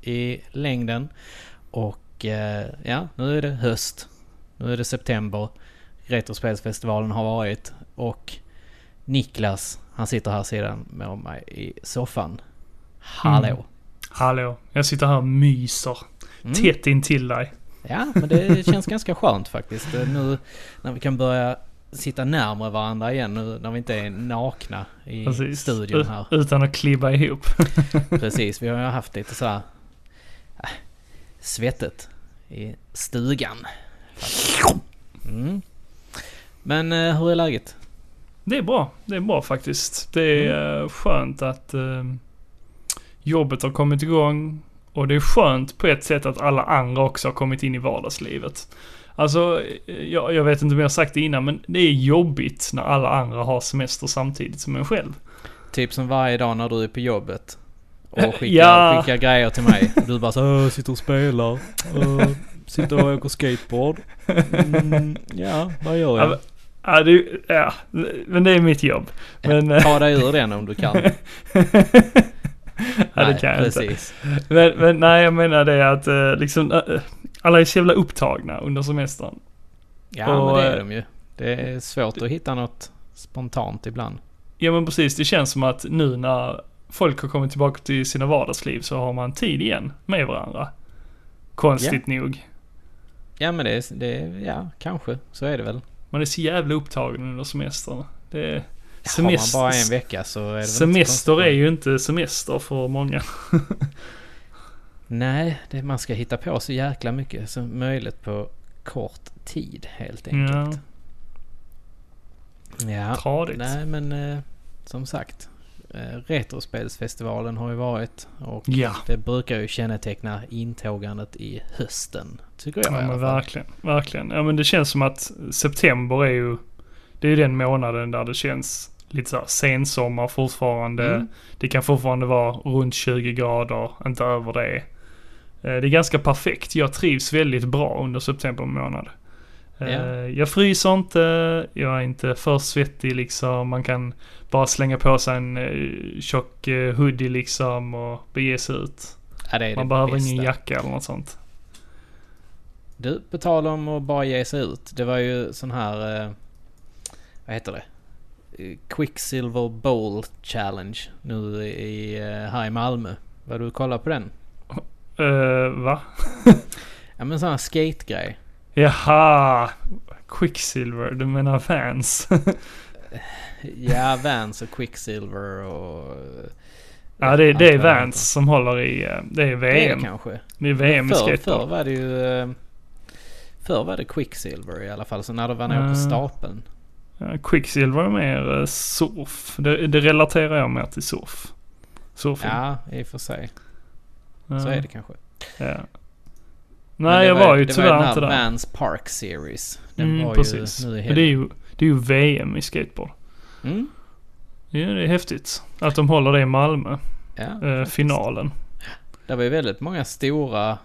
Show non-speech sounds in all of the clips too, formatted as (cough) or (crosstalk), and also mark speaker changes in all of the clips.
Speaker 1: avsnitt 28 i längden. Och eh, ja, nu är det höst. Nu är det september. Retrospelsfestivalen har varit och Niklas, han sitter här sidan med mig i soffan. Hallå!
Speaker 2: Mm. Hallå, jag sitter här och myser.
Speaker 1: Mm.
Speaker 2: Tätt intill dig.
Speaker 1: Ja, men det känns ganska skönt faktiskt. Eh, Nu när vi kan börja sitta närmare varandra igen nu när vi inte är nakna i
Speaker 2: Precis.
Speaker 1: studion här.
Speaker 2: Utan att klibba ihop. (laughs)
Speaker 1: Precis, vi har ju haft lite sådär äh, svettet i stugan. Mm. Men eh, hur är läget?
Speaker 2: Det är bra. Det är bra faktiskt. Det är
Speaker 1: Mm.
Speaker 2: eh, skönt att eh, jobbet har kommit igång. Och det är skönt på ett sätt att alla andra också har kommit in i vardagslivet. Alltså, eh, jag, jag vet inte om jag har sagt det innan, men det är jobbigt när alla andra har semester samtidigt som en själv.
Speaker 1: Typ som varje dag när du är på jobbet. Och (laughs) skickar,
Speaker 2: Ja.
Speaker 1: skickar grejer till mig. Och du bara så "Åh, sitter och spelar. Åh, sitter och åker skateboard. Mm, ja, vad gör
Speaker 2: Ja,
Speaker 1: jag?
Speaker 2: Ja, det, ja, men det är mitt jobb. Men, eh,
Speaker 1: Ta dig ur den om du kan. (laughs)
Speaker 2: ja, det
Speaker 1: Nej,
Speaker 2: kan jag inte.
Speaker 1: precis.
Speaker 2: Men, men nej, jag menar det att eh, liksom, eh, alla är så jävla upptagna under semestern.
Speaker 1: Ja,
Speaker 2: Och,
Speaker 1: men det är de ju. Det är svårt att hitta något spontant ibland.
Speaker 2: Ja men precis, det känns som att nu när folk har kommit tillbaka till sina vardagsliv så har man tid igen med varandra. Konstigt nog.
Speaker 1: Ja, men det är, det är, ja, kanske. Så är det väl.
Speaker 2: Man är så jävla upptagen under semestern. Det är,
Speaker 1: Har man bara en vecka så är det väl inte så
Speaker 2: semester är ju inte semester för många. (laughs)
Speaker 1: Nej, det, man ska hitta på så jäkla mycket som möjligt på kort tid helt enkelt. Ja,
Speaker 2: Tradigt.
Speaker 1: nej men eh, som sagt. Eh, Retrospelsfestivalen har ju varit och
Speaker 2: Ja.
Speaker 1: det brukar ju känneteckna intågandet i hösten. Tycker jag
Speaker 2: Ja
Speaker 1: i alla fall.
Speaker 2: verkligen, verkligen. Ja men det känns som att september är ju, det är ju den månaden där det känns lite såhär sensommar fortfarande.
Speaker 1: Mm.
Speaker 2: Det kan fortfarande vara runt 20 grader, inte över det. Eh, Det är ganska perfekt. Jag trivs väldigt bra under september månad.
Speaker 1: Ja.
Speaker 2: Jag fryser inte, jag är inte för svettig liksom. Man kan bara slänga på sig en eh, tjock eh, hoodie liksom och bege sig ut.
Speaker 1: Ja, det är
Speaker 2: Man
Speaker 1: det
Speaker 2: behöver
Speaker 1: bästa.
Speaker 2: ingen jacka eller något sånt.
Speaker 1: Du, på tal om att bara ge sig ut. Det var ju sån här... Eh, vad heter det? Quicksilver Bowl Challenge nu i, här i Malmö. Var du och kollade på den?
Speaker 2: Uh, va?
Speaker 1: Ja men sån här skategrej.
Speaker 2: Jaha! Quicksilver, du menar Vans? (laughs)
Speaker 1: Ja, Vans och Quicksilver och... eh,
Speaker 2: ja, det, det är. Vans som håller i, eh, det är VM.
Speaker 1: det kanske.
Speaker 2: Det är VM i
Speaker 1: Förr, förr
Speaker 2: skateboard.
Speaker 1: var det ju... eh, Förr var det Quicksilver i alla fall. Så när det var nere på
Speaker 2: Mm.
Speaker 1: stapeln.
Speaker 2: Ja, Quicksilver är mer surf. Det, det relaterar jag mer till surf. Surfing.
Speaker 1: Ja, i och för sig.
Speaker 2: Ja.
Speaker 1: Så är det kanske.
Speaker 2: Ja. Nej,
Speaker 1: det
Speaker 2: jag var ju
Speaker 1: det
Speaker 2: tyvärr
Speaker 1: var
Speaker 2: inte
Speaker 1: den här
Speaker 2: där.
Speaker 1: Vans Park Series. Den
Speaker 2: Mm,
Speaker 1: var
Speaker 2: precis.
Speaker 1: ju
Speaker 2: det är ju, det är ju VM i skateboard.
Speaker 1: Mm,
Speaker 2: Ja, det är häftigt. Att de håller det i Malmö.
Speaker 1: ja,
Speaker 2: Eh, finalen.
Speaker 1: Det var ju väldigt många stora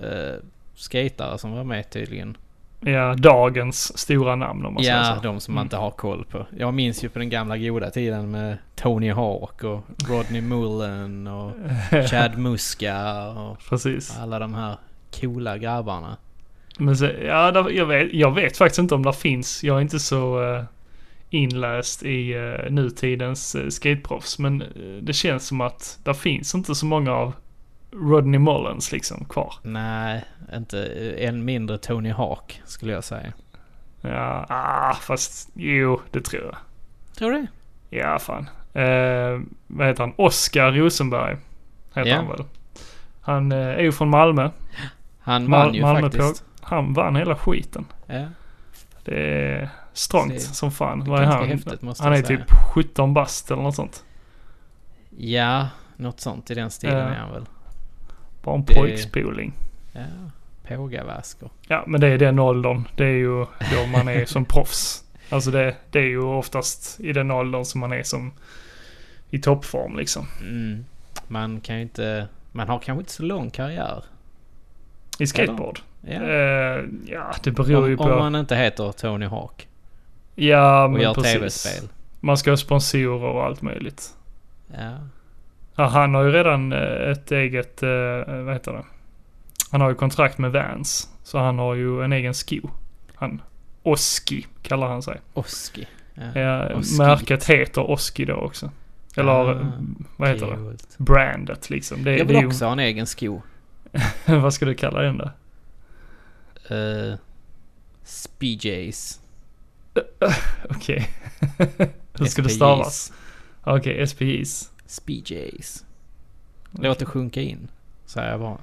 Speaker 1: eh, skatare som var med tydligen.
Speaker 2: Ja, dagens stora namn om man
Speaker 1: Ja,
Speaker 2: säger så.
Speaker 1: de som man
Speaker 2: Mm.
Speaker 1: inte har koll på. Jag minns ju på den gamla goda tiden med Tony Hawk och Rodney Mullen och (laughs) Chad Muska och
Speaker 2: Precis.
Speaker 1: alla de här coola grabbarna.
Speaker 2: Men så, ja, där, jag, vet, jag vet faktiskt inte om det finns. Jag är inte så uh, inläst i uh, nutidens uh, skateproffs. Men eh, det känns som att det finns inte så många av Rodney Mullens liksom kvar.
Speaker 1: Nej, inte än mindre Tony Hawk skulle jag säga.
Speaker 2: Ja, ah, fast jo, det tror jag.
Speaker 1: Tror du?
Speaker 2: Ja, fan. Eh, vad heter han? Oskar Rosenberg. Heter
Speaker 1: Ja.
Speaker 2: han väl. Han eh, är ju från Malmö.
Speaker 1: Han
Speaker 2: Mal-
Speaker 1: vann ju
Speaker 2: Malmö
Speaker 1: faktiskt.
Speaker 2: Han vann hela skiten.
Speaker 1: Ja,
Speaker 2: Det är strångt som fan. Vad är han?
Speaker 1: häftigt,
Speaker 2: han är
Speaker 1: jag säga.
Speaker 2: typ 17 bast eller något sånt.
Speaker 1: ja, något sånt i den stilen
Speaker 2: Ja.
Speaker 1: är han väl.
Speaker 2: Bara en
Speaker 1: Det-
Speaker 2: pojkspoling.
Speaker 1: Ja, pågaväskor.
Speaker 2: Ja, men det är den åldern. Det är ju då man är som (laughs) proffs. Alltså det, det är ju oftast i den åldern som man är som i toppform liksom.
Speaker 1: Mm. Man kan ju inte... Man har kanske inte så lång karriär.
Speaker 2: I skateboard.
Speaker 1: Ja.
Speaker 2: Eh, ja, det beror ju
Speaker 1: Om,
Speaker 2: på.
Speaker 1: om man inte heter Tony Hawk
Speaker 2: Ja,
Speaker 1: och
Speaker 2: men
Speaker 1: gör
Speaker 2: precis.
Speaker 1: tv-spel.
Speaker 2: Man ska ha sponsorer och allt möjligt.
Speaker 1: Ja.
Speaker 2: Ja, han har ju redan eh, ett eget, eh, vad heter det? Han har ju kontrakt med Vans. Så han har ju en egen sko. Han, Oski kallar han sig.
Speaker 1: Oski.
Speaker 2: Ja,
Speaker 1: Oski.
Speaker 2: märket heter Oski då också. Eller
Speaker 1: Ah,
Speaker 2: vad heter det?
Speaker 1: Coolt.
Speaker 2: Brandet liksom. Det,
Speaker 1: Jag
Speaker 2: det
Speaker 1: vill
Speaker 2: ju,
Speaker 1: också ha en egen sko. (laughs)
Speaker 2: vad ska du kalla den då?
Speaker 1: Uh, SPJs. (laughs)
Speaker 2: Okej. (laughs) Hur ska det stavas? Okej, SPIs.
Speaker 1: SPJs. Låt det sjunka in. Säger jag bara.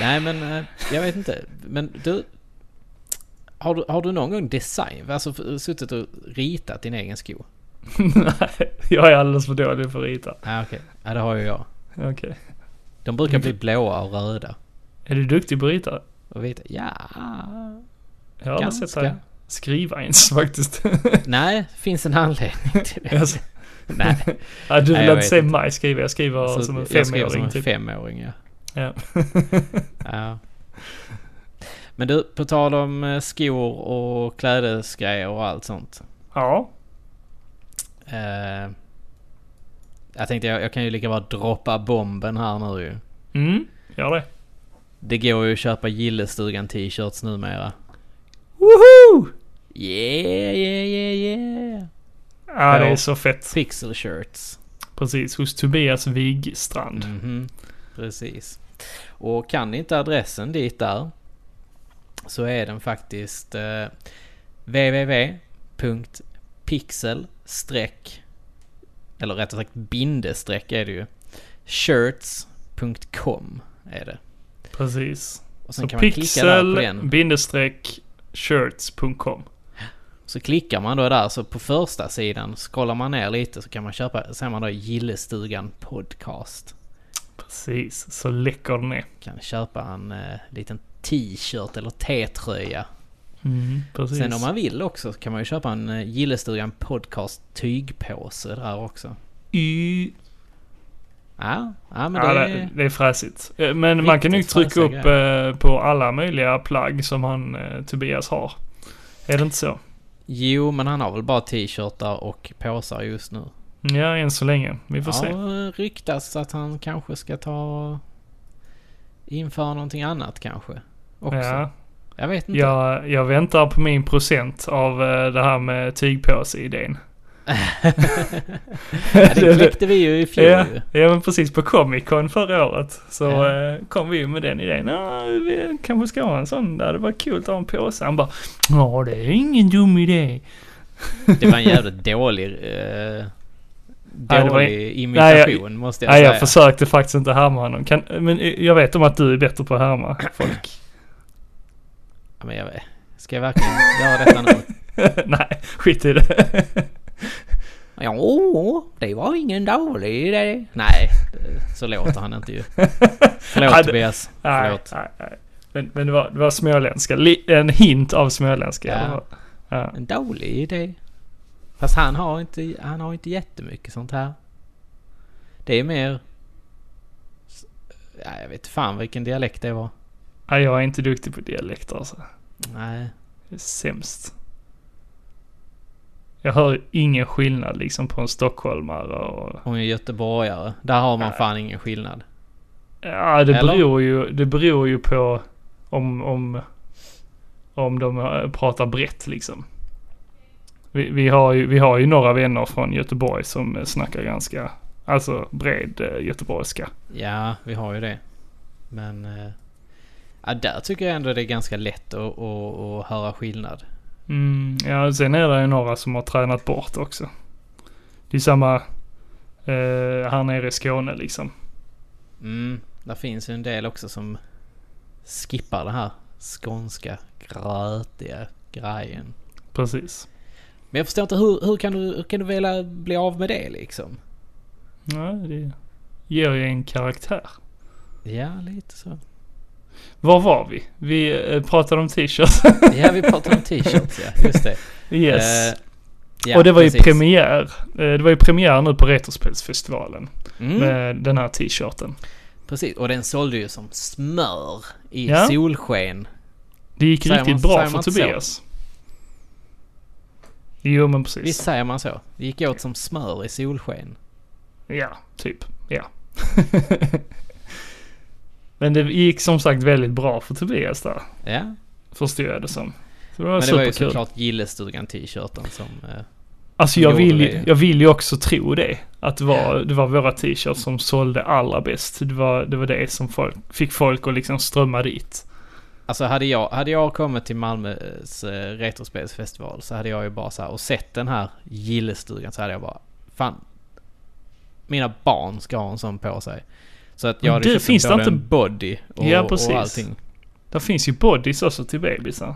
Speaker 1: Nej men eh, jag vet inte. Men du. Har du, har du någon gång design, alltså suttit och ritat din egen sko?
Speaker 2: Nej, (laughs) jag är alldeles för dålig för att rita.
Speaker 1: Ja okej. Ja det har ju jag.
Speaker 2: Okej.
Speaker 1: De brukar bli blåa och röda.
Speaker 2: Är du duktig på att rita?
Speaker 1: Och vita. Ja.
Speaker 2: Jag har aldrig sett dig skriva ens faktiskt. (laughs)
Speaker 1: Nej, finns en anledning till det.
Speaker 2: Alltså,
Speaker 1: Nej. (laughs)
Speaker 2: ja, du vill inte
Speaker 1: inte.
Speaker 2: mig skriva, jag skriver
Speaker 1: Så
Speaker 2: som en
Speaker 1: jag skriver som
Speaker 2: femåring
Speaker 1: en
Speaker 2: typ.
Speaker 1: femåring ja.
Speaker 2: Ja. (laughs)
Speaker 1: ja. Men du, på tal om eh, skor och klädesgrejer och allt sånt.
Speaker 2: ja.
Speaker 1: Eh, jag tänkte jag, jag kan ju lika bra droppa bomben här nu ju.
Speaker 2: Mm, gör det.
Speaker 1: Det går ju att köpa Gillestugan t-shirts numera.
Speaker 2: Woho!
Speaker 1: Yeah, yeah, yeah, yeah.
Speaker 2: Ja, det är så fett.
Speaker 1: Pixel shirts.
Speaker 2: Precis, hos Tobias Wigstrand.
Speaker 1: Mhm, Precis. Och kan ni inte adressen dit där så är den faktiskt eh, www.pixel eller rättare sagt bindestreck är det ju shirts.com är det.
Speaker 2: Precis.
Speaker 1: Och sen
Speaker 2: Så
Speaker 1: kan man klicka där på den.
Speaker 2: pixel bindestreck shirts.com.
Speaker 1: Så klickar man då där så på första sidan scrollar man ner lite så kan man köpa, ser man då Gillestugan podcast.
Speaker 2: Precis, så läcker den är.
Speaker 1: Kan köpa en eh, liten t-shirt eller t-tröja.
Speaker 2: Mm.
Speaker 1: Sen om man vill också så kan man ju köpa en eh, Gillestugan podcast tygpåse där också.
Speaker 2: Y...
Speaker 1: Ja, ja men
Speaker 2: Ja,
Speaker 1: det
Speaker 2: det,
Speaker 1: är...
Speaker 2: det är fräsigt. Eh, Men man kan ju trycka upp
Speaker 1: fräsiga
Speaker 2: eh, på alla möjliga plagg som han, eh, Tobias har. Är det inte så?
Speaker 1: Jo, men han har väl bara t-shirtar och påsar just nu.
Speaker 2: Ja, än så länge. Vi får
Speaker 1: ja,
Speaker 2: se.
Speaker 1: eh, ryktas att han kanske ska ta... Införa någonting annat kanske. Också.
Speaker 2: Ja,
Speaker 1: Jag vet inte.
Speaker 2: jag, jag väntar på min procent av eh, det här med tygpåse-idén.
Speaker 1: Ja, det (laughs) kläckte vi ju i fjol
Speaker 2: Ja, ja, men precis på Comic Con förra året så
Speaker 1: Ja.
Speaker 2: eh, kom vi ju med den idén. Ja, vi kanske ska ha en sån där. Det var kul att ha en påse. Han bara, ja det är ingen dum idé.
Speaker 1: Det var en jävligt dålig... Eh, (laughs)
Speaker 2: Nej, det var-
Speaker 1: dålig imitation måste jag
Speaker 2: Nej,
Speaker 1: säga.
Speaker 2: jag försökte faktiskt inte härma honom. Kan, men eh, jag vet om att du är bättre på att härma folk.
Speaker 1: Ja, men jag vet. Ska jag verkligen göra detta nu? (laughs)
Speaker 2: Nej, skit i det.
Speaker 1: Jo, det var ingen dålig idé. Nej, så låter han inte ju. Förlåt
Speaker 2: Ja,
Speaker 1: Tobias. Förlåt.
Speaker 2: nej, nej. Men, men det, var, det var småländska. En hint av småländska.
Speaker 1: Ja.
Speaker 2: Ja.
Speaker 1: En dålig idé. Fast han har inte, han har inte jättemycket sånt här. Det är mer... Ja, jag vet fan vilken dialekt det var.
Speaker 2: Nej, jag är inte duktig på dialekter alltså.
Speaker 1: Nej.
Speaker 2: Det är sämst. Jag hör ingen skillnad liksom på en stockholmare och...
Speaker 1: Hon är göteborgare. Där har man
Speaker 2: Nej.
Speaker 1: fan ingen skillnad.
Speaker 2: Ja, det
Speaker 1: Eller?
Speaker 2: beror ju, det beror ju på om, om, om de eh, pratar brett liksom. Vi, vi, har ju, vi har ju några vänner från Göteborg som eh, snackar ganska, alltså bred eh, göteborgska.
Speaker 1: Ja, vi har ju det. Men... Ja, där tycker jag ändå det är ganska lätt att, att, att höra skillnad.
Speaker 2: Mm, ja, sen är det ju några som har tränat bort också. Det är samma eh, här nere i Skåne liksom.
Speaker 1: Mm, där finns ju en del också som skippar det här skånska grötiga grejen.
Speaker 2: Precis.
Speaker 1: Men jag förstår inte hur, hur kan du, hur kan du vilja bli av med det liksom?
Speaker 2: Ja, det ger ju en karaktär.
Speaker 1: Ja, lite så.
Speaker 2: Var var vi? Vi eh, pratade om t-shirts. (laughs)
Speaker 1: Ja, vi pratar om t-shirts ja, just det.
Speaker 2: yes.
Speaker 1: Eh, ja,
Speaker 2: och det var ju
Speaker 1: precis.
Speaker 2: premiär. Eh, det var ju premiär nu på Retrospelsfestivalen.
Speaker 1: Mm,
Speaker 2: Med den här t-shirten.
Speaker 1: precis, och den sålde ju som smör i
Speaker 2: Ja.
Speaker 1: solsken.
Speaker 2: Det gick
Speaker 1: Säger
Speaker 2: riktigt
Speaker 1: man-
Speaker 2: bra för
Speaker 1: inte så?
Speaker 2: Tobias. Jo men precis.
Speaker 1: Visst säger man så? Det gick åt som smör i solsken.
Speaker 2: Ja, typ. Ja. (laughs) men det gick som sagt väldigt bra för Tobias där.
Speaker 1: Ja.
Speaker 2: Förstod jag det som. Så det var
Speaker 1: Men det var ju
Speaker 2: superkul.
Speaker 1: såklart Gillestugan-t-shirten som... Eh,
Speaker 2: Alltså jag
Speaker 1: gjorde
Speaker 2: vill,
Speaker 1: det.
Speaker 2: jag vill ju också tro det. Att det var, det var våra t-shirts som sålde allra bäst. Det var det, var det som folk, fick folk att liksom strömma dit.
Speaker 1: alltså hade jag, hade jag kommit till Malmös eh, retrospelsfestival så hade jag ju bara så här och sett den här Gillestugan så hade jag bara... Fan. Mina barn ska ha en sån på sig. Så att jag
Speaker 2: Men
Speaker 1: hade
Speaker 2: det
Speaker 1: köpt
Speaker 2: finns det inte-
Speaker 1: en body och,
Speaker 2: Ja, precis.
Speaker 1: och allting.
Speaker 2: Där finns ju bodies också till bebisar.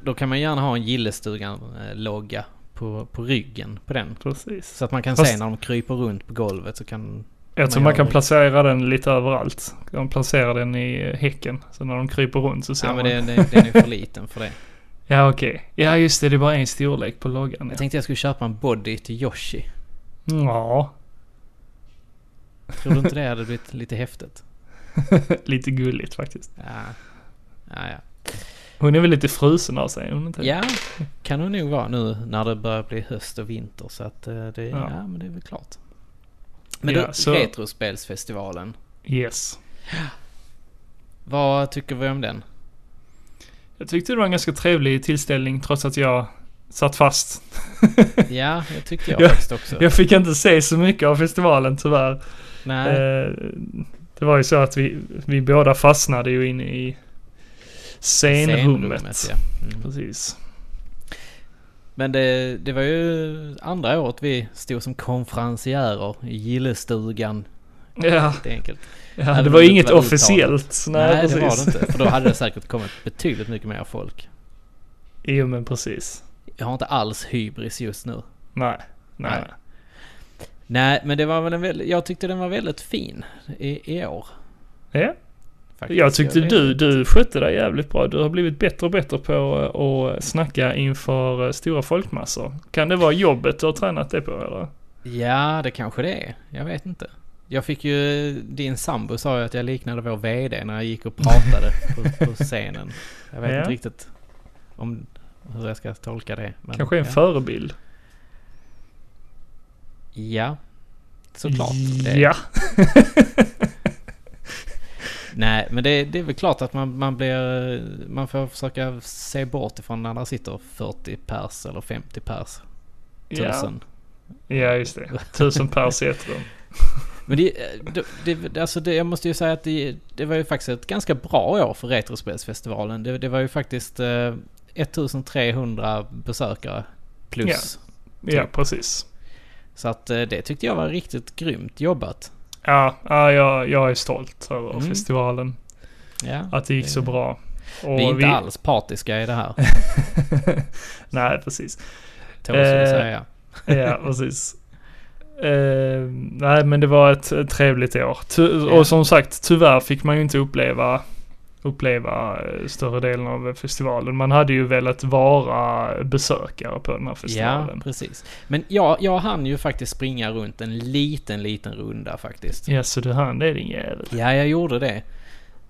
Speaker 1: Då kan man gärna ha en Gillestugan-logga på, på ryggen på den.
Speaker 2: Precis.
Speaker 1: Så att man kan
Speaker 2: Fast-
Speaker 1: se när de kryper runt på golvet så kan...
Speaker 2: Jag tror
Speaker 1: man
Speaker 2: man kan
Speaker 1: det.
Speaker 2: placera den lite överallt. De placerar den i eh, häcken. Så när de kryper runt så ser
Speaker 1: Ja men
Speaker 2: man.
Speaker 1: det, det, den är för liten för det. (laughs)
Speaker 2: Ja okej. Ja just det, det är bara en storlek på loggan.
Speaker 1: Jag
Speaker 2: Ja.
Speaker 1: tänkte jag skulle köpa en body till Yoshi.
Speaker 2: ja.
Speaker 1: Tror du inte det hade blivit lite häftigt? (laughs)
Speaker 2: lite gulligt faktiskt.
Speaker 1: Ja. Ja, ja.
Speaker 2: Hon är väl lite frusen av sig, hon inte?
Speaker 1: Ja, kan hon nog vara nu när det börjar bli höst och vinter så att eh, det, ja.
Speaker 2: Ja.
Speaker 1: men det är väl klart. Men
Speaker 2: Ja,
Speaker 1: du,
Speaker 2: så-
Speaker 1: Retrospelsfestivalen.
Speaker 2: Yes.
Speaker 1: Vad tycker vi om den?
Speaker 2: Jag tyckte det var en ganska trevlig tillställning trots att jag satt fast.
Speaker 1: Ja, det tyckte jag (laughs)
Speaker 2: Ja,
Speaker 1: faktiskt också.
Speaker 2: Jag fick inte se så mycket av festivalen tyvärr.
Speaker 1: Nej,
Speaker 2: Eh, det var ju så att vi, vi båda fastnade ju inne i scenrummet.
Speaker 1: ja. Mm.
Speaker 2: Precis.
Speaker 1: Men det, det var ju andra året vi stod som konferenciärer i gillestugan.
Speaker 2: Ja,
Speaker 1: Helt enkelt.
Speaker 2: ja
Speaker 1: Även
Speaker 2: det var inget
Speaker 1: var
Speaker 2: officiellt. Nej,
Speaker 1: Nej, det var det inte. För då hade det (laughs) säkert kommit betydligt mycket mer folk.
Speaker 2: Jo, men precis.
Speaker 1: Jag har inte alls hybris just nu.
Speaker 2: Nej, nej.
Speaker 1: Nej. Nej, men det var väl en väldigt, jag tyckte den var väldigt fin i, i år.
Speaker 2: Ja,
Speaker 1: Faktiskt.
Speaker 2: jag tyckte du, du skötte dig jävligt bra. Du har blivit bättre och bättre på att snacka inför eh, stora folkmassor. Kan det vara jobbet du har tränat det på eller?
Speaker 1: Ja, det kanske det är. Jag vet inte. Jag fick ju, din sambo sa ju att jag liknade vår VD när jag gick och pratade på, på (laughs) scenen. Jag vet
Speaker 2: Ja.
Speaker 1: inte riktigt om hur jag ska tolka det. Men,
Speaker 2: Kanske en
Speaker 1: ja.
Speaker 2: förebild?
Speaker 1: Ja, såklart.
Speaker 2: Ja. (laughs)
Speaker 1: Nej, men det, det är väl klart att man, man blir... Man får försöka se bort ifrån när det sitter 40 pers eller 50 pers.
Speaker 2: ja.
Speaker 1: Tusen.
Speaker 2: Ja, just det. Tusen pers i ett rum. (laughs)
Speaker 1: Men det, det, det, alltså det, jag måste ju säga att det, det var ju faktiskt ett ganska bra år för Retrospelsfestivalen. Det, det var ju faktiskt eh, 1300 besökare plus.
Speaker 2: Ja, precis.
Speaker 1: Så att eh, det tyckte jag var riktigt grymt jobbat.
Speaker 2: Ja, ja jag, jag är stolt över
Speaker 1: Mm.
Speaker 2: festivalen.
Speaker 1: Ja,
Speaker 2: Att det gick så
Speaker 1: Det-
Speaker 2: bra. Och
Speaker 1: vi är inte alls partiska i det här, (laughs)
Speaker 2: Nej, precis.
Speaker 1: tåls vi
Speaker 2: Eh,
Speaker 1: säga.
Speaker 2: Ja, precis. Eh, nej, men det var ett, ett trevligt år. Ty-
Speaker 1: Ja.
Speaker 2: Och som sagt, tyvärr fick man ju inte uppleva, uppleva eh, större delen av festivalen. Man hade ju velat vara besökare på den här
Speaker 1: Ja,
Speaker 2: festivalen.
Speaker 1: precis. Men jag, jag hann ju faktiskt springa runt en liten, liten runda faktiskt.
Speaker 2: Ja, så du hann det din jävel.
Speaker 1: Ja, jag gjorde det.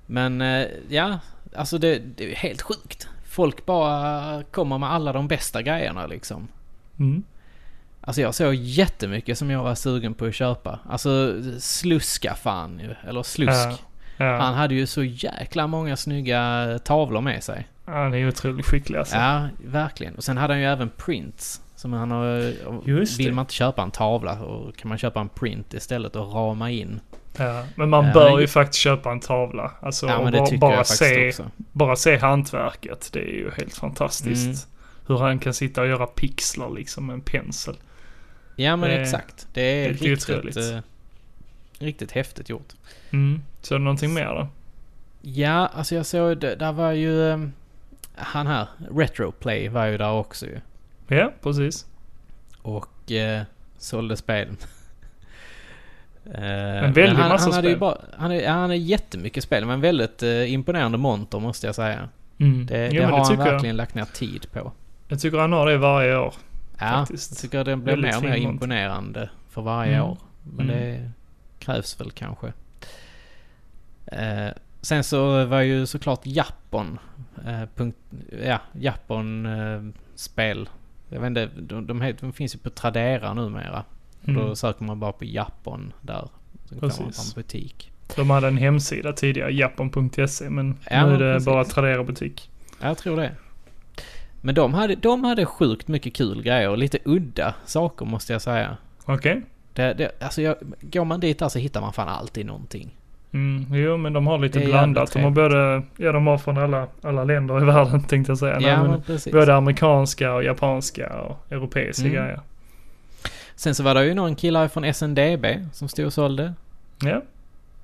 Speaker 1: Men eh, ja, alltså det, det är helt sjukt. Folk bara kommer med alla de bästa grejerna liksom.
Speaker 2: Mm.
Speaker 1: Alltså jag såg jättemycket som jag var sugen på att köpa. Alltså sluska fan ju, eller slusk.
Speaker 2: Ja. Ja,
Speaker 1: Han hade ju så jäkla många snygga tavlor med sig.
Speaker 2: han är otroligt skicklig alltså.
Speaker 1: Ja, verkligen. Och sen hade han ju även prints. Som han har...
Speaker 2: Just
Speaker 1: vill
Speaker 2: det.
Speaker 1: man inte köpa en tavla och kan man köpa en print istället och rama in.
Speaker 2: Ja, men man bör ju faktiskt köpa en tavla. Alltså,
Speaker 1: Ja det
Speaker 2: bara, bara se,
Speaker 1: också.
Speaker 2: bara se hantverket. Det är ju helt fantastiskt.
Speaker 1: Mm.
Speaker 2: Hur han kan sitta och göra pixlar liksom med en pensel.
Speaker 1: Ja men
Speaker 2: Eh,
Speaker 1: exakt. Det är
Speaker 2: det är
Speaker 1: riktigt, eh, riktigt häftigt gjort.
Speaker 2: Mm. Så är det någonting mer då?
Speaker 1: Ja, alltså jag såg, det- där var ju eh, han här, Retroplay var ju där också ju.
Speaker 2: Ja, precis.
Speaker 1: Och eh, sålde spel. (laughs) Eh,
Speaker 2: En väldig
Speaker 1: han,
Speaker 2: massa
Speaker 1: han hade
Speaker 2: spel.
Speaker 1: bara, han är, ja, han är jättemycket spel men väldigt eh, imponerande monter måste jag säga.
Speaker 2: Mm.
Speaker 1: Det,
Speaker 2: jo,
Speaker 1: det har
Speaker 2: det
Speaker 1: han verkligen lagt ner tid på.
Speaker 2: jag. Jag tycker han har det varje år.
Speaker 1: Ja,
Speaker 2: Faktiskt.
Speaker 1: jag tycker det blir
Speaker 2: Väldigt
Speaker 1: mer och mer imponerande för varje
Speaker 2: Mm.
Speaker 1: år. Men
Speaker 2: Mm.
Speaker 1: det krävs väl kanske. Eh, sen så var ju såklart Japan, eh, punkt, ja, Japan eh, spel Jag vet inte, de, de, heter- de finns ju på Tradera numera.
Speaker 2: Mm.
Speaker 1: Då söker man bara på Japan där. Så kan man ha
Speaker 2: Precis.
Speaker 1: en butik.
Speaker 2: De hade en hemsida tidigare, japan.se, men
Speaker 1: Ja,
Speaker 2: nu är det
Speaker 1: precis.
Speaker 2: bara Tradera butik.
Speaker 1: Ja, Jag tror det. Men de hade, de hade sjukt mycket kul grejer och lite udda saker måste jag säga.
Speaker 2: Okej.
Speaker 1: Det, det, alltså jag, går man dit där så hittar man fan alltid någonting.
Speaker 2: Mm, jo, men de har lite blandat. De har både, ja de har från alla, alla länder i (laughs) världen tänkte jag säga. Nej,
Speaker 1: ja,
Speaker 2: men
Speaker 1: men precis.
Speaker 2: både amerikanska och japanska och europeiska
Speaker 1: Mm.
Speaker 2: grejer.
Speaker 1: Sen så var det ju någon kille från SNDB som stod och sålde.
Speaker 2: Ja,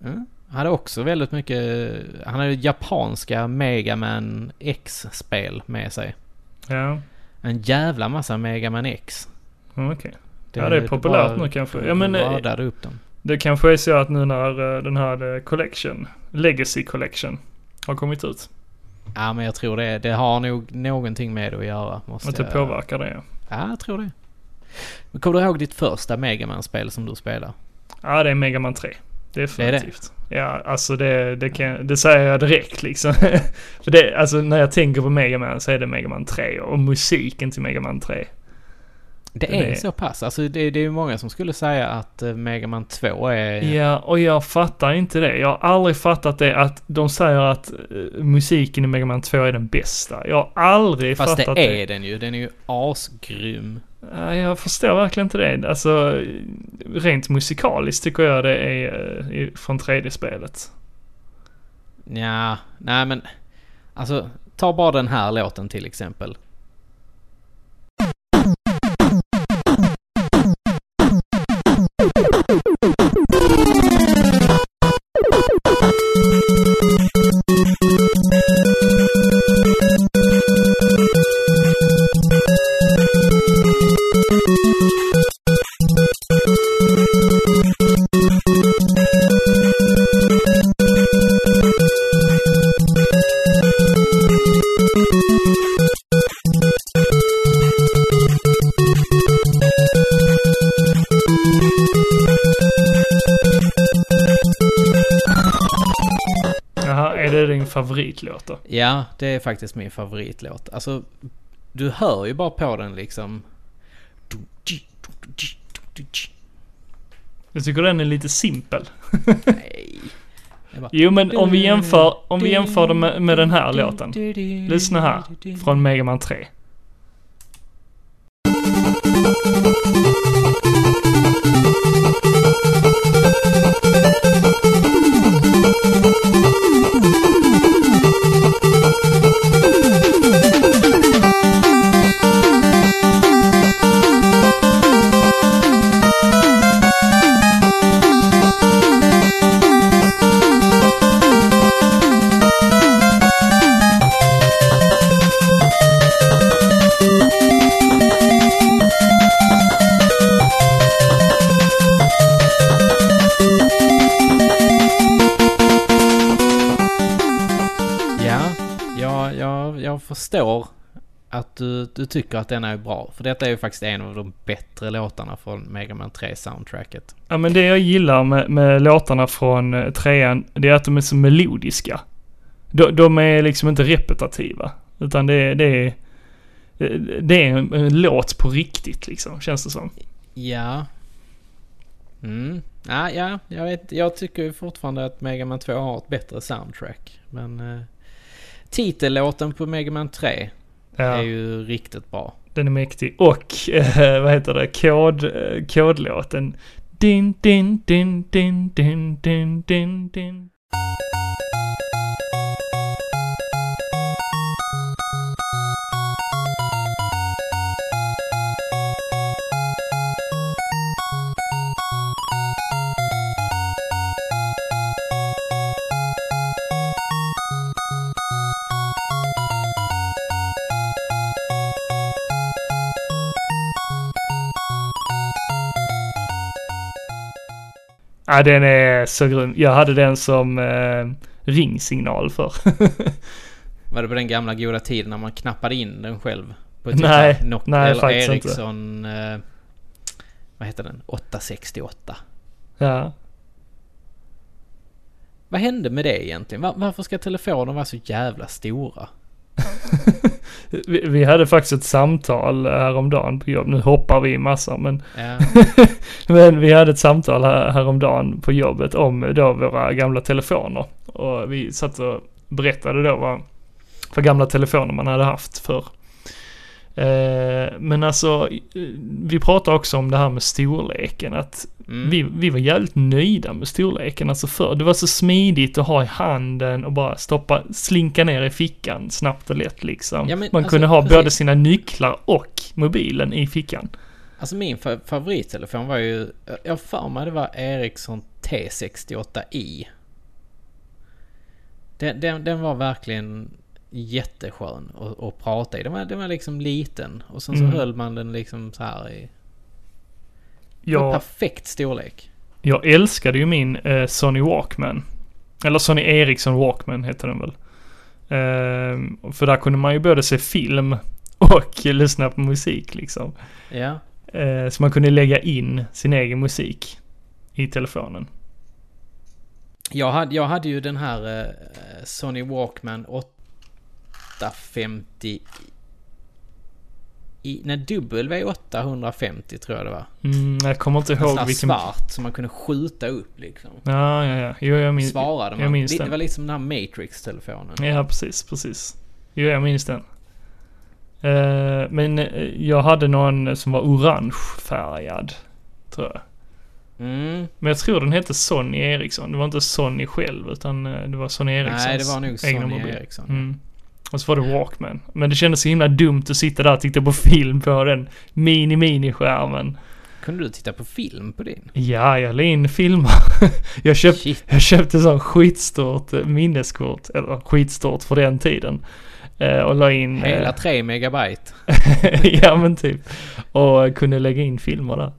Speaker 1: Mm. Han hade också väldigt mycket, han hade japanska Megaman X-spel med sig.
Speaker 2: ja,
Speaker 1: En jävla massa Megaman X.
Speaker 2: okej. Ja, det är populärt nu kanske. Ja, men, eh,
Speaker 1: radade upp dem.
Speaker 2: Det kanske är så att nu när eh, den här eh, Collection, Legacy Collection, har kommit ut.
Speaker 1: Ja, men jag tror det. Det har nog någonting med det att göra. Måste
Speaker 2: Att det
Speaker 1: jag...
Speaker 2: påverkar det. ja.
Speaker 1: Ja, jag tror det. Men kommer du ihåg ditt första Megaman-spel som du spelade?
Speaker 2: Ja, det är Mega Man 3. Definitivt. Ja, alltså det, det, kan, det säger jag direkt liksom. (laughs) För det, alltså när jag tänker på Mega Man så är det Mega Man 3 och musiken till Mega Man 3.
Speaker 1: Det är
Speaker 2: Det-
Speaker 1: så pass. Alltså det, det är ju många som skulle säga att eh, Megaman 2 är...
Speaker 2: Ja, och jag fattar inte det. Jag har aldrig fattat det att de säger att eh, musiken i Mega Man 2 är den bästa. Jag har aldrig
Speaker 1: Fast
Speaker 2: fattat
Speaker 1: det
Speaker 2: det.
Speaker 1: är den ju. Den är ju asgrym.
Speaker 2: Ja, Jag förstår verkligen inte det. Alltså, rent musikaliskt tycker jag det är eh, från 3D-spelet.
Speaker 1: Ja, nej men... Alltså, ta bara den här låten till exempel.
Speaker 2: Din favoritlåt då?
Speaker 1: Ja, det är faktiskt min favoritlåt. Alltså, du hör ju bara på den liksom...
Speaker 2: Jag tycker den är lite simpel.
Speaker 1: Nej. Bara-
Speaker 2: Jo men om vi jämför, om vi jämför det med, med den här låten. Lyssna här, från Mega Man 3.
Speaker 1: Förstår att du, du tycker att den är bra. För detta är ju faktiskt en av de bättre låtarna från Mega Man 3-soundtracket.
Speaker 2: Ja men det jag gillar med, med låtarna från eh, trean, det är att de är så melodiska. De, de är liksom inte repetitiva. Utan det, är- det är... Det är en, en låt på riktigt liksom, känns det som.
Speaker 1: Ja. Mm. Ja, ja, jag vet. Jag tycker fortfarande att Mega Man 2 har ett bättre soundtrack. Men eh, titellåten på Mega Man 3
Speaker 2: Ja,
Speaker 1: är ju riktigt bra.
Speaker 2: den är mäktig. Och, eh, vad heter det, kod, eh, kodlåten. Din, din, din, din, din, din, din, din. Ja, den är så grym. Jag hade den som eh, ringsignal för. (laughs)
Speaker 1: Var det på den gamla goda tiden när man knappade in den själv? På
Speaker 2: Nej,
Speaker 1: Nokia
Speaker 2: nej,
Speaker 1: eller
Speaker 2: faktiskt inte.
Speaker 1: Ericsson... Eh, vad heter den? 868.
Speaker 2: ja.
Speaker 1: Vad hände med det egentligen? Var, varför ska telefoner vara så jävla stora? (laughs)
Speaker 2: vi, vi hade faktiskt ett samtal häromdagen på jobb. Nu hoppar vi i massa men,
Speaker 1: Ja. (laughs)
Speaker 2: men vi hade ett samtal här, häromdagen på jobbet om då våra gamla telefoner. Och vi satt och berättade då vad för gamla telefoner man hade haft för. Eh, men alltså, eh, vi pratar också om det här med storleken. Att
Speaker 1: Mm.
Speaker 2: vi, vi var jävligt nöjda med storleken alltså förr. Det var så smidigt att ha i handen och bara stoppa, slinka ner i fickan snabbt och lätt liksom.
Speaker 1: Ja, men
Speaker 2: Man
Speaker 1: alltså,
Speaker 2: kunde ha
Speaker 1: precis.
Speaker 2: både sina nycklar och mobilen i fickan.
Speaker 1: Alltså min fa- favorittelefon var ju, jag för mig det var Ericsson T68i. Den, den, den var verkligen jätteskön att, att prata i. Den var, den var liksom liten och sen så
Speaker 2: Mm.
Speaker 1: höll man den liksom så här i...
Speaker 2: Jag,
Speaker 1: perfekt storlek.
Speaker 2: jag älskade ju min eh, Sony Walkman. Eller Sony Ericsson Walkman heter den väl. Eh, för där kunde man ju både se film (laughs) och lyssna på musik liksom.
Speaker 1: Ja.
Speaker 2: Eh, så man kunde lägga in sin egen musik i telefonen.
Speaker 1: Jag hade, jag hade ju den här eh, Sony Walkman 850 i, nej, W850 tror jag det var.
Speaker 2: Mm, jag kommer inte ihåg vilken...
Speaker 1: svart som man kunde skjuta upp liksom.
Speaker 2: Ja, ja, ja. Jo, jag minns,
Speaker 1: Svarade man.
Speaker 2: jag minns
Speaker 1: det, det var liksom den här Matrix-telefonen.
Speaker 2: Ja, precis, precis. Jo, jag minns den. Eh, men eh, jag hade någon som var orangefärgad, tror jag.
Speaker 1: Mm.
Speaker 2: Men jag tror den hette Sony Ericsson. Det var inte Sony själv, utan eh, det var Sony Ericssons
Speaker 1: Nej, det var nog Sony
Speaker 2: mobil.
Speaker 1: Ericsson.
Speaker 2: Mm. Och så var det Walkman. Men det kändes så himla dumt att sitta där och titta på film på den mini-mini-skärmen.
Speaker 1: Kunde du titta på film på din?
Speaker 2: Ja, jag la in filmer. (laughs) jag, köpt,
Speaker 1: Shit.
Speaker 2: jag köpte sån skitstort eh, minneskort, eller skitstort för den tiden. Eh, och la in... eh,
Speaker 1: Hela 3 megabyte. (laughs)
Speaker 2: ja men typ. Och kunde lägga in filmer där.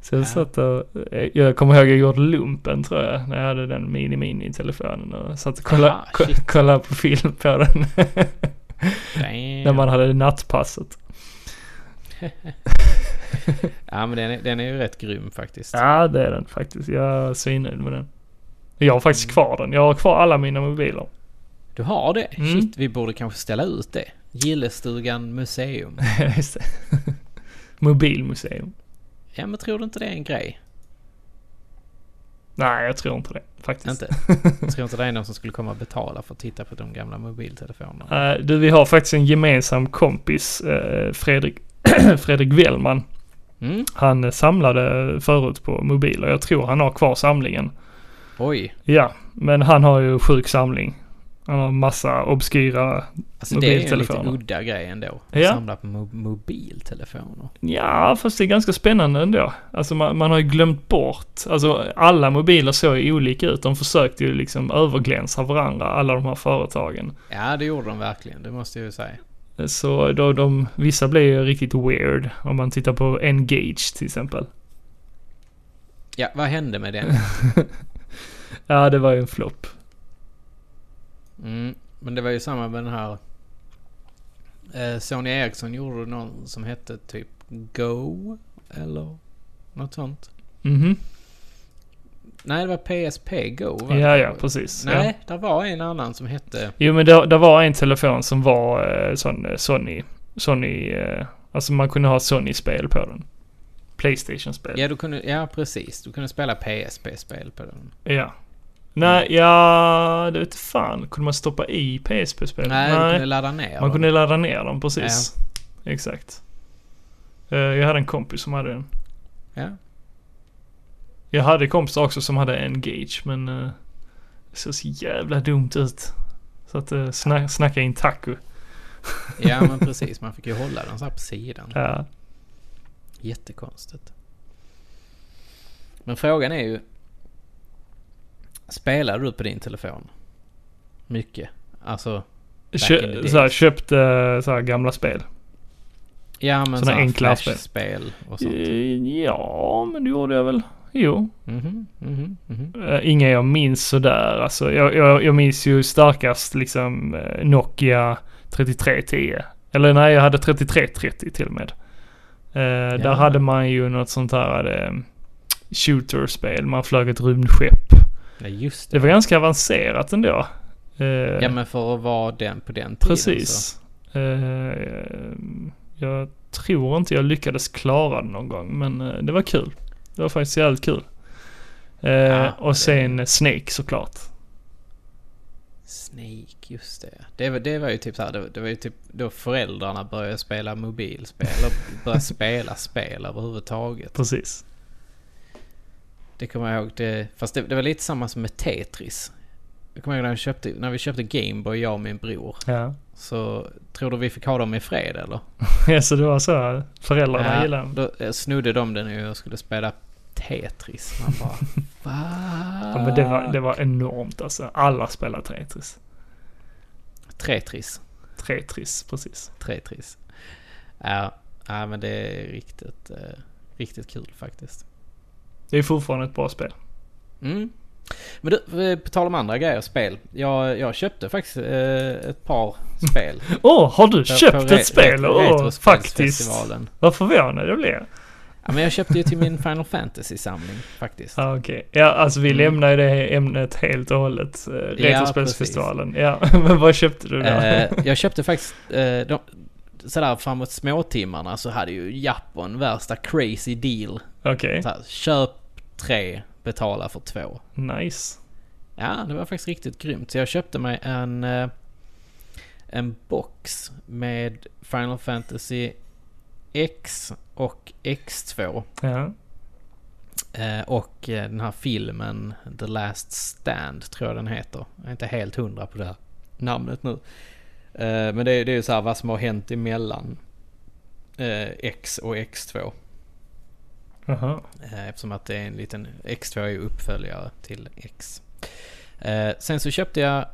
Speaker 2: Så jag
Speaker 1: Ja.
Speaker 2: satt och, eh, jag kommer ihåg jag gjorde lumpen tror jag, när jag hade den mini-mini-telefonen och satt och kollade, ko-
Speaker 1: shit.
Speaker 2: kollade på film på den. När man hade nattpasset. (laughs)
Speaker 1: Ja men den är, den är ju rätt grym faktiskt.
Speaker 2: Ja det är den faktiskt, jag är svinnöjd med den. Jag har faktiskt
Speaker 1: Mm.
Speaker 2: kvar den, jag har kvar alla mina mobiler.
Speaker 1: Du har det?
Speaker 2: Mm.
Speaker 1: Shit, vi borde kanske ställa ut det. Gillestugan museum. (laughs) (laughs)
Speaker 2: Mobilmuseum.
Speaker 1: Ja men tror du inte det är en grej?
Speaker 2: Nej jag tror inte det faktiskt.
Speaker 1: Inte? Jag (laughs) tror inte det är någon som skulle komma och betala för att titta på de gamla mobiltelefonerna.
Speaker 2: Eh, du, vi har faktiskt en gemensam kompis, eh, Fredrik, (clears throat) Fredrik Wellman.
Speaker 1: Mm?
Speaker 2: Han eh, samlade förut på mobiler. Jag tror han har kvar samlingen.
Speaker 1: Oj.
Speaker 2: Ja, men han har ju sjuk samling. Han har massa obskyra...
Speaker 1: Alltså det är ju en lite
Speaker 2: Mobiltelefoner.
Speaker 1: udda grej ändå.
Speaker 2: Ja.
Speaker 1: Samla på mo- mobiltelefoner.
Speaker 2: Ja, fast det är ganska spännande ändå. Alltså man, man har ju glömt bort. Alltså alla mobiler såg ju olika ut. De försökte ju liksom överglänsa varandra, alla de här företagen.
Speaker 1: Ja det gjorde de verkligen, det måste jag ju säga.
Speaker 2: Så då de, vissa blir ju riktigt weird. Om man tittar på Engage till exempel.
Speaker 1: Ja, vad hände med den? (laughs)
Speaker 2: Ja, det var ju en flopp.
Speaker 1: Mm, men det var ju samma med den här... Eh, Sony Ericsson gjorde någon som hette typ Go, eller något sånt.
Speaker 2: Mhm.
Speaker 1: Nej, det var PSP Go va?
Speaker 2: Ja, ja, precis. Ja.
Speaker 1: Nej, det var en annan som hette...
Speaker 2: Jo men det, det var en telefon som var eh, sån eh, Sony, Sony, eh, alltså man kunde ha Sony-spel på den. Playstation-spel.
Speaker 1: Ja, du kunde, ja, precis. Du kunde spela PSP-spel på den.
Speaker 2: Ja. Nej, ja, det vet fan. Kunde man stoppa i PSP-spel?
Speaker 1: Nej, du kunde ladda ner
Speaker 2: man
Speaker 1: dem.
Speaker 2: kunde ladda ner dem, precis. Exakt. Eh, jag hade en kompis som hade den.
Speaker 1: Ja.
Speaker 2: Jag hade kompisar också som hade Engage, men uh, det såg så jävla dumt ut. Så att uh, snack, snacka in taco. (laughs)
Speaker 1: ja, men (laughs) precis. Man fick ju hålla den så här på sidan.
Speaker 2: Ja.
Speaker 1: Jättekonstigt. Men frågan är ju... Spelar du på din telefon? Mycket? Alltså...
Speaker 2: Kö,
Speaker 1: days.
Speaker 2: så här, köpte uh, så här gamla spel.
Speaker 1: Ja men sådana
Speaker 2: enklare
Speaker 1: flashspel och sånt.
Speaker 2: Eh, ja, men det gjorde jag väl. Jo.
Speaker 1: Mhm, mhm, mhm.
Speaker 2: Uh, inga jag minns sådär. Alltså, jag, jag, jag minns ju starkast liksom eh, Nokia 3310. Eller nej, jag hade 3330 till och med. Eh, Där hade man ju något sånt här uh, shooterspel. Man flög ett rymdskepp.
Speaker 1: Ja just
Speaker 2: Det
Speaker 1: det.
Speaker 2: var ganska avancerat ändå. Eh,
Speaker 1: Ja men för att vara den på den tiden så.
Speaker 2: Precis. Eh, jag tror inte jag lyckades klara det någon gång, men eh, det var kul. Det var faktiskt jävligt kul. Eh,
Speaker 1: Ja,
Speaker 2: och
Speaker 1: det-
Speaker 2: sen Snake såklart.
Speaker 1: Snake, just det. Det var, det var ju typ så här, det, det var ju typ då föräldrarna började spela mobilspel och började (laughs) spela spel överhuvudtaget.
Speaker 2: Precis.
Speaker 1: Det kommer jag ihåg. Det, fast det, det var lite samma som med Tetris. Jag kommer ihåg när vi köpte, när vi köpte Gameboy, jag och min bror.
Speaker 2: Ja.
Speaker 1: Så tror du vi fick ha dem i fred eller? (laughs)
Speaker 2: ja, så det var så. Föräldrarna
Speaker 1: Ja,
Speaker 2: gillade den.
Speaker 1: Då snodde de den ju och skulle spela Tetris. Man bara... (laughs) Va?
Speaker 2: Ja, men det var, det var enormt alltså. Alla spelar Tetris.
Speaker 1: Tetris.
Speaker 2: Tetris, precis.
Speaker 1: Tetris. Ja, ja, men det är riktigt, eh, riktigt kul faktiskt.
Speaker 2: Det är fortfarande ett bra spel.
Speaker 1: Mm. Men du, eh, på tal om andra grejer, spel. Jag, jag köpte faktiskt eh, ett par spel. (laughs)
Speaker 2: Åh, har du
Speaker 1: på-
Speaker 2: köpt
Speaker 1: på
Speaker 2: ett spel? Åh, faktiskt.
Speaker 1: Retrospelsfestivalen.
Speaker 2: Vad förvånad jag blev.
Speaker 1: Ja, men jag köpte ju till min Final Fantasy-samling faktiskt.
Speaker 2: Ja, okej. Ja, alltså vi
Speaker 1: Mm.
Speaker 2: lämnar ju det ämnet helt och hållet. Eh, Retrospelsfestivalen. Ja, (laughs) men vad köpte du då?
Speaker 1: Eh, jag köpte faktiskt, eh, de, sådär framåt småtimmarna så hade ju Japan värsta crazy deal.
Speaker 2: Okej,
Speaker 1: här, köp tre, betala för två.
Speaker 2: nice.
Speaker 1: Ja, det var faktiskt riktigt grymt. Så jag köpte mig en, eh, en box med Final Fantasy X och X2.
Speaker 2: Ja,
Speaker 1: Eh, och eh, den här filmen The Last Stand tror jag den heter. Jag är inte helt hundra på det här namnet nu. Eh, men det, är- det är ju så här vad som har hänt emellan eh, X och X2.
Speaker 2: jaha.
Speaker 1: Eh, eftersom att det är en liten X2 är ju uppföljare till X. Sen så köpte jag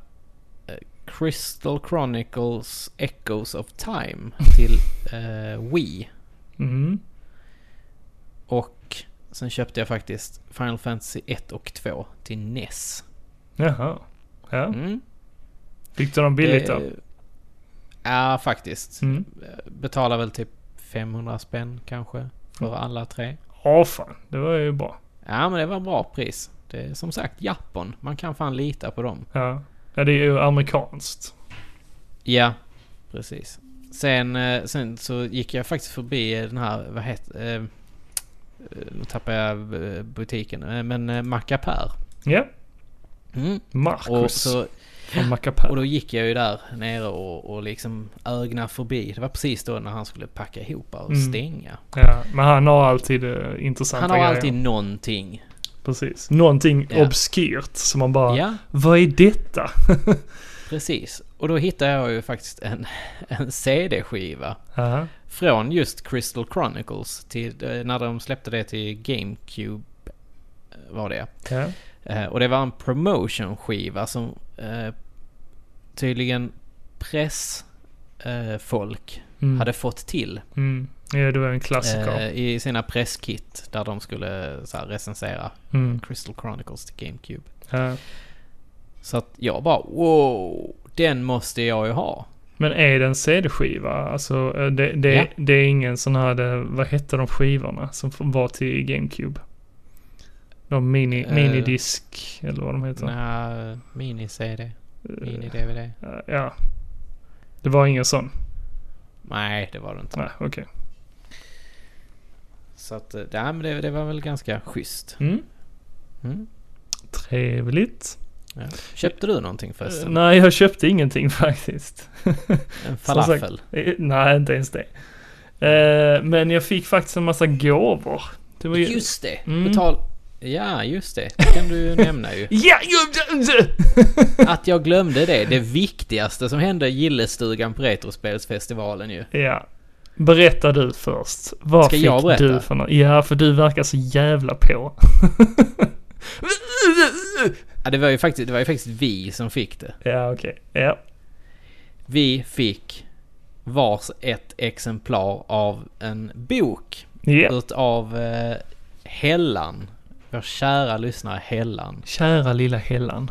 Speaker 1: Crystal Chronicles Echoes of Time till Wii.
Speaker 2: Mm.
Speaker 1: Och sen köpte jag faktiskt Final Fantasy 1 och 2 till NES.
Speaker 2: Jaha. Ja,
Speaker 1: Mm.
Speaker 2: fick du dem billigt då?
Speaker 1: Ja, faktiskt.
Speaker 2: Mm.
Speaker 1: Betalar väl typ 500 spänn kanske för alla tre.
Speaker 2: Ja, fan. Det var ju bra.
Speaker 1: Ja, men det var bra pris. Det är som sagt Japan. Man kan fan lita på dem.
Speaker 2: Ja. Ja, det är ju amerikanskt.
Speaker 1: Ja, precis. Sen, eh, sen så gick jag faktiskt förbi den här, vad heter eh, eh, Nu tappar jag eh, butiken. Men Macapär.
Speaker 2: Ja,
Speaker 1: Mm. Och,
Speaker 2: Marcus
Speaker 1: så,
Speaker 2: från Macapär.
Speaker 1: och då gick jag ju där nere och, och liksom ögna förbi. Det var precis då när han skulle packa ihop och
Speaker 2: Mm.
Speaker 1: stänga.
Speaker 2: Ja, men han har alltid uh, intressanta
Speaker 1: Han har
Speaker 2: grejer.
Speaker 1: alltid någonting.
Speaker 2: Precis. Någonting
Speaker 1: Ja.
Speaker 2: obskyrt som man bara,
Speaker 1: Ja,
Speaker 2: vad är detta? (laughs)
Speaker 1: precis. Och då hittade jag ju faktiskt en, en CD-skiva.
Speaker 2: Ja,
Speaker 1: Från just Crystal Chronicles till eh, när de släppte det till GameCube eh, var det.
Speaker 2: ja.
Speaker 1: Eh, och det var en promotion-skiva som eh, tydligen pressfolk eh,
Speaker 2: Mm.
Speaker 1: hade fått till
Speaker 2: Mm. Ja, det var en klassiker.
Speaker 1: eh, i sina presskit där de skulle så här, recensera
Speaker 2: Mm.
Speaker 1: Crystal Chronicles till GameCube.
Speaker 2: Ja.
Speaker 1: Så att jag bara wow, den måste jag ju ha.
Speaker 2: Men är det en CD-skiva? Alltså, eh, det, det,
Speaker 1: Ja.
Speaker 2: det är ingen sån här, det, vad hette de skivorna som var till GameCube? De mini,
Speaker 1: Eh.
Speaker 2: minidisk, eller vad de heter.
Speaker 1: Nej, mini-CD, mini-DVD.
Speaker 2: Ja. Det var ingen sån?
Speaker 1: Nej, det var det inte.
Speaker 2: Nej, okej.
Speaker 1: Så att, eh, ja, men det, det var väl ganska schysst.
Speaker 2: Mm.
Speaker 1: Mm.
Speaker 2: Trevligt.
Speaker 1: Ja. Köpte du någonting
Speaker 2: Eh,
Speaker 1: förresten?
Speaker 2: Nej, jag köpte ingenting (laughs) faktiskt.
Speaker 1: En falafel?
Speaker 2: Eh, Nej, inte ens det. Eh, men jag fick faktiskt en massa gåvor. Det ju...
Speaker 1: Just det!
Speaker 2: Mm.
Speaker 1: Betal... Ja, just det. Det kan du (laughs) nämna ju.
Speaker 2: Ja,
Speaker 1: Att jag glömde det. Det viktigaste som hände i Gillestugan på Retrospelsfestivalen ju.
Speaker 2: Ja. Berätta du först. Vad
Speaker 1: Ska
Speaker 2: fick
Speaker 1: jag berätta?
Speaker 2: du för något? Ja, för du verkar så jävla på. (laughs)
Speaker 1: Ja, det var ju faktiskt, det var ju faktiskt vi som fick det.
Speaker 2: ja, okej. Ja.
Speaker 1: Vi fick vars ett exemplar av en bok
Speaker 2: Ja.
Speaker 1: utav eh, Hellan. Vår kära lyssnare Hellan.
Speaker 2: Kära lilla Hellan.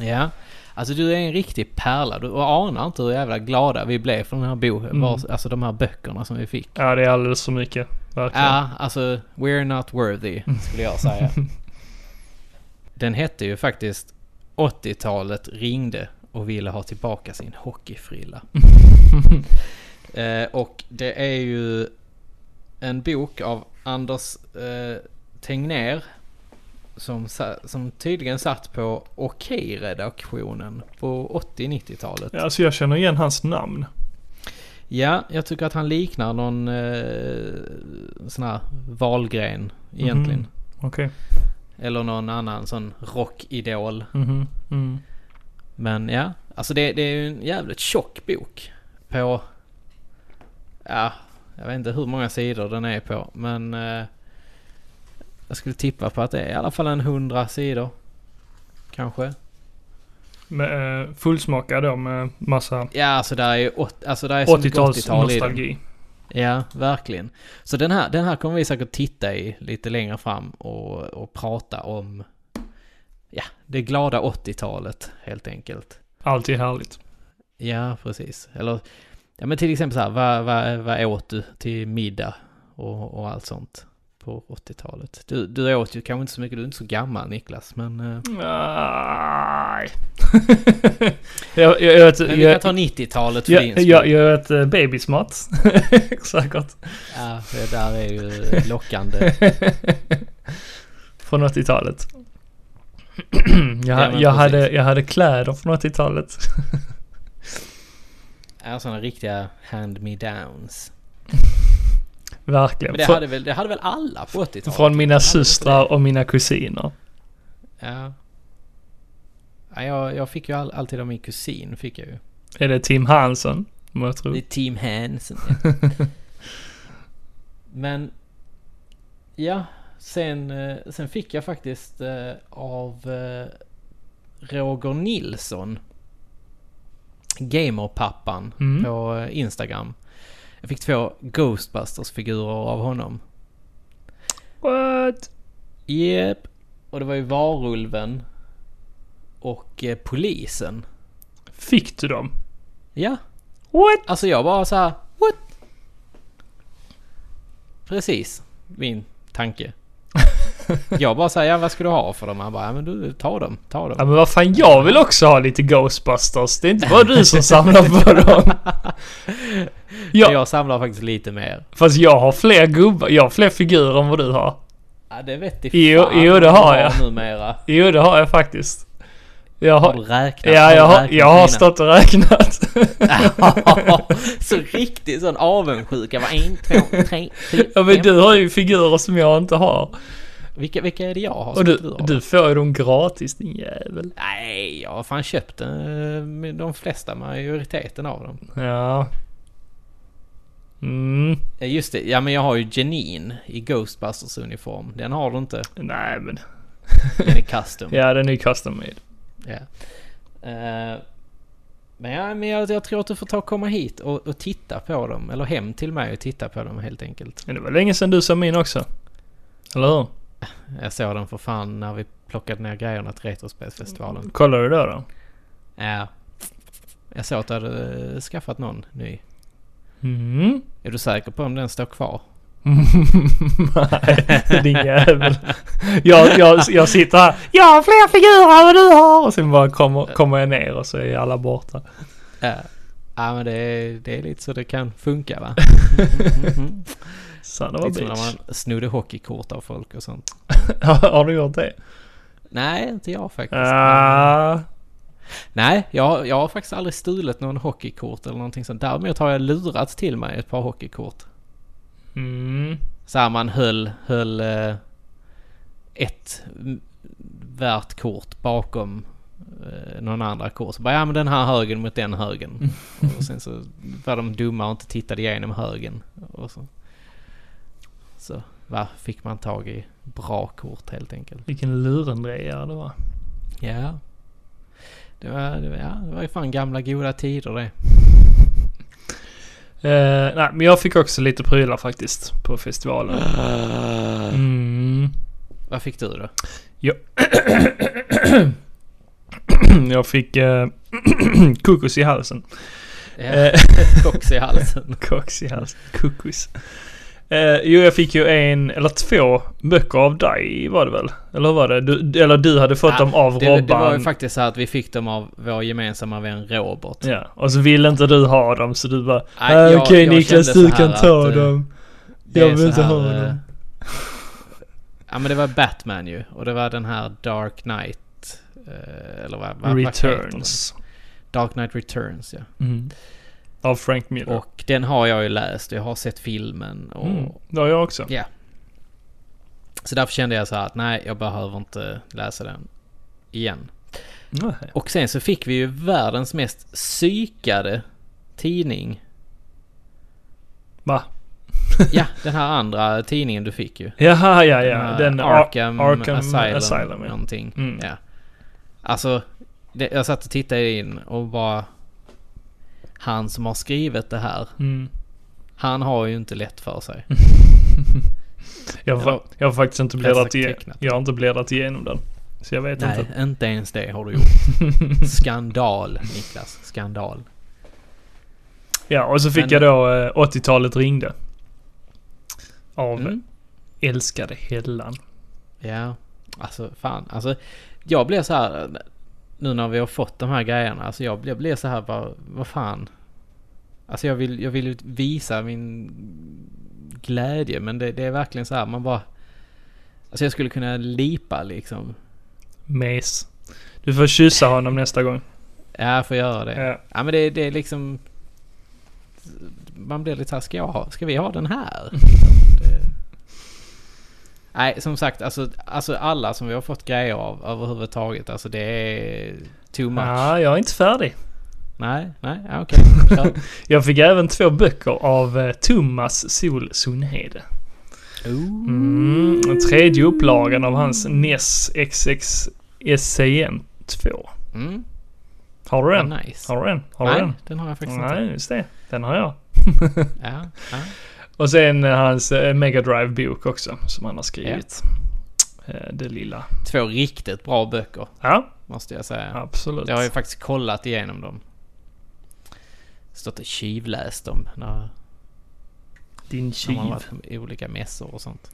Speaker 1: Ja. Alltså du är en riktig pärla. Du anar inte hur jävla glada vi blev för den här boken.
Speaker 2: Mm.
Speaker 1: Alltså de här böckerna som vi fick.
Speaker 2: Ja, det är alldeles för mycket. Verkligen.
Speaker 1: Ja, alltså we're not worthy skulle jag säga. (laughs) Den hette ju faktiskt 80-talet ringde och ville ha tillbaka sin hockeyfrilla. (laughs) Eh, och det är ju en bok av Anders eh, Tegnér som, som tydligen satt på Okej-redaktionen på 80-90-talet.
Speaker 2: Ja, Alltså jag känner igen hans namn.
Speaker 1: Ja, jag tycker att han liknar någon eh, sån här Wahlgren egentligen.
Speaker 2: Mhm. Okej.
Speaker 1: Eller någon annan sån rockidol.
Speaker 2: Mhm. Mm.
Speaker 1: Men ja, alltså det, det är ju en jävligt tjock bok. På, ja, jag vet inte hur många sidor den är på. Men eh, jag skulle tippa på att det är i alla fall en hundra sidor. Kanske.
Speaker 2: Med, eh, fullsmakad då med massa
Speaker 1: Ja, alltså där är ju åt, alltså där är så mycket
Speaker 2: 80-tals
Speaker 1: 80-tal i den.
Speaker 2: nostalgi.
Speaker 1: Ja, verkligen. Så den här, den här kommer vi säkert titta i lite längre fram och, och prata om ja, det glada 80-talet helt enkelt.
Speaker 2: Alltid härligt.
Speaker 1: Ja, precis. Eller ja, men till exempel så här, vad, vad, vad åt du till middag och, och allt sånt på 80-talet? Du, du åt ju kanske inte så mycket, du är inte så gammal Niklas, men, eh,
Speaker 2: Nej. (laughs) jag, jag, jag,
Speaker 1: men vi
Speaker 2: jag,
Speaker 1: kan ta 90-talet för
Speaker 2: jag,
Speaker 1: din
Speaker 2: jag,
Speaker 1: skull.
Speaker 2: jag gör ett uh, babysmått. (laughs) Säkert.
Speaker 1: Ja, det där är ju lockande. (laughs)
Speaker 2: Från 80-talet. (clears throat) jag, jag, hade, jag hade kläder från 80-talet.
Speaker 1: Ja, sådana riktiga hand-me-downs.
Speaker 2: Verkligen.
Speaker 1: Men det hade, väl, det hade väl alla på 80-talet?
Speaker 2: Från mina systrar och mina kusiner.
Speaker 1: Ja. ja jag, jag fick ju all, alltid av min kusin, fick jag ju.
Speaker 2: Är det Tim Hansson? Må jag tro.
Speaker 1: Det är Team Hansen. Ja. (laughs) Men ja, sen, eh, sen fick jag faktiskt eh, av eh, Roger Nilsson, gamerpappan
Speaker 2: Mm.
Speaker 1: på Instagram. Jag fick två Ghostbusters-figurer av honom.
Speaker 2: What?
Speaker 1: Jep. Och det var ju Varulven och eh, Polisen.
Speaker 2: Fick du dem?
Speaker 1: Ja,
Speaker 2: What?
Speaker 1: Alltså jag bara så här, what? Precis, min tanke. (laughs) jag bara säger, ja, vad ska du ha för dem? Han bara, ja men du, ta dem, ta
Speaker 2: Ja
Speaker 1: dem.
Speaker 2: men vad fan, jag vill också ha lite Ghostbusters. Det är inte bara du som (laughs) samlar på dem. (laughs)
Speaker 1: Jag,
Speaker 2: Ja,
Speaker 1: samlar faktiskt lite mer.
Speaker 2: fast jag har fler gubbar, jag har fler figurer än vad du har.
Speaker 1: Ja det vet
Speaker 2: Jo,
Speaker 1: fan
Speaker 2: jo,
Speaker 1: vad
Speaker 2: det
Speaker 1: du
Speaker 2: har jag.
Speaker 1: numera.
Speaker 2: Jo det har jag faktiskt. Jag
Speaker 1: Har du
Speaker 2: har,
Speaker 1: räknat?
Speaker 2: ja,
Speaker 1: du
Speaker 2: jag har,
Speaker 1: räknat
Speaker 2: jag har stått och räknat.
Speaker 1: så riktigt sån avundsjuka. Var en, två, tre, fyra,
Speaker 2: Ja men du har ju figurer som jag inte har.
Speaker 1: Vilka, vilka är det jag har
Speaker 2: Och du,
Speaker 1: har?
Speaker 2: du får ju dem gratis din jävel.
Speaker 1: Nej, jag har fan köpt eh, de flesta, majoriteten av dem.
Speaker 2: Ja. Mm.
Speaker 1: Just det, ja men jag har ju Janine i Ghostbusters uniform. Den har du inte.
Speaker 2: Nej men.
Speaker 1: Den är custom. (laughs)
Speaker 2: Ja den är custom made.
Speaker 1: Ja. Eh, men ja, men jag, jag tror att du får ta och komma hit och, och titta på dem. Eller hem till mig och titta på dem helt enkelt.
Speaker 2: Men det var länge sedan du sa min också. Eller hur?
Speaker 1: Jag såg den för fan när vi plockade ner grejerna till Retrospelsfestivalen.
Speaker 2: Kollade du då då?
Speaker 1: Ja. Jag såg att du hade eh, skaffat någon ny.
Speaker 2: Mm.
Speaker 1: Är du säker på om den står kvar? (laughs)
Speaker 2: Nej, din jävel. Jag, jag, jag sitter här. Jag har fler figurer än vad du har. Och sen bara kommer, kommer jag ner och så är alla borta.
Speaker 1: Ja. Ja men det det är lite så det kan funka va? Mhm. (laughs)
Speaker 2: Son of a
Speaker 1: Lite som när man snodde hockeykort av folk och sånt. (laughs)
Speaker 2: har du gjort det?
Speaker 1: Nej, inte jag faktiskt.
Speaker 2: Ah,
Speaker 1: Nej, jag, jag har faktiskt aldrig stulit någon hockeykort eller någonting sånt. Däremot har jag lurat till mig ett par hockeykort.
Speaker 2: mm.
Speaker 1: Så här man höll, höll eh, ett värt kort bakom eh, någon andra kort. Så bara, ja men den här högen mot den högen. (laughs) och sen så var de dumma och inte tittade igenom högen. Och så, så va, fick man tag i bra kort helt enkelt.
Speaker 2: Vilken lurendrejare det var.
Speaker 1: Ja. Det var, det var, ja, det var ju fan gamla goda tider det. (laughs)
Speaker 2: Eh, nej, men jag fick också lite prylar faktiskt på festivalen. Mm.
Speaker 1: Vad fick du då? (clears throat)
Speaker 2: jag fick eh, (clears throat) kokos i halsen.
Speaker 1: Ja,
Speaker 2: Eh, (laughs)
Speaker 1: koks i halsen. (laughs)
Speaker 2: Koks i halsen. Kokos. Eh, jo, jag fick ju en eller två böcker av dig var det väl? Eller hur var det? Du, eller du hade fått
Speaker 1: Ja,
Speaker 2: dem av
Speaker 1: Det,
Speaker 2: Robban.
Speaker 1: det var ju faktiskt så att vi fick dem av vår gemensamma vän Robert.
Speaker 2: Ja, och så ville inte du ha dem så du bara "Ah, Okej
Speaker 1: jag
Speaker 2: Niklas, du kan ta
Speaker 1: att, eh,
Speaker 2: dem. Jag vill inte ha
Speaker 1: eh,
Speaker 2: dem.
Speaker 1: Ja men det var Batman ju. Och det var den här Dark Knight. eh, Eller vad, vad?
Speaker 2: Returns.
Speaker 1: Dark Knight Returns ja.
Speaker 2: Mm. Av Frank Miller.
Speaker 1: Och den har jag ju läst. Jag har sett filmen. Och,
Speaker 2: mm. Det har jag också.
Speaker 1: Ja. Så därför kände jag så här att nej, jag behöver inte läsa den igen.
Speaker 2: Nej.
Speaker 1: Och sen så fick vi ju världens mest psykade tidning.
Speaker 2: Va?
Speaker 1: Ja, den här andra tidningen du fick ju.
Speaker 2: Jaha, ja, ja.
Speaker 1: här
Speaker 2: Den
Speaker 1: Arkham,
Speaker 2: Arkham
Speaker 1: Asylum,
Speaker 2: Asylum, ja.
Speaker 1: någonting.
Speaker 2: Mm.
Speaker 1: Ja. Alltså, det, jag satt och tittade in och bara... Han som har skrivit det här,
Speaker 2: Mm.
Speaker 1: han har ju inte lätt för sig. (laughs)
Speaker 2: Jag, har, jag har faktiskt inte bläddrat
Speaker 1: tecknat.
Speaker 2: Jag har inte bläddrat igenom den. Så jag vet
Speaker 1: Nej,
Speaker 2: inte.
Speaker 1: inte ens det har du (laughs) gjort. Skandal, Niklas. Skandal.
Speaker 2: Ja, och så fick
Speaker 1: Men-
Speaker 2: jag då eh, 80-talet ringde. Av
Speaker 1: Mm.
Speaker 2: älskade Hellan.
Speaker 1: Ja, alltså fan. Alltså, jag blev så här... Nu när vi har fått de här grejerna. Alltså jag, jag blev så här bara, vad fan. Alltså jag vill, jag vill visa min glädje. Men det, det är verkligen så här, man bara... Alltså jag skulle kunna lipa liksom.
Speaker 2: Mes. Du får kyssa honom nästa gång.
Speaker 1: Ja, jag får göra det.
Speaker 2: Ja.
Speaker 1: Ja men det, det är liksom... Man blir lite såhär, ska, jag ha, ska vi ha den här? (laughs) nej, som sagt, alltså, alltså alla som vi har fått grejer av överhuvudtaget, alltså det är too much.
Speaker 2: Ja, jag är inte färdig.
Speaker 1: Nej, nej, okej. Kör. (laughs)
Speaker 2: Jag fick även två böcker av eh, Thomas Sol Sundhede.
Speaker 1: Ooh.
Speaker 2: Mm, tredje upplagan av hans NES XX SCN 2.
Speaker 1: Mm,
Speaker 2: Har du den?
Speaker 1: nice.
Speaker 2: Har du den? Har du
Speaker 1: nej,
Speaker 2: den?
Speaker 1: den har jag faktiskt
Speaker 2: Nej, just det. Den har jag.
Speaker 1: inte. Ja, ja.
Speaker 2: Och sen eh, hans eh, Mega Drive-bok också, som han har skrivit. Eh, Det lilla.
Speaker 1: Två riktigt bra böcker,
Speaker 2: Ja,
Speaker 1: måste jag säga.
Speaker 2: absolut.
Speaker 1: Jag har ju faktiskt kollat igenom dem. Stått och tjuvläst dem när,
Speaker 2: Din
Speaker 1: när man
Speaker 2: tjuv.
Speaker 1: varit på olika mässor och sånt.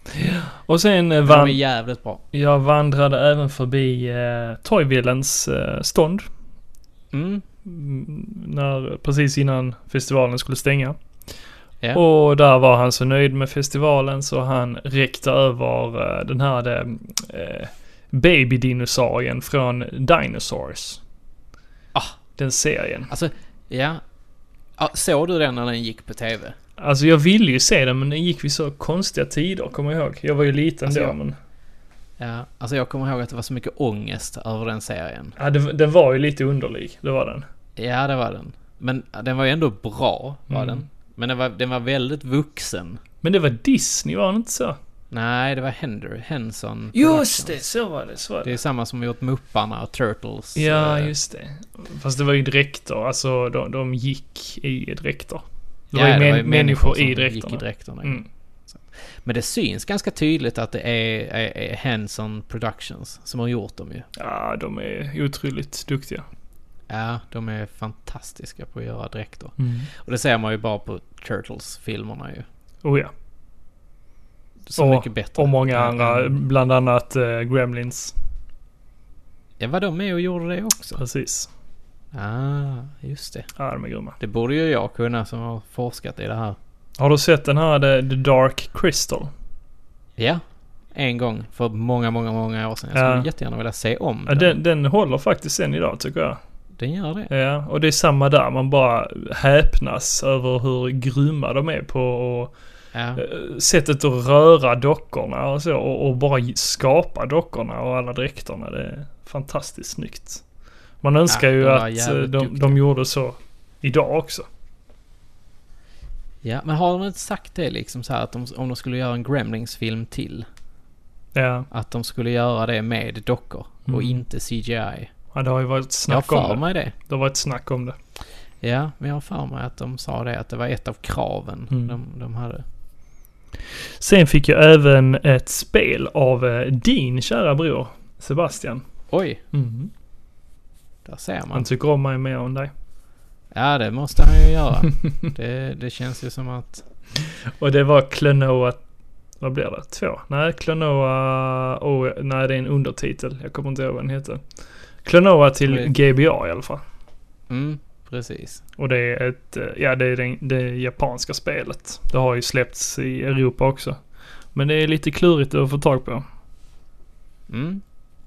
Speaker 2: Och sen
Speaker 1: Men de är
Speaker 2: vann,
Speaker 1: jävligt bra.
Speaker 2: jag vandrade även förbi eh, Toyvillens eh, stånd.
Speaker 1: Mm.
Speaker 2: Mm, När, precis innan festivalen skulle stänga.
Speaker 1: Ja.
Speaker 2: Och där var han så nöjd med festivalen så han räckte över eh, den här eh, babydinosaurien från Dinosaurs.
Speaker 1: Ah.
Speaker 2: Den serien.
Speaker 1: Alltså, ja. ja. Såg du den när den gick på TV?
Speaker 2: Alltså jag ville ju se den men den gick vid så konstiga tider, kommer jag ihåg. Jag var ju liten
Speaker 1: Alltså,
Speaker 2: då
Speaker 1: jag-
Speaker 2: men...
Speaker 1: Ja. Alltså jag kommer ihåg att det var så mycket ångest över den serien.
Speaker 2: Ja, det, den var ju lite underlig, det var den.
Speaker 1: Ja, det var den. Men den var ju ändå bra, var
Speaker 2: Mm.
Speaker 1: den. Men den var, den var väldigt vuxen.
Speaker 2: Men det var Disney, var det inte så?
Speaker 1: Nej, det var Hender, Henson
Speaker 2: Just det, så var det, så var
Speaker 1: Det
Speaker 2: det.
Speaker 1: är samma som gjort Mupparna och Turtles.
Speaker 2: Ja,
Speaker 1: eh,
Speaker 2: just det. Fast det var ju dräkter, alltså de, de gick i dräkter. Det
Speaker 1: ja,
Speaker 2: var ju,
Speaker 1: det
Speaker 2: män, människor
Speaker 1: som
Speaker 2: i
Speaker 1: gick
Speaker 2: dräkterna.
Speaker 1: i dräkterna.
Speaker 2: Mm.
Speaker 1: Men det syns ganska tydligt att det är, är, är Henson Productions som har gjort dem ju.
Speaker 2: Ja, de är otroligt duktiga.
Speaker 1: Ja, de är fantastiska på att göra dräkter.
Speaker 2: Mm.
Speaker 1: Och det ser man ju bara på Turtles-filmerna ju.
Speaker 2: Oh ja.
Speaker 1: Så
Speaker 2: Och-
Speaker 1: mycket bättre.
Speaker 2: Och många andra, bland annat eh, Gremlins.
Speaker 1: Ja, var de med och gjorde det också?
Speaker 2: Precis.
Speaker 1: Ah, just det.
Speaker 2: Ja, de är grymma.
Speaker 1: Det borde ju jag kunna som har forskat i det här.
Speaker 2: Har du sett den här The, The Dark Crystal?
Speaker 1: Ja, en gång för många, många, många år sedan. Jag
Speaker 2: Ja.
Speaker 1: skulle jättegärna vilja se om
Speaker 2: Ja,
Speaker 1: den.
Speaker 2: den, den håller faktiskt än idag tycker jag.
Speaker 1: Den gör det.
Speaker 2: Ja, och det är samma där. Man bara häpnas över hur grymma de är på och
Speaker 1: Ja.
Speaker 2: eh, sättet att röra dockorna och så och, och bara skapa dockorna och alla dräkterna. Det är fantastiskt snyggt. Man önskar
Speaker 1: Ja,
Speaker 2: ju att eh, de, de gjorde så idag också.
Speaker 1: ja, men har de inte sagt det liksom så här att de, om de skulle göra en Gremlings-film till.
Speaker 2: Ja,
Speaker 1: Att de skulle göra det med dockor och
Speaker 2: Mm.
Speaker 1: inte CGI.
Speaker 2: Ja det har ju varit
Speaker 1: Jag har
Speaker 2: snack om
Speaker 1: för
Speaker 2: det.
Speaker 1: mig det.
Speaker 2: Det har varit snack om det.
Speaker 1: Ja, men jag har för mig att de sa det. Att det var ett av kraven
Speaker 2: Mm.
Speaker 1: de, de hade.
Speaker 2: Sen fick jag även ett spel av eh, din kära bror Sebastian.
Speaker 1: Oj,
Speaker 2: Mm.
Speaker 1: där ser
Speaker 2: Han
Speaker 1: man.
Speaker 2: tycker om mig mer än dig.
Speaker 1: Ja, det måste han ju göra. (laughs) det, det känns ju som att
Speaker 2: Och det var Klonoa, vad blir det? Två? Nej, Klonoa, oh, nej det är en undertitel. Jag kommer inte ihåg vad den heter. Klonoa till. GBA i alla fall.
Speaker 1: Mm, precis.
Speaker 2: Och det är ett, eh, ja det är det, det japanska spelet. Det har ju släppts i Europa också. Men det är lite klurigt att få tag på.
Speaker 1: Mm,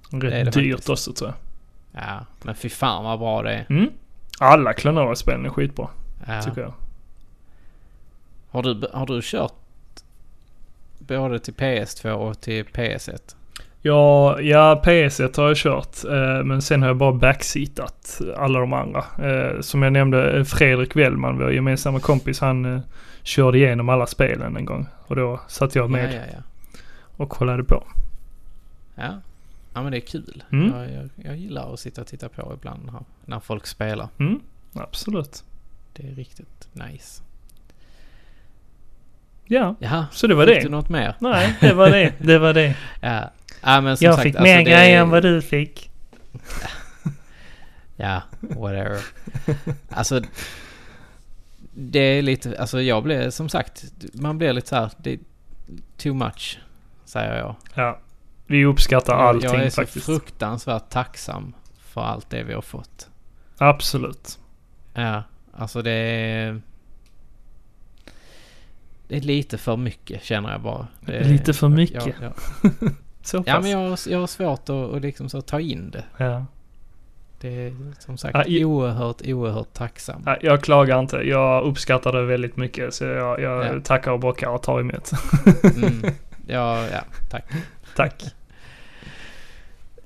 Speaker 2: Rätt
Speaker 1: är det
Speaker 2: dyrt
Speaker 1: faktiskt.
Speaker 2: också tror jag.
Speaker 1: ja. Men fy fan vad bra det är.
Speaker 2: Mm. Alla Klonoa-spelen är skitbra,
Speaker 1: Ja.
Speaker 2: tycker jag.
Speaker 1: Har, du, har du kört både till PS2 och till PS1?
Speaker 2: Ja, ja PS1 har jag kört. Eh, men sen har jag bara backseatat alla de andra. Eh, som jag nämnde, eh, Fredrik Wellman, vår gemensamma kompis, han eh, körde igenom alla spelen en gång. Och då satt jag med
Speaker 1: Ja, ja, ja.
Speaker 2: och kollade på.
Speaker 1: Ja. ja, men det är kul.
Speaker 2: Mm.
Speaker 1: Jag, jag, jag gillar att sitta och titta på ibland när, när folk spelar.
Speaker 2: Mm, absolut.
Speaker 1: Det är riktigt nice.
Speaker 2: Ja,
Speaker 1: Jaha,
Speaker 2: så det var
Speaker 1: fick
Speaker 2: det.
Speaker 1: du något mer?
Speaker 2: Nej, det var det. Det var det. (laughs)
Speaker 1: Ja. Ja men som
Speaker 2: jag
Speaker 1: sagt,
Speaker 2: fick
Speaker 1: alltså,
Speaker 2: mer
Speaker 1: det-
Speaker 2: grejer än vad du fick. (laughs)
Speaker 1: Ja, whatever. alltså, det är lite, alltså jag blir som sagt, man blir lite så här, det är too much, säger jag.
Speaker 2: Ja. Vi uppskattar
Speaker 1: jag,
Speaker 2: allting
Speaker 1: jag är så
Speaker 2: faktiskt.
Speaker 1: fruktansvärt tacksam för allt det vi har fått.
Speaker 2: Absolut.
Speaker 1: Ja, alltså det är... Det är lite för mycket känner jag bara. Det är,
Speaker 2: Lite för mycket?
Speaker 1: Ja, ja. (laughs)
Speaker 2: Så pass.
Speaker 1: ja men jag, har- jag har svårt att, att liksom så ta in det.
Speaker 2: Ja.
Speaker 1: Det är som sagt
Speaker 2: Ja, i-
Speaker 1: oerhört, oerhört tacksam.
Speaker 2: Nej, Jag klagar inte. Jag uppskattar det väldigt mycket. Så jag, jag
Speaker 1: Ja.
Speaker 2: tackar och bockar och tar emot.
Speaker 1: Mm. (laughs) Ja, ja, tack.
Speaker 2: Tack.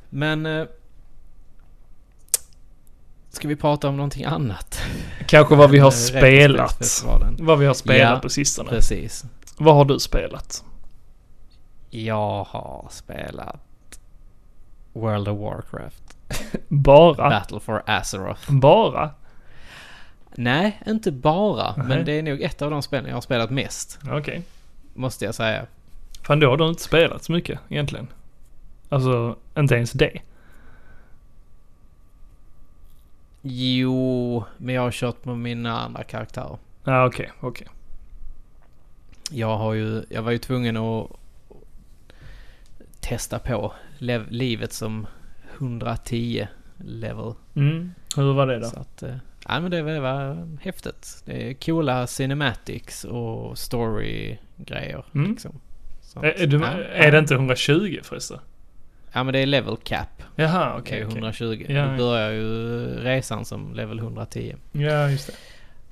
Speaker 1: Men... Eh, ska vi prata om någonting annat?
Speaker 2: Kanske vad vi har spelat. Vad vi har spelat
Speaker 1: Ja,
Speaker 2: på sistone.
Speaker 1: Precis.
Speaker 2: Vad har du spelat?
Speaker 1: Jag har spelat World of Warcraft.
Speaker 2: Bara?
Speaker 1: Battle for Azeroth.
Speaker 2: Bara?
Speaker 1: Nej, inte bara.
Speaker 2: Nej.
Speaker 1: Men det är nog ett av de spelen jag har spelat mest.
Speaker 2: Okej.
Speaker 1: Måste jag säga.
Speaker 2: Fan då har du inte spelat så mycket egentligen. Alltså, inte ens det.
Speaker 1: Jo, men jag har kört med mina andra karaktärer.
Speaker 2: Ja, okej, okej.
Speaker 1: Jag har ju, jag var ju tvungen att testa på lev, livet som 110 level.
Speaker 2: Mm. Hur var det då?
Speaker 1: Så att, eh, ja men det var, var häftigt. Det är coola cinematics och story-grejer
Speaker 2: Mm.
Speaker 1: liksom. Så
Speaker 2: Är, är, du,
Speaker 1: ja,
Speaker 2: är det inte 120 förresten?
Speaker 1: Ja men det är level cap.
Speaker 2: Jaha,
Speaker 1: Okej,
Speaker 2: okej. okej.
Speaker 1: 120.
Speaker 2: Ja,
Speaker 1: Då
Speaker 2: ja.
Speaker 1: börjar ju resan som level 110.
Speaker 2: Ja, just det.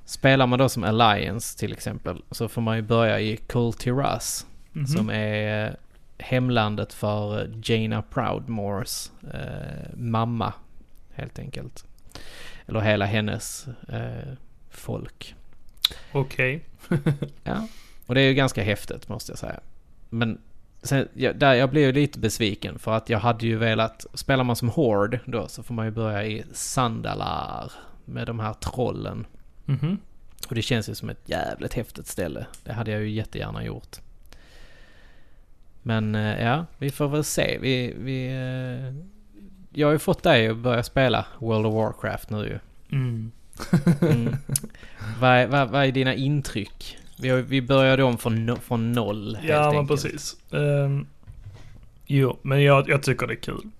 Speaker 1: Spelar man då som Alliance till exempel så får man ju börja i Kul Tiras
Speaker 2: Mhm.
Speaker 1: som är hemlandet för Jaina Proudmores eh, mamma helt enkelt. Eller hela hennes eh, folk.
Speaker 2: Okej. (laughs)
Speaker 1: Ja, och det är ju ganska häftigt måste jag säga. Men sen, jag, där, jag blev ju lite besviken för att jag hade ju velat, spelar man som Horde då så får man ju börja i Sandalar med de här trollen.
Speaker 2: Mhm.
Speaker 1: Och det känns ju som ett jävligt häftigt ställe. Det hade jag ju jättegärna gjort. Men eh, ja, vi får väl se. Vi, vi, eh, jag har ju fått dig att börja spela World of Warcraft nu ju.
Speaker 2: Mm.
Speaker 1: Mm. (laughs) vad, vad, vad är dina intryck? Vi, har, vi började om från, no, från noll helt
Speaker 2: Ja, men
Speaker 1: enkelt.
Speaker 2: precis. Um, jo, men jag, jag tycker det är kul.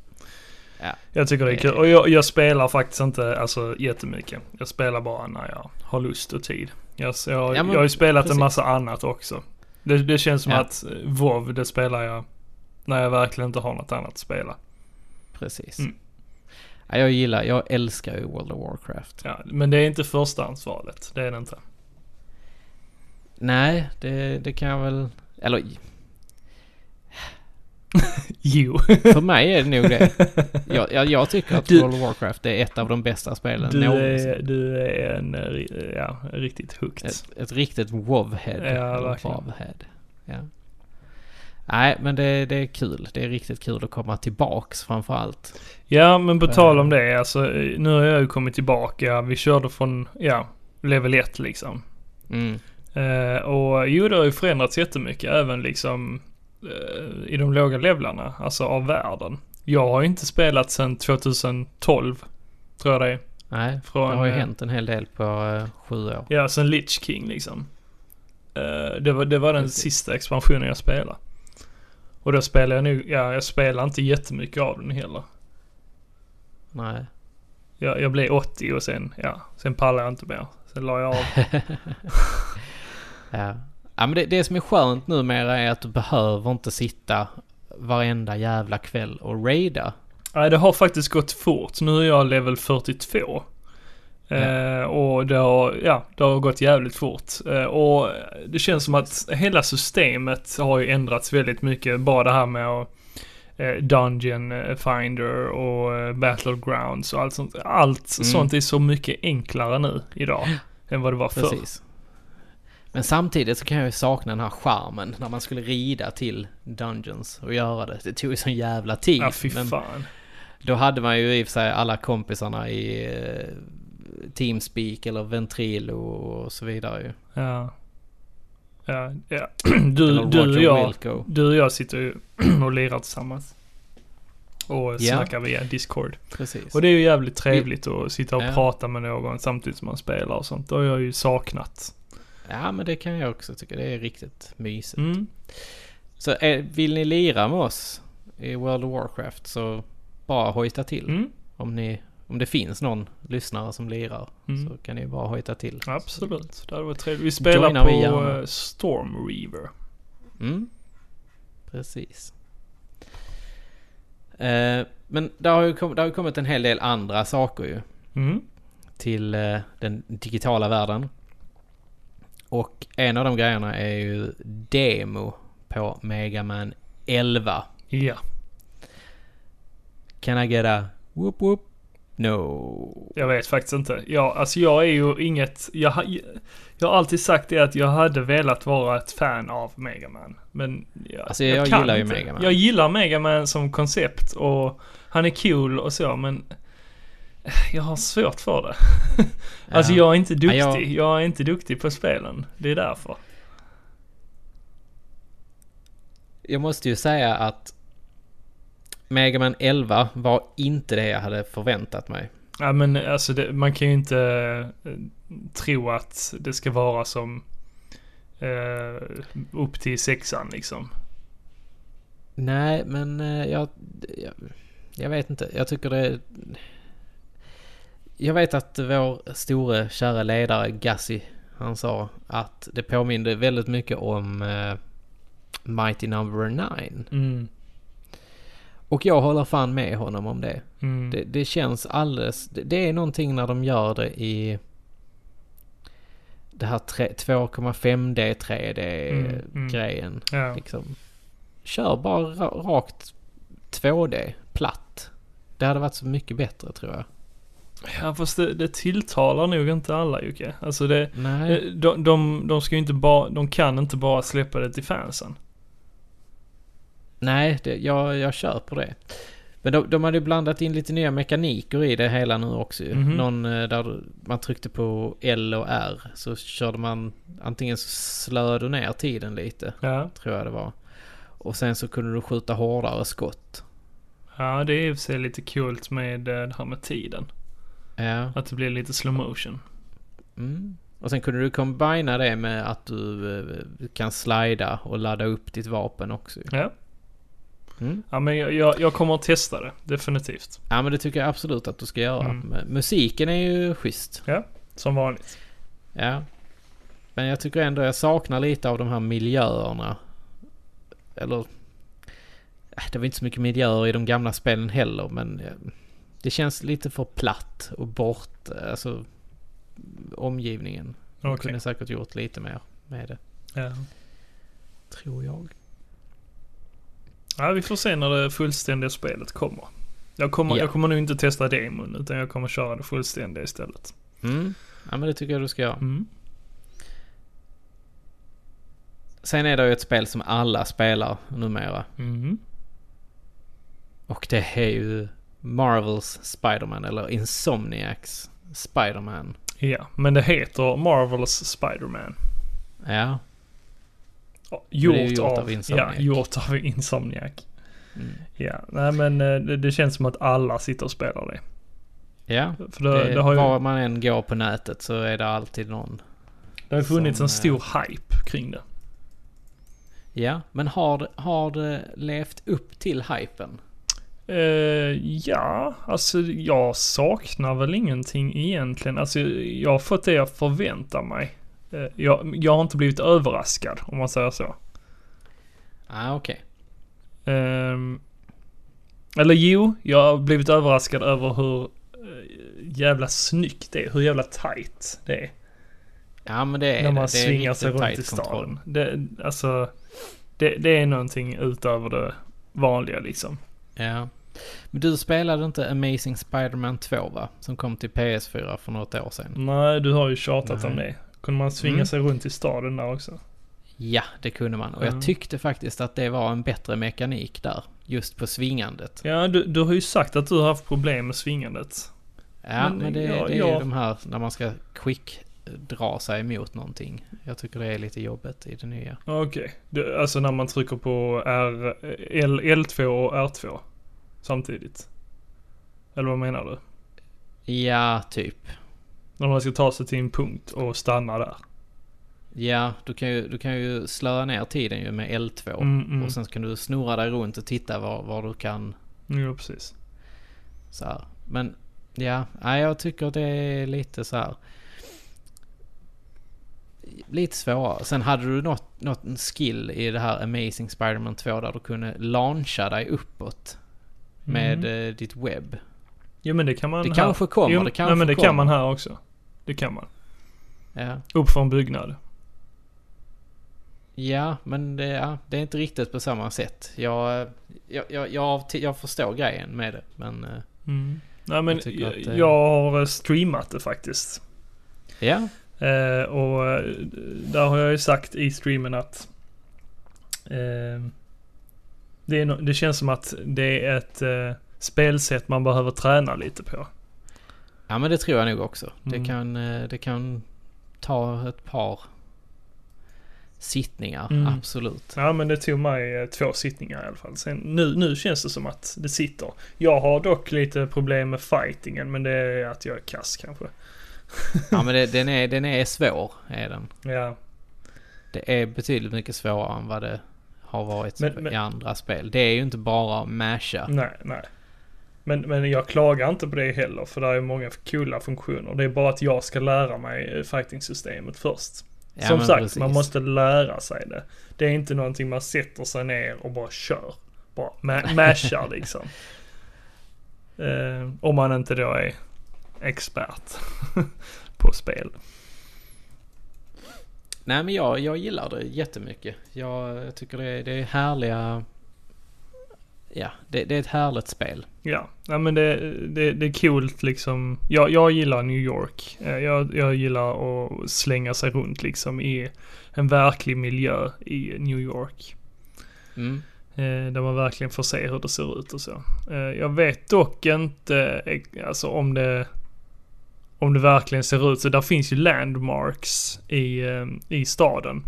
Speaker 1: Ja.
Speaker 2: Jag tycker det är kul. Och jag, jag spelar faktiskt inte alltså, jättemycket. Jag spelar bara när jag har lust och tid. Jag, jag,
Speaker 1: Ja, men
Speaker 2: jag har ju spelat
Speaker 1: precis.
Speaker 2: en massa annat också. Det, det känns som
Speaker 1: Ja.
Speaker 2: att WoW, det spelar jag när jag verkligen inte har något annat att spela.
Speaker 1: Precis.
Speaker 2: Mm.
Speaker 1: Ja, jag gillar, jag älskar ju World of Warcraft.
Speaker 2: Ja, men det är inte förstahandsvalet. Det är det inte.
Speaker 1: Nej, det, det kan jag väl... Eller (laughs)
Speaker 2: Jo.
Speaker 1: för mig är det nog det. Jag, jag, jag tycker att (laughs)
Speaker 2: Du-
Speaker 1: World of Warcraft är ett av de bästa spelen
Speaker 2: Du
Speaker 1: någonsin.
Speaker 2: är, du är en, eh, ja, riktigt hooked.
Speaker 1: Ett, ett riktigt WoW-head.
Speaker 2: Ja, verkligen.
Speaker 1: WoW-head. Ja. Nej, men det, det är kul. Det är riktigt kul att komma tillbaks framför allt.
Speaker 2: Ja, men på tal om
Speaker 1: Eh.
Speaker 2: det, alltså nu har jag ju kommit tillbaka. Vi körde från, ja, level 1 liksom.
Speaker 1: Mm.
Speaker 2: Eh, och jo, det har ju förändrats jättemycket även liksom i de låga levlarna, alltså av världen. Jag har ju inte spelat sedan 2012, tror jag det är.
Speaker 1: Nej,
Speaker 2: Från,
Speaker 1: det har ju
Speaker 2: eh,
Speaker 1: hänt en hel del på eh, sju år.
Speaker 2: Ja, sen Lich King liksom. Eh, det, var, det var den
Speaker 1: Precis.
Speaker 2: sista expansionen jag spelade. Och då spelade jag nog, ja jag spelade inte jättemycket av den heller.
Speaker 1: Nej.
Speaker 2: Jag, jag blev 80 och sen, ja, sen pallade jag inte mer. Sen la jag av. (laughs)
Speaker 1: Ja. Ja men det, det som är skönt numera är att du behöver inte sitta varenda jävla kväll och raida.
Speaker 2: Nej, det har faktiskt gått fort. Nu är jag level 42. Eh, och det har, ja, det har gått jävligt fort. Eh, och det känns som att hela systemet har ju ändrats väldigt mycket. Bara det här med att eh, Dungeon Finder och eh, Battlegrounds och allt sånt. Allt
Speaker 1: Mm.
Speaker 2: sånt är så mycket enklare nu idag. än vad det var förr.
Speaker 1: Precis. Men samtidigt så kan jag ju sakna den här charmen när man skulle rida till Dungeons och göra det. Det tog ju sån jävla tid.
Speaker 2: Ja, fy
Speaker 1: men
Speaker 2: fan.
Speaker 1: då hade man ju i och för sig alla kompisarna i eh, Teamspeak eller Ventrilo och så vidare ju.
Speaker 2: Ja. Ja, ja. (clears throat) Du, du, och jag,
Speaker 1: Wilco.
Speaker 2: du och jag sitter ju (clears throat) och lirar tillsammans. Och
Speaker 1: Ja.
Speaker 2: snackar via Discord.
Speaker 1: Precis.
Speaker 2: Och det är ju jävligt trevligt att sitta och
Speaker 1: Ja.
Speaker 2: prata med någon samtidigt som man spelar och sånt. Det har jag ju saknat.
Speaker 1: Ja men det kan jag också tycka. Det är riktigt mysigt.
Speaker 2: Mm.
Speaker 1: Så är, vill ni lira med oss i World of Warcraft så bara hojta till.
Speaker 2: Mm.
Speaker 1: Om, ni, om det finns någon lyssnare som lirar
Speaker 2: Mm.
Speaker 1: så kan ni bara hojta till.
Speaker 2: Absolut. Det hade varit trevligt. Vi spelar
Speaker 1: vi
Speaker 2: på
Speaker 1: gärna.
Speaker 2: eh, Storm Reaver.
Speaker 1: Mm. Precis. Eh, men det har, ju kom, det har ju kommit en hel del andra saker ju
Speaker 2: Mm.
Speaker 1: till eh, den digitala världen. Och en av de grejerna är ju demo på Mega Man 11.
Speaker 2: Ja.
Speaker 1: Can I get a whoop whoop? No.
Speaker 2: Jag vet faktiskt inte. Jag, alltså jag är ju inget... Jag, jag har alltid sagt det att jag hade velat vara ett fan av Mega Man. Men jag,
Speaker 1: Alltså, jag
Speaker 2: kan
Speaker 1: gillar ju
Speaker 2: inte.
Speaker 1: Mega Man.
Speaker 2: Jag gillar Mega Man som koncept och han är cool och så men... (laughs) Jag har svårt för det. (laughs) Alltså
Speaker 1: Ja.
Speaker 2: jag är inte
Speaker 1: Ja,
Speaker 2: duktig.
Speaker 1: jag-
Speaker 2: jag... är inte duktig på spelen. Det är därför.
Speaker 1: Jag måste ju säga att Mega Man 11 var inte det jag hade förväntat mig.
Speaker 2: Ja men alltså det, man kan ju inte eh, tro att det ska vara som eh, upp till sexan liksom.
Speaker 1: Nej, men eh, jag, jag... Jag vet inte. Jag tycker det... Jag vet att vår store kära ledare Gassi, han sa att det påminde väldigt mycket om eh, Mighty Number 9.
Speaker 2: Mm.
Speaker 1: Och jag håller fan med honom om det.
Speaker 2: Mm.
Speaker 1: Det, det känns alldeles... Det, det är någonting när de gör det i... Det här tre- 2,5D, 3D
Speaker 2: Mm, mm. Ja.
Speaker 1: Liksom. Kör bara ra- rakt 2D, platt. Det hade varit så mycket bättre tror jag.
Speaker 2: Ja fast det, det tilltalar nog inte alla Jocke. Alltså det,
Speaker 1: Nej.
Speaker 2: Eh, De, de, de ska ju inte bara, de kan inte bara släppa det till fansen.
Speaker 1: Nej, det, jag, jag köper det. Men de, de hade ju blandat in lite nya mekaniker i det hela nu också ju.
Speaker 2: Mhm.
Speaker 1: Någon eh, där man tryckte på L och R så körde man antingen så slöade du ner tiden lite,
Speaker 2: Ja.
Speaker 1: tror jag det var. Och sen så kunde du skjuta hårdare skott.
Speaker 2: Ja, det är i och för sig lite kul med eh, det här med tiden.
Speaker 1: Ja.
Speaker 2: Att det blir lite slow motion.
Speaker 1: Mm. Och sen kunde du kombina det med att du eh, kan slida och ladda upp ditt vapen också.
Speaker 2: Ja.
Speaker 1: Mm.
Speaker 2: Ja, men jag, jag, jag kommer att testa det. Definitivt.
Speaker 1: Ja men det tycker jag absolut att du ska göra.
Speaker 2: Mm.
Speaker 1: Musiken är ju schysst.
Speaker 2: Som vanligt.
Speaker 1: Ja. Men jag tycker ändå jag saknar lite av de här miljöerna. Eller... Det var inte så mycket miljöer i de gamla spelen heller men... eh, Det känns lite för platt och bort... Alltså... Omgivningen. De
Speaker 2: Okej.
Speaker 1: kunde säkert gjort lite mer med det.
Speaker 2: Ja.
Speaker 1: Tror jag.
Speaker 2: ja, vi får se när det fullständiga spelet kommer. Jag kommer,
Speaker 1: Ja.
Speaker 2: jag kommer nog inte testa demon utan jag kommer köra det fullständiga istället.
Speaker 1: Mm. Ja men det tycker jag du ska göra.
Speaker 2: Mm.
Speaker 1: Sen är det ju ett spel som alla spelar numera.
Speaker 2: Mm.
Speaker 1: Och det är ju Marvels Spider-Man eller Insomniacs Spider-Man.
Speaker 2: Ja, men det heter Marvelous Spider-Man.
Speaker 1: Ja. Är
Speaker 2: Gjort,
Speaker 1: gjort
Speaker 2: av,
Speaker 1: av Insomniac.
Speaker 2: Ja, gjort av Insomniac.
Speaker 1: Mm.
Speaker 2: Ja, nej men eh, det, det känns som att alla sitter och spelar det.
Speaker 1: Ja.
Speaker 2: För det,
Speaker 1: Det,
Speaker 2: det har ju
Speaker 1: Var man än går på nätet så är det alltid någon.
Speaker 2: det har funnits en stor hype kring det.
Speaker 1: Ja, men har har det levt upp till hypen?
Speaker 2: Eh, ja, alltså jag saknar väl ingenting egentligen. Alltså jag har fått det jag förväntar mig. Eh, jag, jag har inte blivit överraskad om man säger så.
Speaker 1: Ah, okej.
Speaker 2: Ehm, eller jo, jag har blivit överraskad över hur eh, jävla snyggt det är. Hur jävla tight det är.
Speaker 1: Ja, men det är
Speaker 2: när man
Speaker 1: det.
Speaker 2: Svingar sig runt i staden. Det, alltså, det, det är någonting utöver det vanliga liksom.
Speaker 1: Ja. Men du spelade inte Amazing Spider-Man 2 va? Som kom till PS4 för något år sedan.
Speaker 2: Nej, du har ju tjatat om
Speaker 1: Nej.
Speaker 2: det. Kunde man svinga
Speaker 1: Mm.
Speaker 2: sig runt i staden där också?
Speaker 1: Ja, det kunde man. Och
Speaker 2: Ja.
Speaker 1: jag tyckte faktiskt att det var en bättre mekanik där. Just på svingandet.
Speaker 2: Ja, du, du har ju sagt att du har haft problem med svingandet.
Speaker 1: Ja,
Speaker 2: Men
Speaker 1: men, det,
Speaker 2: ja,
Speaker 1: det är
Speaker 2: ja.
Speaker 1: ju de här när man ska quick dra sig emot någonting. Jag tycker det är lite jobbigt i det nya.
Speaker 2: Okej. Det- Alltså när man trycker på R, L, L2 och R2 samtidigt. Eller vad menar du?
Speaker 1: Ja, typ.
Speaker 2: När man ska ta sig till en punkt och stanna där.
Speaker 1: Ja, du kan ju, du kan ju slöa ner tiden ju med L2.
Speaker 2: Mm, mm.
Speaker 1: Och sen kan du snurra dig runt och titta var, var du kan
Speaker 2: Jo, precis.
Speaker 1: så här. Men ja, jag tycker det är lite så här. Lite svårare. Sen hade du något, något skill i det här Amazing Spider-Man 2 där du kunde launcha dig uppåt med
Speaker 2: Mm.
Speaker 1: eh, ditt webb.
Speaker 2: Jo men det kan man
Speaker 1: Det
Speaker 2: här.
Speaker 1: kanske kommer,
Speaker 2: jo,
Speaker 1: det kanske
Speaker 2: nej, men det
Speaker 1: kommer.
Speaker 2: kan man här också. Det kan man.
Speaker 1: Ja,
Speaker 2: Upp för en byggnad.
Speaker 1: ja men det, ja, det är inte riktigt på samma sätt. Jag, jag, jag, jag, jag förstår grejen med det, men eh,
Speaker 2: Mm. Nej men
Speaker 1: Jag
Speaker 2: jag,
Speaker 1: att det-
Speaker 2: jag har eh, streamat det faktiskt.
Speaker 1: ja.
Speaker 2: Eh, och eh, där har jag ju sagt i streamen att eh, det, no- det känns som att det är ett eh, spelsätt man behöver träna lite på.
Speaker 1: Ja men det tror jag nog också. Det,
Speaker 2: Mm.
Speaker 1: kan, eh, det kan ta ett par sittningar,
Speaker 2: Mm.
Speaker 1: absolut.
Speaker 2: Ja men det tog mig eh, två sittningar i alla fall. Sen, nu, nu känns det som att det sitter. Jag har dock lite problem med fightingen men det är att jag är kass kanske. (laughs)
Speaker 1: Ja men det, den, är, den är svår, är den.
Speaker 2: Ja.
Speaker 1: Det är betydligt mycket svårare än vad det har varit
Speaker 2: Men- men-
Speaker 1: i andra spel. Det är ju inte bara masha.
Speaker 2: Nej, nej. Men, men jag klagar inte på det heller för det är många coola funktioner. Det är bara att jag ska lära mig eh, fighting-systemet först.
Speaker 1: Ja,
Speaker 2: Som sagt,
Speaker 1: precis.
Speaker 2: man måste lära sig det. Det är inte någonting man sätter sig ner och bara kör. Bara ma- (laughs) mashar liksom. Eh, om man inte då är expert (laughs) på spel.
Speaker 1: Nej men jag, jag gillar det jättemycket. Jag, jag tycker det är, det är härliga... Ja, det, det är ett härligt spel.
Speaker 2: Ja, ja men det, det, det är kul liksom. Jag, jag gillar New York. Eh, Jag, jag gillar att slänga sig runt liksom i en verklig miljö i New York.
Speaker 1: Mm.
Speaker 2: Eh, där man verkligen får se hur det ser ut och så. Eh, jag vet dock inte alltså om det om det verkligen ser ut så. Där finns ju landmarks i, eh, i staden.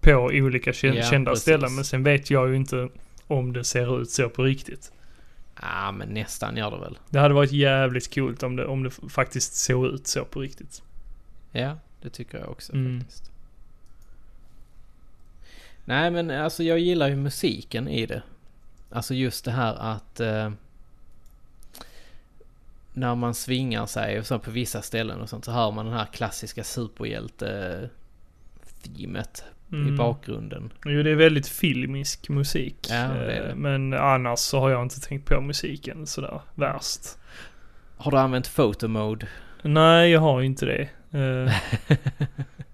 Speaker 2: På olika kända
Speaker 1: precis.
Speaker 2: ställen. Men sen vet jag ju inte om det ser ut så på riktigt.
Speaker 1: Ja men nästan gör det väl.
Speaker 2: Det hade varit jävligt coolt om det, om det faktiskt såg ut så på riktigt.
Speaker 1: Ja, det tycker jag också
Speaker 2: Mm.
Speaker 1: faktiskt. Nej men alltså jag gillar ju musiken i det. Alltså just det här att eh, när man svingar sig och så på vissa ställen och sånt så hör man den här klassiska superhjälte-themet i
Speaker 2: Mm.
Speaker 1: bakgrunden.
Speaker 2: Jo, det är väldigt filmisk musik.
Speaker 1: Ja, det det.
Speaker 2: Eh, Men annars så har jag inte tänkt på musiken sådär värst.
Speaker 1: Har du använt photo mode?
Speaker 2: Nej, jag har inte det. Eh, (laughs)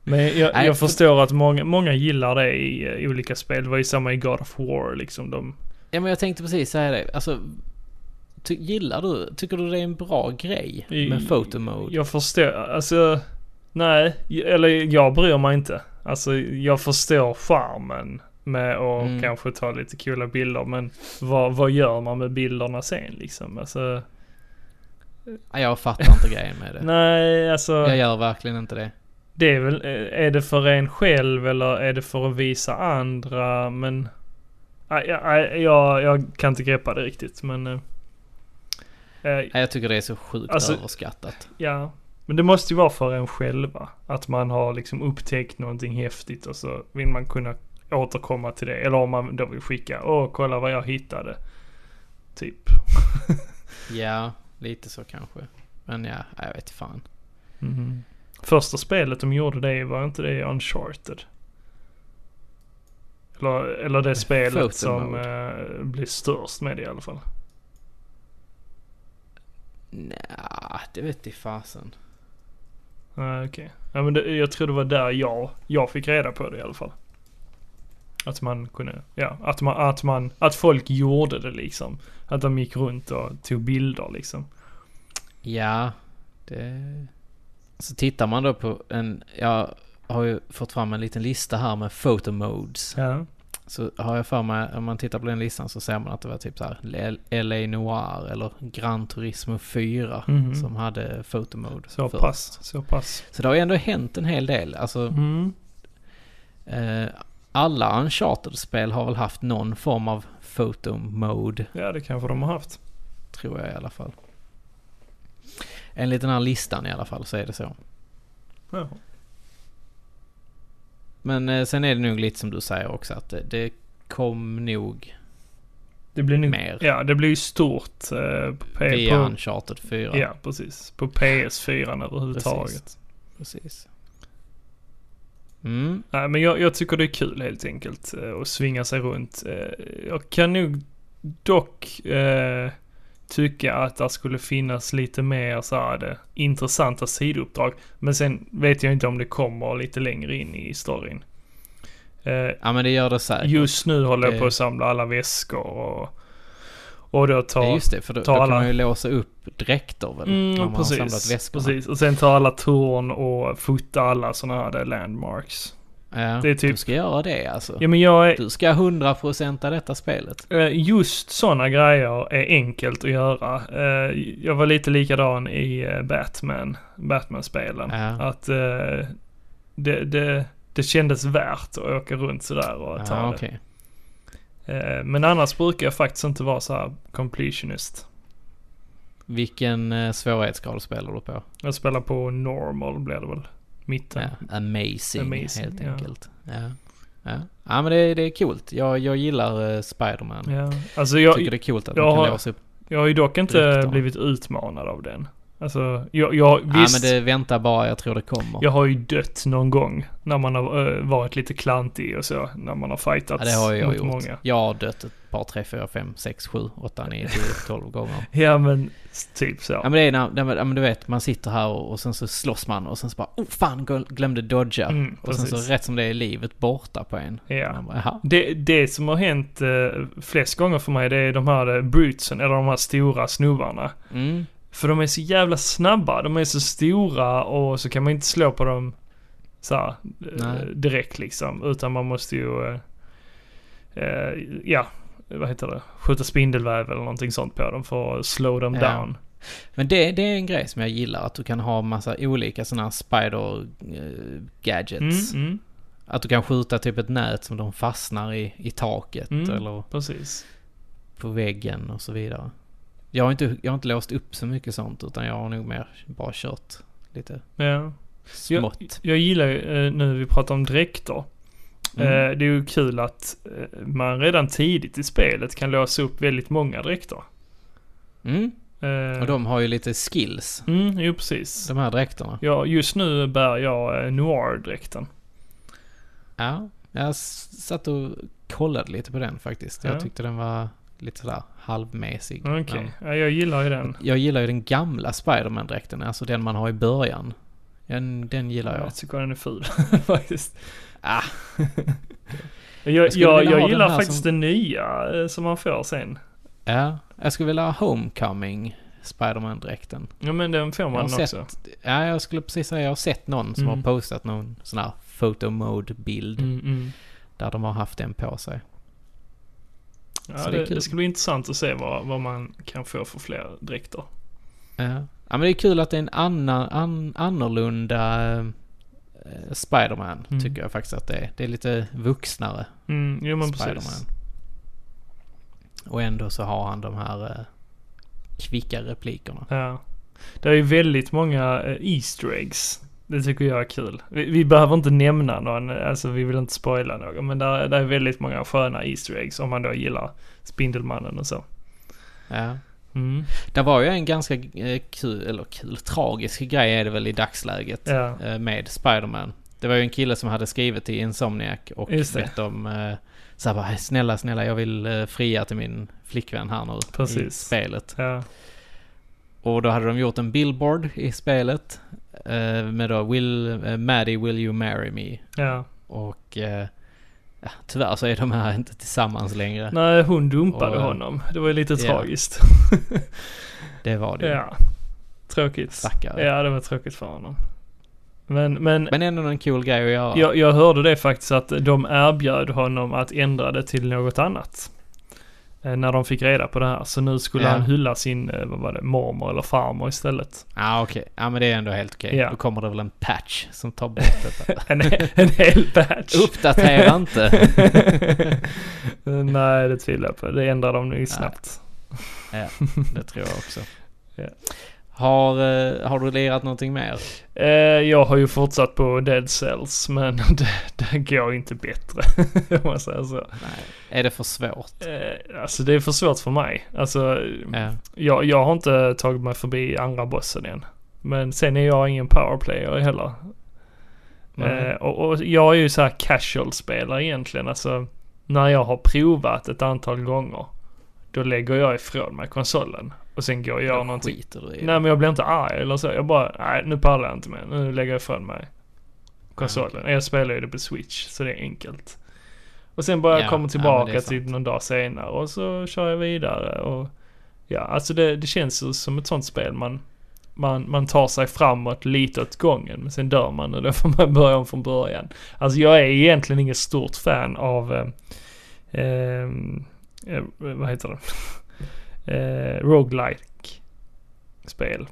Speaker 2: Men jag, jag
Speaker 1: för-
Speaker 2: förstår att många, många gillar det i olika spel. Det var ju samma i God of War liksom. De,
Speaker 1: Ja men jag tänkte precis säga det. Alltså, ty- gillar du, tycker du det är en bra grej med photo mode?
Speaker 2: jag förstår, alltså, nej, eller jag bryr mig inte. Alltså jag förstår charmen med att
Speaker 1: Mm.
Speaker 2: kanske ta lite coola bilder. Men vad, vad gör man med bilderna sen liksom? Alltså,
Speaker 1: Ja, jag fattar inte grejen med det. (laughs)
Speaker 2: nej, alltså.
Speaker 1: Jag gör verkligen inte det.
Speaker 2: Det är väl, är det för en själv eller är det för att visa andra? Men jag, jag, jag kan inte greppa det riktigt men... eh,
Speaker 1: Nej, Jag tycker det är så sjukt
Speaker 2: Alltså-
Speaker 1: överskattat.
Speaker 2: ja, Men det måste ju vara för en själva. Att man har liksom upptäckt någonting häftigt och så vill man kunna återkomma till det. Eller om man då vill skicka, åh kolla vad jag hittade. Typ. (laughs)
Speaker 1: Ja, lite så kanske. Men ja, jag vet fan.
Speaker 2: Mhm. Första spelet de gjorde det, var inte det Uncharted? Eller, eller det spelet
Speaker 1: Photo
Speaker 2: som eh, blir störst med det i alla fall.
Speaker 1: Nja, det vet i fasen.
Speaker 2: Nej okej. Ja men det, jag tror det var där jag, jag fick reda på det i alla fall. Att man kunde, ja, att man, att man, att folk gjorde det liksom. Att de gick runt och tog bilder liksom.
Speaker 1: Ja, det... Så tittar man då på en... Jag har ju fått fram en liten lista här med photo modes.
Speaker 2: Ja.
Speaker 1: Så har jag för mig, om man tittar på den listan så ser man att det var typ så här LA Noir eller Gran Turismo 4
Speaker 2: Mhm.
Speaker 1: som hade photo mode
Speaker 2: Så
Speaker 1: först.
Speaker 2: pass, så pass.
Speaker 1: Så det har ju ändå hänt en hel del. Alltså,
Speaker 2: Mm.
Speaker 1: eh, alla Uncharted-spel har väl haft någon form av photo mode,
Speaker 2: Ja det kanske de har haft.
Speaker 1: tror jag i alla fall. Enligt den här listan i alla fall så är det så.
Speaker 2: Ja.
Speaker 1: Men eh, sen är det nog lite som du säger också att det, det kom nog
Speaker 2: Det blir
Speaker 1: Mer.
Speaker 2: ja det blir ju stort eh, på, P-
Speaker 1: via
Speaker 2: på,
Speaker 1: Uncharted 4.
Speaker 2: Ja precis. På PS4 överhuvudtaget.
Speaker 1: Precis. Mm.
Speaker 2: Nej men jag, jag tycker det är kul helt enkelt eh, att svinga sig runt. Eh, Jag kan nog dock eh, tycka att det skulle finnas lite mer så här, det, intressanta sidouppdrag. Men sen vet jag inte om det kommer lite längre in i storyn. Eh,
Speaker 1: Ja men det gör det säkert.
Speaker 2: Just nu håller jag på att samla alla väskor och, och då
Speaker 1: Ja,
Speaker 2: ta...
Speaker 1: just det, för då, då
Speaker 2: ta
Speaker 1: kan
Speaker 2: alla-
Speaker 1: man ju låsa upp dräkter väl?
Speaker 2: Mm,
Speaker 1: när
Speaker 2: ja,
Speaker 1: man har samlat
Speaker 2: precis,
Speaker 1: väskorna.
Speaker 2: precis. Och sen ta alla torn och fota alla sådana här landmarks.
Speaker 1: Ja,
Speaker 2: Det är typ-
Speaker 1: Du ska göra det alltså.
Speaker 2: Ja men jag är...
Speaker 1: Du ska 100% av detta spelet.
Speaker 2: Eh, Just sådana grejer är enkelt att göra. Eh, Jag var lite likadan i eh, Batman, Batman-spelen.
Speaker 1: Ja.
Speaker 2: Att det, det, det kändes värt att åka runt sådär och ta
Speaker 1: Ja,
Speaker 2: det. Eh, Men annars brukar jag faktiskt inte vara så här completionist.
Speaker 1: Vilken svårighetsgrad spelar du på?
Speaker 2: Jag spelar på normal blir det väl. Mitten.
Speaker 1: Ja, amazing,
Speaker 2: Amazing,
Speaker 1: helt enkelt. Ja. Ja. ja, men det, det är coolt. Jag, jag gillar uh, Spiderman.
Speaker 2: Ja. Alltså
Speaker 1: Jag
Speaker 2: jag,
Speaker 1: tycker det är coolt att
Speaker 2: jag
Speaker 1: man kan
Speaker 2: har-
Speaker 1: låsa upp.
Speaker 2: jag har ju dock inte
Speaker 1: Dräkter.
Speaker 2: blivit utmanad av den. Alltså, jag, jag
Speaker 1: Ja,
Speaker 2: visst.
Speaker 1: men det väntar bara. Jag tror det kommer.
Speaker 2: Jag har ju dött någon gång när man har eh, varit lite klantig och så. När man har fightats
Speaker 1: Ja, det har jag
Speaker 2: mot
Speaker 1: gjort.
Speaker 2: många.
Speaker 1: Jag har dött ett par, tre, fyra, fem, sex, sju, åtta, nio, tio, (laughs) tolv gånger.
Speaker 2: Ja men typ så.
Speaker 1: Ja men det är när, när, ja, men du vet, man sitter här och, och sen så slåss man och sen så bara oh fan, glö- glömde dodga.
Speaker 2: Mm,
Speaker 1: och sen så rätt som det är livet borta på en.
Speaker 2: Ja.
Speaker 1: Bara.
Speaker 2: Det, det som har hänt eh, flest gånger för mig det är de här eh, brutesen, eller de här stora snubbarna.
Speaker 1: Mm.
Speaker 2: För de är så jävla snabba, de är så stora och så kan man inte slå på dem så här, eh, direkt liksom. Utan man måste ju, eh, eh, ja, vad heter det, skjuta spindelväv eller någonting sånt på dem för att slow them
Speaker 1: Ja.
Speaker 2: down.
Speaker 1: Men det, det är en grej som jag gillar, att du kan ha massa olika sådana här spider eh, gadgets.
Speaker 2: Mm, mm,
Speaker 1: Att du kan skjuta typ ett nät som de fastnar i, i taket
Speaker 2: Mm.
Speaker 1: eller
Speaker 2: precis.
Speaker 1: på väggen och så vidare. Jag har, inte, jag har inte låst upp så mycket sånt utan jag har nog mer bara kört lite
Speaker 2: Ja. Jag,
Speaker 1: smått.
Speaker 2: jag gillar ju, eh, nu vi pratar om dräkter.
Speaker 1: Mm.
Speaker 2: Eh, det är ju kul att eh, man redan tidigt i spelet kan låsa upp väldigt många dräkter.
Speaker 1: Mm.
Speaker 2: Eh,
Speaker 1: Och de har ju lite skills,
Speaker 2: Mm, jo precis.
Speaker 1: de här dräkterna.
Speaker 2: Ja, just nu bär jag Noir-dräkten.
Speaker 1: Ja, jag satt och kollade lite på den faktiskt. Jag
Speaker 2: Ja.
Speaker 1: tyckte den var lite sådär halvmesig.
Speaker 2: Okej,
Speaker 1: Ja.
Speaker 2: ja, jag gillar ju den.
Speaker 1: Jag gillar ju den gamla Spiderman-dräkten, alltså den man har i början. Den, den gillar jag.
Speaker 2: Jag tycker den är ful (laughs) faktiskt.
Speaker 1: Ah, (laughs)
Speaker 2: Jag,
Speaker 1: Jag
Speaker 2: jag, jag, gillar faktiskt
Speaker 1: som-
Speaker 2: den nya eh, som man får sen.
Speaker 1: ja, jag skulle vilja ha Homecoming Spiderman-dräkten.
Speaker 2: Ja men den får man också.
Speaker 1: sett, ja jag skulle precis säga, jag har sett någon som
Speaker 2: Mm.
Speaker 1: har postat någon sån här photo mode-bild
Speaker 2: Mm, mm.
Speaker 1: där de har haft den på sig.
Speaker 2: Ja,
Speaker 1: det
Speaker 2: det, det ska bli intressant att se vad, vad man kan få för fler dräkter.
Speaker 1: Ja. ja, men det är kul att det är en annan, an, annorlunda eh, Spiderman,
Speaker 2: Mm.
Speaker 1: tycker jag faktiskt att det är. Det är lite vuxnare
Speaker 2: Mm, jo men
Speaker 1: Spiderman.
Speaker 2: precis.
Speaker 1: Och ändå så har han de här eh, kvicka replikerna.
Speaker 2: Ja. Det är ju väldigt många eh, Easter eggs. Det tycker jag är kul. Vi, vi behöver inte nämna någon, alltså vi vill inte spoila någon. Men där, där är väldigt många sköna Easter eggs om man då gillar Spindelmannen och så.
Speaker 1: Ja.
Speaker 2: Mm.
Speaker 1: Det var ju en ganska eh, kul, eller kul, tragisk grej är det väl i dagsläget
Speaker 2: Ja.
Speaker 1: eh, med Spiderman. Det var ju en kille som hade skrivit till Insomniac och bett om eh, så här bara, snälla, snälla, jag vill fria till min flickvän här nu i
Speaker 2: Precis.
Speaker 1: spelet.
Speaker 2: Ja.
Speaker 1: Och då hade de gjort en billboard i spelet eh, med då Will, eh, Maddie, will you marry me?
Speaker 2: ja.
Speaker 1: Och eh, ja, tyvärr så är de här inte tillsammans längre.
Speaker 2: Nej, hon dumpade
Speaker 1: Och,
Speaker 2: honom. Det var ju lite
Speaker 1: ja.
Speaker 2: tragiskt. (laughs)
Speaker 1: Det var det
Speaker 2: ja. Tråkigt.
Speaker 1: Stackare.
Speaker 2: Ja, det var tråkigt för honom. Men, men
Speaker 1: Men ändå en cool grej att göra.
Speaker 2: jag, jag hörde det faktiskt att de erbjöd honom att ändra det till något annat. Eh, När de fick reda på det här. Så nu skulle
Speaker 1: Ja.
Speaker 2: han hylla sin, eh, vad var det, mormor eller farmor istället.
Speaker 1: Ja ah, okej. Ja men det är ändå helt okej.
Speaker 2: Ja.
Speaker 1: Då kommer det väl en patch som tar bort detta. (laughs)
Speaker 2: En, en hel batch.
Speaker 1: Uppdatera inte. (laughs)
Speaker 2: Nej, det tvivlar jag på. Det ändrar de nu snabbt.
Speaker 1: Ja, det tror jag också.
Speaker 2: Ja.
Speaker 1: Har, eh, har du lirat någonting mer?
Speaker 2: Eh, jag har ju fortsatt på Dead Cells, men (laughs) det, det går inte bättre. (laughs) om man säger så.
Speaker 1: Nej. Är det för svårt?
Speaker 2: Eh, alltså det är för svårt för mig. Alltså,
Speaker 1: Ja.
Speaker 2: jag, jag har inte tagit mig förbi andra bossen än. Men sen är jag ingen powerplayer heller. Eh, och, och jag är ju så här casual-spelare egentligen. Alltså, när jag har provat ett antal gånger, då lägger jag ifrån mig konsolen. Och sen går jag gör
Speaker 1: Då
Speaker 2: någonting.
Speaker 1: skiter du i
Speaker 2: Nej
Speaker 1: det.
Speaker 2: men jag blir inte arg eller så. Jag bara, nej nu pallar jag inte mer. Nu lägger jag ifrån mig konsolen. Jag spelar ju det på switch, så det är enkelt. Och sen bara
Speaker 1: Ja,
Speaker 2: jag kommer
Speaker 1: ja,
Speaker 2: tillbaka
Speaker 1: är
Speaker 2: till någon dag senare och så kör jag vidare och ja, alltså det, det känns ju som ett sånt spel man, man, man tar sig framåt lite åt gången men sen dör man och då får man börja om från början. Alltså jag är egentligen inget stort fan av, eh, eh, vad heter det? Eh, roguelike spel.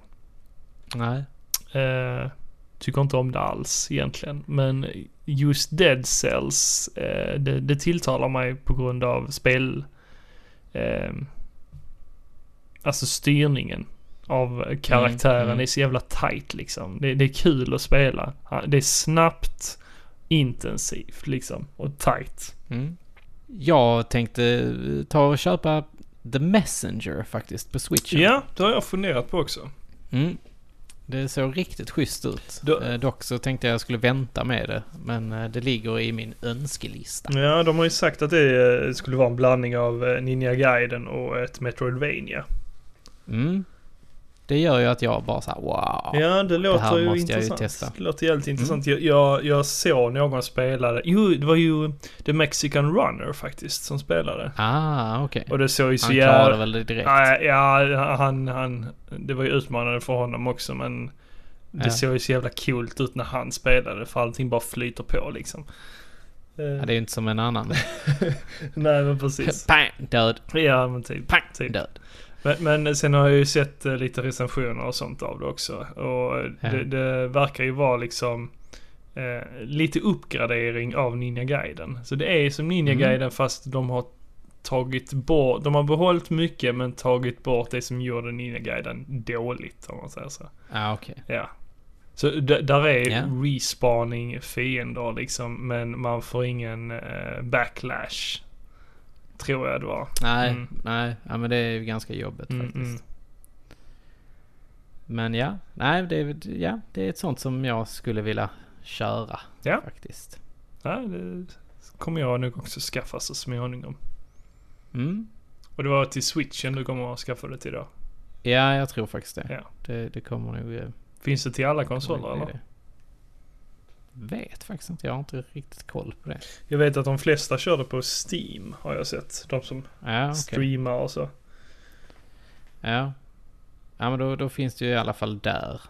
Speaker 1: Nej.
Speaker 2: Eh, tycker inte om det alls egentligen. Men just Dead Cells, eh, det, det tilltalar mig på grund av spel... Eh, alltså styrningen av karaktären
Speaker 1: Mm, mm.
Speaker 2: är så jävla tight liksom. Det, det är kul att spela. Det är snabbt, intensivt liksom och tight.
Speaker 1: Mm. Jag tänkte ta och köpa The Messenger faktiskt på switchen.
Speaker 2: Ja, det har jag funderat på också.
Speaker 1: Mm. Det såg riktigt schysst ut.
Speaker 2: Då-
Speaker 1: Eh, Dock så tänkte jag jag skulle vänta med det. Men eh, det ligger i min önskelista.
Speaker 2: Ja, de har ju sagt att det eh, skulle vara en blandning av eh, Ninja Gaiden och ett Metroidvania.
Speaker 1: Mm. Det gör ju att jag bara såhär wow.
Speaker 2: Ja, det låter
Speaker 1: här
Speaker 2: ju
Speaker 1: måste jag ju
Speaker 2: intressant.
Speaker 1: testa. Mm.
Speaker 2: Det låter jävligt intressant. Jag, jag, jag såg någon spela det. Jo, det var ju The Mexican Runner faktiskt som spelade.
Speaker 1: Ah, okej.
Speaker 2: Och det såg ju så
Speaker 1: Han klarade
Speaker 2: jävla...
Speaker 1: väl det direkt.
Speaker 2: Ja, ja, han, han... Det var ju utmanande för honom också men... Det
Speaker 1: Ja.
Speaker 2: såg ju så jävla coolt ut när han spelade för allting bara flyter på liksom. Eh,
Speaker 1: Ja, det är ju inte som en annan. (laughs)
Speaker 2: Nej men precis.
Speaker 1: Pang, död.
Speaker 2: Ja men typ.
Speaker 1: Pang,
Speaker 2: Typ.
Speaker 1: död.
Speaker 2: Men, men sen har jag ju sett eh, lite recensioner och sånt av det också. Och eh,
Speaker 1: Ja.
Speaker 2: det, det verkar ju vara liksom eh, lite uppgradering av Ninja Gaiden. Så det är som Ninja
Speaker 1: Mm.
Speaker 2: Fast de har tagit bort, de har behållit mycket men tagit bort det som gjorde Ninja Gaiden dåligt om man säger så.
Speaker 1: Ja, okej.
Speaker 2: Ja. Så där är
Speaker 1: Ja.
Speaker 2: respawning fiender liksom men man får ingen eh, backlash. Tror jag det var.
Speaker 1: Nej,
Speaker 2: Mm.
Speaker 1: nej. Ja, men det är ju ganska jobbigt
Speaker 2: Mm,
Speaker 1: faktiskt.
Speaker 2: mm.
Speaker 1: Men ja, nej, det är, ja, det är ett sånt som jag skulle vilja köra
Speaker 2: Ja.
Speaker 1: faktiskt.
Speaker 2: Ja, det kommer jag nog också skaffa så småningom.
Speaker 1: Mm.
Speaker 2: Och det var till switchen du kommer att skaffa det till då?
Speaker 1: Ja, jag tror faktiskt det.
Speaker 2: Ja.
Speaker 1: Det, det kommer nog... eh,
Speaker 2: Finns det till alla konsoler eller?
Speaker 1: det. Vet faktiskt inte. Jag har inte riktigt koll på det.
Speaker 2: Jag vet att de flesta kör det på Steam har jag sett. De som
Speaker 1: Ja, okej.
Speaker 2: streamar och så.
Speaker 1: Ja. Ja, men då, då finns det ju i alla fall där.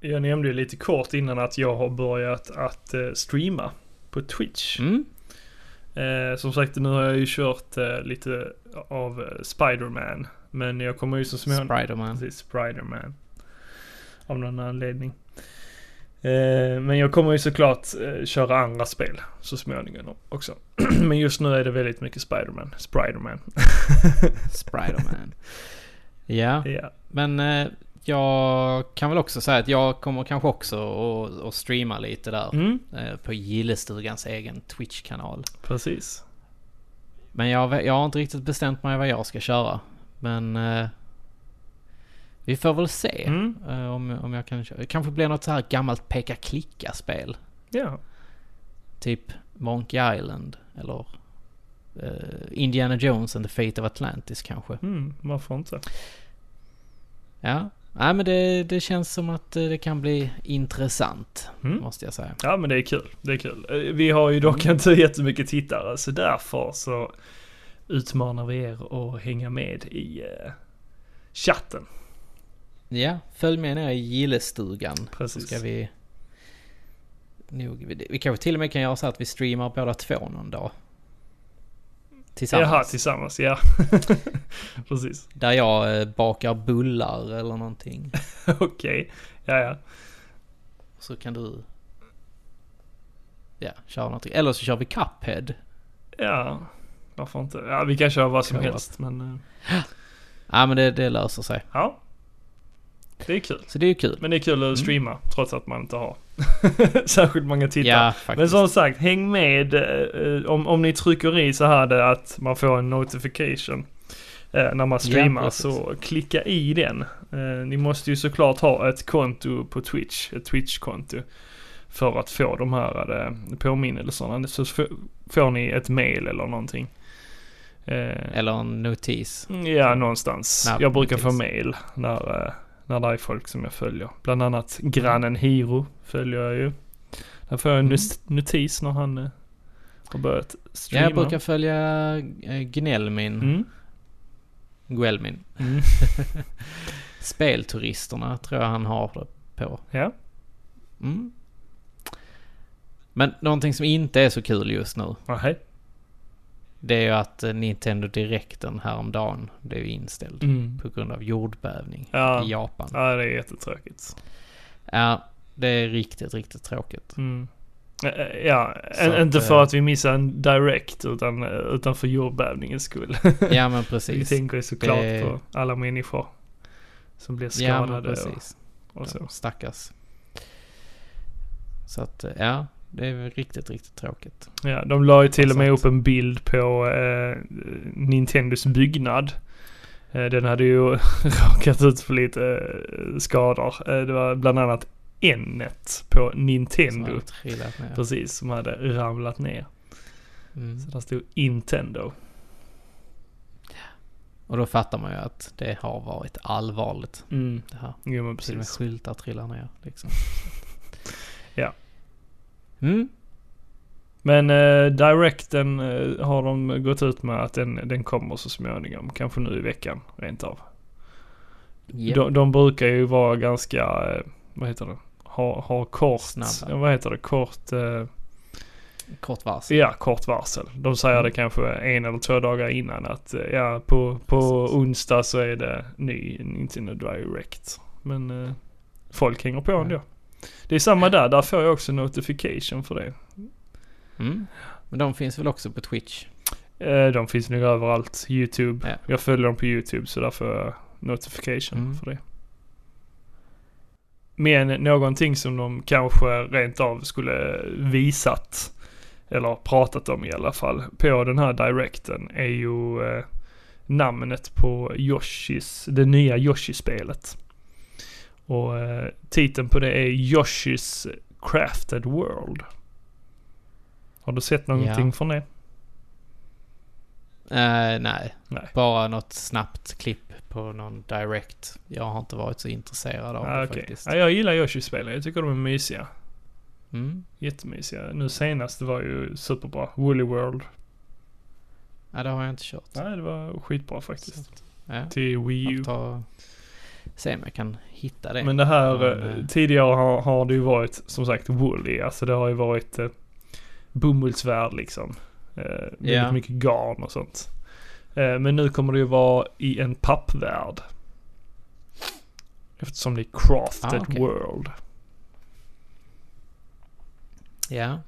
Speaker 2: Jag nämnde ju lite kort innan att jag har börjat att eh, streama på Twitch.
Speaker 1: Mm.
Speaker 2: Eh, som sagt, nu har jag ju kört eh, lite av eh, Spider-Man. Men jag kommer ju så småningom...
Speaker 1: Spiderman.
Speaker 2: Precis, Spider-Man. Av någon anledning. Eh, men jag kommer ju såklart eh, köra andra spel så småningom också. (clears throat) men just nu är det väldigt mycket Spider-Man. Spider-Man. (laughs)
Speaker 1: Spiderman. Ja,
Speaker 2: Ja.
Speaker 1: men eh, jag kan väl också säga att jag kommer kanske också att, streama lite där.
Speaker 2: Mm,
Speaker 1: På Gillestugans egen Twitch-kanal.
Speaker 2: precis.
Speaker 1: Men jag, jag har inte riktigt bestämt mig vad jag ska köra. Men vi får väl se
Speaker 2: Mm,
Speaker 1: eh, om, om jag kan köra. Det kanske blir något så här gammalt peka-klicka-spel.
Speaker 2: ja.
Speaker 1: Typ Monkey Island eller eh, Indiana Jones and the Fate of Atlantis kanske.
Speaker 2: Mm, varför inte?
Speaker 1: Ja, nej men det, det känns som att eh, det kan bli intressant.
Speaker 2: Mm.
Speaker 1: Måste jag säga.
Speaker 2: Ja men det är kul, det är kul. Vi har ju dock inte (laughs) jättemycket tittare så därför så utmanar vi er att hänga med i eh, chatten.
Speaker 1: Ja, följ med ner i gillestugan. Så
Speaker 2: Precis.
Speaker 1: ska vi... Nog, vi, vi kanske till och med kan göra så att vi streamar båda två någon dag. Tillsammans.
Speaker 2: Jaha, tillsammans, ja. (laughs) Precis.
Speaker 1: Där jag eh, bakar bullar eller någonting. (laughs)
Speaker 2: Okej, ja ja.
Speaker 1: Så kan du... Ja, köra någonting. Eller så kör vi Cuphead.
Speaker 2: Ja, varför inte? Ja, vi kan köra vad som helst men eh,
Speaker 1: Ja men det, det löser sig.
Speaker 2: ja. Det är kul.
Speaker 1: Så det är kul.
Speaker 2: Men det är kul att
Speaker 1: Mm.
Speaker 2: streama trots att man inte har (laughs) särskilt många tittare.
Speaker 1: Ja,
Speaker 2: Men som sagt, häng med. eh, om, om ni trycker i så här det att man får en notification eh, när man streamar.
Speaker 1: precis.
Speaker 2: så klicka i den. Eh, ni måste ju såklart ha ett konto på Twitch. Ett Twitch-konto. För att få de här eh, påminnelserna. Så får ni ett mail eller någonting. Eh,
Speaker 1: Eller en notis.
Speaker 2: Ja, någonstans.
Speaker 1: Snabb
Speaker 2: jag brukar få
Speaker 1: notis.
Speaker 2: mail när, eh, när det är folk som jag följer. Bland annat grannen Hiro följer jag ju. Där får jag en
Speaker 1: Mm.
Speaker 2: notis när han eh, har börjat
Speaker 1: Ja,
Speaker 2: streama.
Speaker 1: jag brukar följa eh, Gnellmin.
Speaker 2: Mm.
Speaker 1: Guelmin.
Speaker 2: Mm. (laughs)
Speaker 1: Spelturisterna tror jag han har det på.
Speaker 2: Ja.
Speaker 1: Mm. Men någonting som inte är så kul just nu.
Speaker 2: Nähä.
Speaker 1: Det är ju att eh, Nintendo Directen häromdagen blev inställd.
Speaker 2: Mm.
Speaker 1: På grund av jordbävning
Speaker 2: Ja.
Speaker 1: i Japan.
Speaker 2: Ja, det är jättetråkigt.
Speaker 1: Ja, det är riktigt, riktigt tråkigt.
Speaker 2: Mm. Ja,
Speaker 1: att,
Speaker 2: inte för
Speaker 1: eh,
Speaker 2: att vi missar en direct utan, eh, utan för jordbävningens skull. (laughs)
Speaker 1: Ja men
Speaker 2: vi
Speaker 1: precis.
Speaker 2: tänker ju såklart
Speaker 1: Det-
Speaker 2: på alla människor som blir
Speaker 1: Ja men
Speaker 2: skadade och,
Speaker 1: precis.
Speaker 2: och så.
Speaker 1: Ja, stackars. Så att, ja. Det är riktigt, riktigt tråkigt.
Speaker 2: Ja, de la ju till och med upp en bild på eh, Nintendos byggnad. Eh, den hade ju (laughs) råkat ut för lite eh, skador. Eh, det var bland annat N-et på
Speaker 1: Som
Speaker 2: Nintendo.
Speaker 1: har trillat ner.
Speaker 2: Precis, som hade ramlat ner.
Speaker 1: Mm.
Speaker 2: Så där stod Nintendo.
Speaker 1: Och då fattar man ju att det har varit allvarligt.
Speaker 2: Mm.
Speaker 1: Det här.
Speaker 2: Jo men
Speaker 1: Till och med
Speaker 2: precis.
Speaker 1: skyltar trillar ner liksom. (laughs)
Speaker 2: Ja.
Speaker 1: Mm.
Speaker 2: Men eh, Directen eh, har de gått ut med att den, den kommer så småningom. Kanske nu i veckan rent av.
Speaker 1: Japp.
Speaker 2: De, de brukar ju vara ganska, eh, vad heter det? Ha, ha kort,
Speaker 1: Snabba.
Speaker 2: vad heter det? Kort, eh,
Speaker 1: Kort varsel.
Speaker 2: ja kort varsel. De säger
Speaker 1: Mm.
Speaker 2: det kanske en eller två dagar innan att eh, ja på, på
Speaker 1: Precis.
Speaker 2: onsdag så är det ny Nintendo Direct. Men eh, folk hänger på
Speaker 1: Ja.
Speaker 2: Det är samma där, där får jag också notification för det.
Speaker 1: Mm. Men de finns väl också på Twitch?
Speaker 2: Eh, de finns nog överallt. YouTube.
Speaker 1: Ja.
Speaker 2: Jag följer dem på YouTube så där får jag notification
Speaker 1: Mm.
Speaker 2: för det. Men någonting som de kanske rent av skulle visat, eller pratat om i alla fall, på den här directen är ju eh, namnet på Yoshis, det nya Yoshi-spelet. Och eh, titeln på det är Yoshis Crafted World. Har du sett någonting
Speaker 1: Ja.
Speaker 2: från det?
Speaker 1: Eh, nej.
Speaker 2: Nej.
Speaker 1: Bara något snabbt klipp på någon direct. Jag har inte varit så intresserad av
Speaker 2: Ah,
Speaker 1: det
Speaker 2: okej.
Speaker 1: faktiskt.
Speaker 2: Ja, jag gillar Yoshi-spelen. Jag tycker de är mysiga.
Speaker 1: Mm.
Speaker 2: Jättemysiga. Nu senast var ju superbra. Woolly World.
Speaker 1: Ja, det har jag inte kört.
Speaker 2: Nej, det var skitbra faktiskt.
Speaker 1: ja.
Speaker 2: Till Wii U.
Speaker 1: Ta, se om jag kan hitta det.
Speaker 2: Men det här,
Speaker 1: Men,
Speaker 2: eh,
Speaker 1: eh,
Speaker 2: tidigare har, har det ju varit som sagt Woolly. Alltså det har ju varit eh, bomullsvärd liksom. Eh, väldigt
Speaker 1: Ja.
Speaker 2: mycket garn och sånt. Eh, men nu kommer det ju vara i en pappvärld. Eftersom det är crafted
Speaker 1: Ah, okej.
Speaker 2: world.
Speaker 1: ja.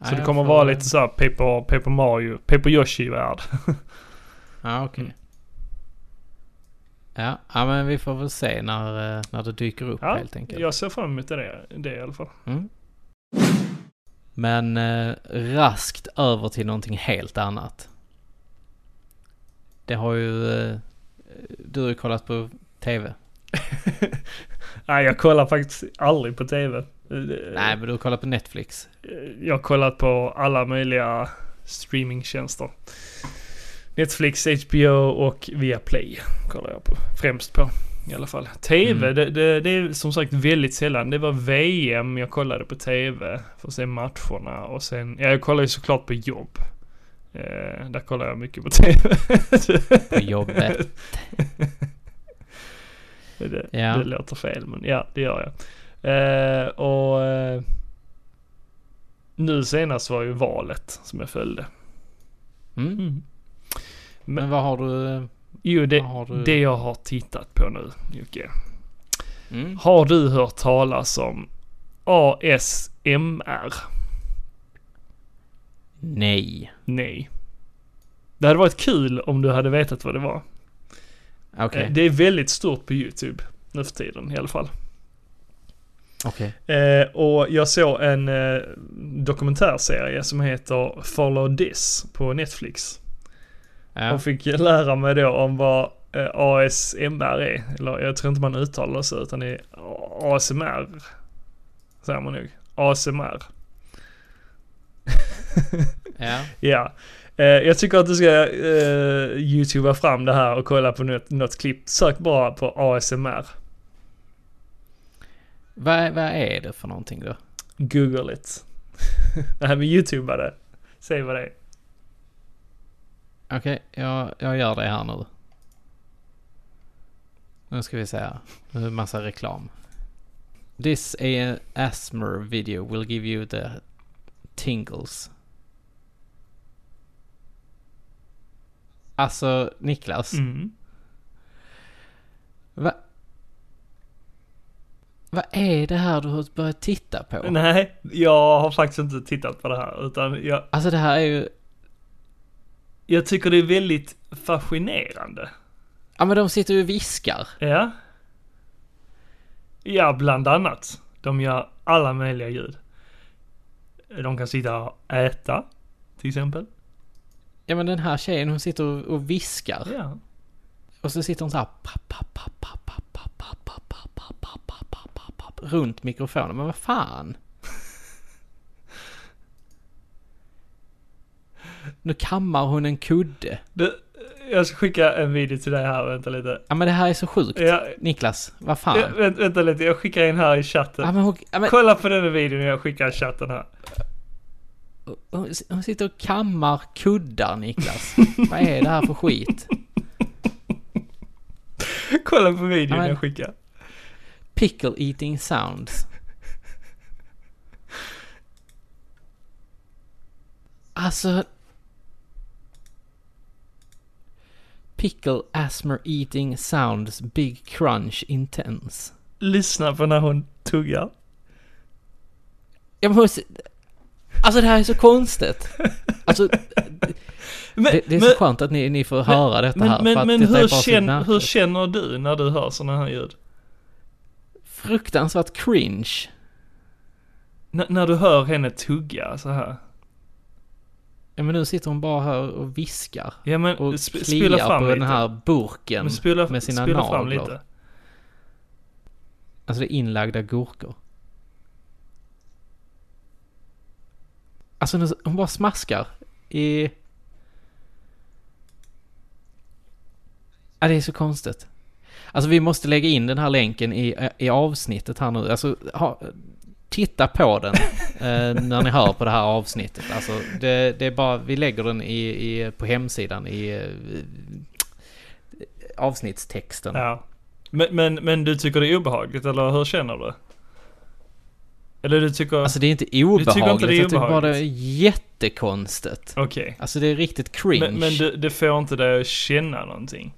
Speaker 2: Så
Speaker 1: Ja,
Speaker 2: det kommer
Speaker 1: får-
Speaker 2: vara lite såhär Paper, Paper Mario, Paper Yoshi-värld.
Speaker 1: Ja, (laughs) okej.
Speaker 2: Mm.
Speaker 1: Ja, ja men vi får väl se när, eh, när det dyker upp
Speaker 2: Ja,
Speaker 1: helt enkelt.
Speaker 2: jag ser fram emot det, det i alla fall.
Speaker 1: Mm. Men eh, raskt över till någonting helt annat. Det har ju... Eh, du har ju kollat på TV. (laughs)
Speaker 2: Nej, jag kollar faktiskt aldrig på tv. Eh,
Speaker 1: Nej, men du har kollat på Netflix.
Speaker 2: Jag har kollat på alla möjliga streamingtjänster. Netflix, HBO och Viaplay kollar jag på. Främst på i alla fall. TV,
Speaker 1: Mm.
Speaker 2: det, det, det är som sagt väldigt sällan. Det var VM jag kollade på TV för att se matcherna och sen, ja jag kollar ju såklart på jobb. Eh, där kollar jag mycket på TV.
Speaker 1: På jobbet. (laughs)
Speaker 2: det,
Speaker 1: Ja.
Speaker 2: det låter fel men ja, det gör jag. Eh, och eh, nu senast var ju valet som jag följde.
Speaker 1: Mm.
Speaker 2: Men,
Speaker 1: Men vad har du...
Speaker 2: jo, det,
Speaker 1: du...
Speaker 2: det jag har tittat på nu, Jocke.
Speaker 1: Mm.
Speaker 2: Har du hört talas om ASMR?
Speaker 1: Nej.
Speaker 2: Nej. Det hade varit kul om du hade vetat vad det var.
Speaker 1: Okej.
Speaker 2: Eh, Det är väldigt stort på YouTube nu för tiden i alla fall.
Speaker 1: Okej.
Speaker 2: Eh, och jag såg en eh, dokumentärserie som heter Follow This på Netflix.
Speaker 1: Ja.
Speaker 2: Och fick lära mig då om vad eh, ASMR är. Eller jag tror inte man uttalar så utan det är ASMR. Säger man nog. ASMR.
Speaker 1: Ja. (laughs)
Speaker 2: Ja. Eh, jag tycker att du ska eh, youtuba fram det här och kolla på något, något klipp. Sök bara på ASMR.
Speaker 1: Vad, vad är det för någonting då?
Speaker 2: Google it. Nej men youtuba det. Säg vad det är.
Speaker 1: Okej, jag, jag gör det här nu. Nu ska vi se här. Nu är det massa reklam. This ASMR video will give you the tingles. Alltså, Niklas.
Speaker 2: Mm.
Speaker 1: Va, vad är det här du har börjat titta på?
Speaker 2: Nej, jag har faktiskt inte tittat på det här utan jag,
Speaker 1: Alltså det här är ju
Speaker 2: jag tycker det är väldigt fascinerande.
Speaker 1: Ja men de sitter ju och viskar.
Speaker 2: Ja. Ja, bland annat. De gör alla möjliga ljud. De kan sitta och äta, till exempel.
Speaker 1: Ja men den här tjejen, hon sitter och viskar.
Speaker 2: Ja.
Speaker 1: Och så sitter hon så här runt mikrofonen. Men vad fan? Nu kammar hon en kudde.
Speaker 2: Du, jag ska skicka en video till dig här, vänta lite.
Speaker 1: Ja men det här är så sjukt.
Speaker 2: Ja,
Speaker 1: Niklas, vad
Speaker 2: ja,
Speaker 1: fan?
Speaker 2: vänta, lite, jag skickar in här i
Speaker 1: Ja
Speaker 2: chatten.
Speaker 1: men hon, ja, men,
Speaker 2: Kolla på den här videon jag skickar i chatten här.
Speaker 1: hon, hon sitter och kammar kuddar Niklas. (laughs) vad är det här för skit?
Speaker 2: Kolla på videon
Speaker 1: Ja, men-
Speaker 2: jag skickar.
Speaker 1: Pickle eating sounds. (laughs) Alltså... Pickle asthma eating sounds big crunch intense.
Speaker 2: Lyssna på när hon tuggar.
Speaker 1: Ja, men hon, alltså det här är så konstigt. Alltså, (laughs)
Speaker 2: Men,
Speaker 1: det, det är
Speaker 2: men,
Speaker 1: så skönt att ni, ni får höra detta
Speaker 2: men,
Speaker 1: här.
Speaker 2: men, men
Speaker 1: detta
Speaker 2: hur, känner, hur känner du när du hör sådana här ljud?
Speaker 1: Fruktansvärt cringe.
Speaker 2: N- när du hör henne tugga så här.
Speaker 1: Ja men nu sitter hon bara här och viskar.
Speaker 2: Ja men
Speaker 1: Och
Speaker 2: sp-
Speaker 1: kliar
Speaker 2: fram
Speaker 1: på
Speaker 2: lite.
Speaker 1: den här burken
Speaker 2: men spola,
Speaker 1: med sina
Speaker 2: fram
Speaker 1: naglar.
Speaker 2: lite.
Speaker 1: Alltså det är inlagda gurkor. Alltså nu- hon bara smaskar i... Ja, det är så konstigt. Alltså vi måste lägga in den här länken i, i avsnittet här nu. Alltså, ha, titta på den eh, när ni hör på det här avsnittet. Alltså det, det är bara, vi lägger den i, i, på hemsidan i eh, avsnittstexten.
Speaker 2: Ja. Men, men, men du tycker det är obehagligt eller hur känner du? Eller du tycker...
Speaker 1: Alltså det är inte
Speaker 2: tycker inte
Speaker 1: obehagligt,
Speaker 2: det är
Speaker 1: jag tycker bara det är
Speaker 2: obehagligt?
Speaker 1: jättekonstigt.
Speaker 2: Okej.
Speaker 1: Alltså det är riktigt cringe.
Speaker 2: Men, men du, det får inte dig att känna någonting?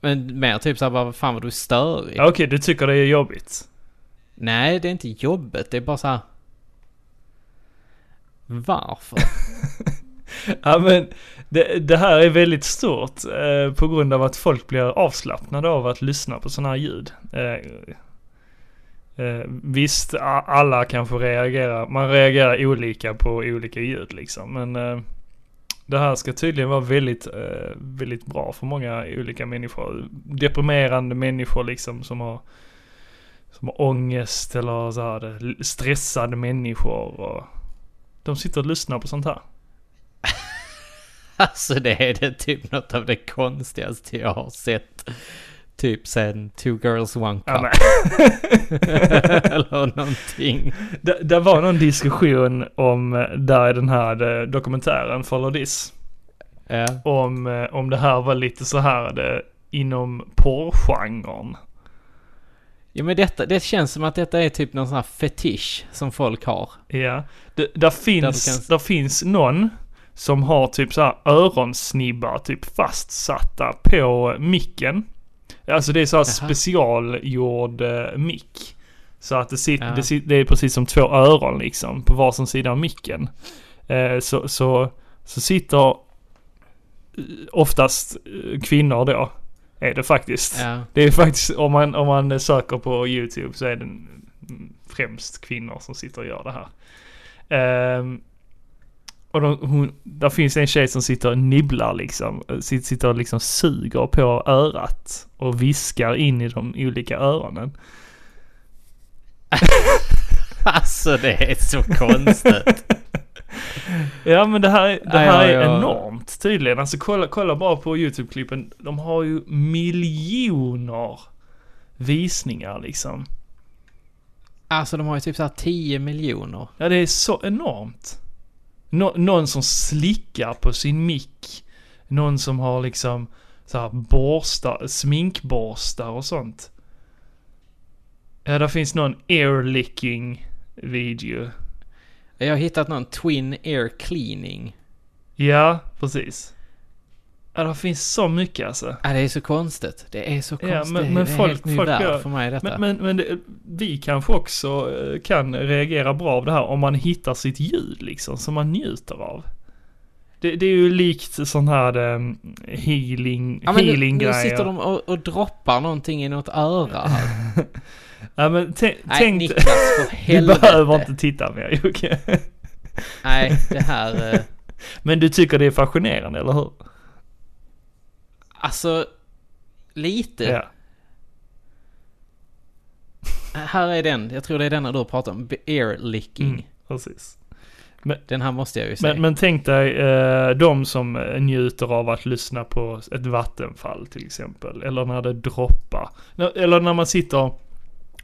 Speaker 1: Men mer typ såhär bara, vad fan vad du är störig.
Speaker 2: Okej, du tycker det är jobbigt?
Speaker 1: Nej, det är inte jobbet. Det är bara så här. Varför? (laughs)
Speaker 2: Ja men det, det här är väldigt stort eh, på grund av att folk blir avslappnade av att lyssna på sådana här ljud. Eh, eh, visst, alla kanske reagerar, man reagerar olika på olika ljud liksom. Men eh, det här ska tydligen vara väldigt, eh, väldigt bra för många olika människor. Deprimerande människor liksom som har som har ångest eller så här, stressade människor. Och de sitter och lyssnar på sånt här. (laughs)
Speaker 1: Alltså det är det typ något av det konstigaste jag har sett. Typ sen Two Girls One Cup.
Speaker 2: Ja, (laughs)
Speaker 1: Eller någonting.
Speaker 2: det, det var någon diskussion om, eh, där i den här eh, dokumentären Follow This.
Speaker 1: Ja.
Speaker 2: Om, eh, om det här var lite så här det, inom porrgenren.
Speaker 1: Ja men detta, det känns som att detta är typ någon sån här fetisch som folk har.
Speaker 2: Ja. Det, där, finns,
Speaker 1: kan-
Speaker 2: där finns någon som har typ så här öronsnibbar typ fastsatta på micken. Alltså det är så här specialgjord eh, mick. Så att det, sit,
Speaker 1: Ja.
Speaker 2: det, sit, det är precis som två öron liksom på varsin sida av micken. Eh, så, så, så sitter eh, oftast eh, kvinnor då. Är det faktiskt.
Speaker 1: Ja.
Speaker 2: Det är faktiskt, om man, om man söker på YouTube så är det främst kvinnor som sitter och gör det här. Ehm, och de, hon, där finns en tjej som sitter och nibblar liksom, sitter, sitter och liksom suger på örat och viskar in i de olika öronen. (laughs)
Speaker 1: Alltså det är så konstigt. (laughs)
Speaker 2: Ja men det här, är- det här
Speaker 1: ja,
Speaker 2: är
Speaker 1: ja.
Speaker 2: enormt tydligen. Alltså kolla, kolla bara på YouTube-klippen. De har ju miljoner visningar liksom.
Speaker 1: Alltså de har ju typ såhär 10 miljoner.
Speaker 2: Ja, det är så enormt. Nå- någon som slickar på sin mick. Någon som har liksom så här borstar, sminkborstar och sånt. Ja, där finns någon airlicking video.
Speaker 1: Jag har hittat någon Twin Air Cleaning.
Speaker 2: Ja, precis. Ja, det finns så mycket alltså.
Speaker 1: Ja, det är så konstigt. Det är så
Speaker 2: Ja,
Speaker 1: konstigt.
Speaker 2: men- men
Speaker 1: det är
Speaker 2: folk-
Speaker 1: helt ny
Speaker 2: folk
Speaker 1: värld
Speaker 2: gör-
Speaker 1: för mig detta.
Speaker 2: Men, men, men det, vi kanske också eh, kan reagera bra av det här om man hittar sitt ljud liksom, som man njuter av. Det, det är ju likt sån här um, healing,
Speaker 1: ja, nu,
Speaker 2: healing
Speaker 1: nu
Speaker 2: grejer.
Speaker 1: sitter de och, och droppar någonting i något öra här. (laughs)
Speaker 2: Ja men tä-
Speaker 1: Nej,
Speaker 2: tänk,
Speaker 1: Niklas, för (laughs)
Speaker 2: du
Speaker 1: helvete.
Speaker 2: behöver inte titta mer Jocke.
Speaker 1: Nej, det här... eh,
Speaker 2: Men du tycker det är fascinerande, eller hur?
Speaker 1: Alltså, lite.
Speaker 2: Ja.
Speaker 1: Här är den. Jag tror det är denna du pratar om. Air licking.
Speaker 2: Mm, precis.
Speaker 1: Den här måste jag ju säga.
Speaker 2: Men, men tänk dig eh, de som eh, njuter av att lyssna på ett vattenfall till exempel. Eller när det droppar. Eller när man sitter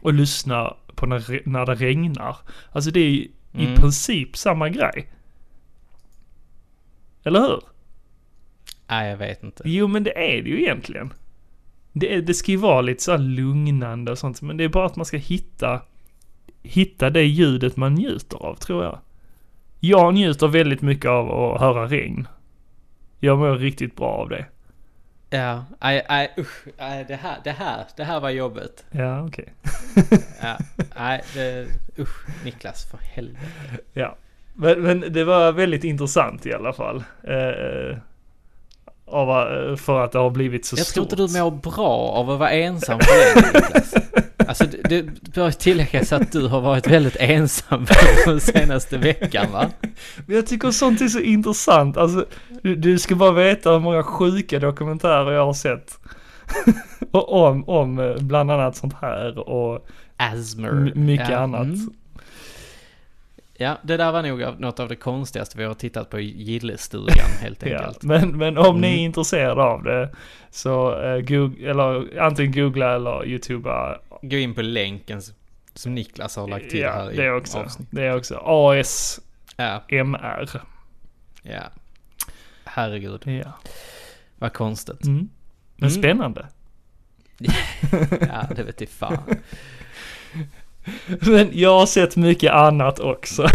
Speaker 2: och lyssnar på när, när det regnar. Alltså det är i
Speaker 1: Mm.
Speaker 2: princip samma grej. Eller hur?
Speaker 1: Nej, jag vet inte.
Speaker 2: Jo men det är det ju egentligen. Det, det ska ju vara lite så här lugnande och sånt. Men det är bara att man ska hitta, hitta det ljudet man njuter av tror jag. Jag njuter väldigt mycket av att höra regn. Jag mår riktigt bra av det.
Speaker 1: Ja, nej, nej, usch. Nej, det här, det här, det här var jobbet.
Speaker 2: Ja, okej.
Speaker 1: Ja, nej, det, usch. Niklas, för helvete.
Speaker 2: Ja. Men, men det var väldigt intressant i alla fall. Eh, av, eh, för att det har blivit så
Speaker 1: Jag tror
Speaker 2: stort.
Speaker 1: inte du mår bra av att vara ensam för länge, Niklas. Alltså, det, det bör tilläggas att du har varit väldigt ensam den senaste veckan, va?
Speaker 2: Men jag tycker sånt är så intressant. Alltså, du, du ska bara veta hur många sjuka dokumentärer jag har sett. (laughs) och om, om eh, bland annat sånt här och m- mycket
Speaker 1: ja,
Speaker 2: annat.
Speaker 1: mm. Ja, det där var nog något av det konstigaste vi har tittat på i gillestugan, (laughs) helt
Speaker 2: Ja,
Speaker 1: enkelt.
Speaker 2: men, men om ni är
Speaker 1: Mm.
Speaker 2: intresserade av det så uh, goog- eller antingen googla eller youtuba.
Speaker 1: Gå in på länken som- Niklas har lagt till
Speaker 2: ja,
Speaker 1: här i
Speaker 2: det också.
Speaker 1: avsnitt.
Speaker 2: Det är också ASMR.
Speaker 1: Ja, ja. Herregud,
Speaker 2: Ja.
Speaker 1: vad konstigt.
Speaker 2: Mm. Men
Speaker 1: Mm.
Speaker 2: spännande. (laughs)
Speaker 1: Ja, det vet jag fan. (laughs)
Speaker 2: Men jag har sett mycket annat också.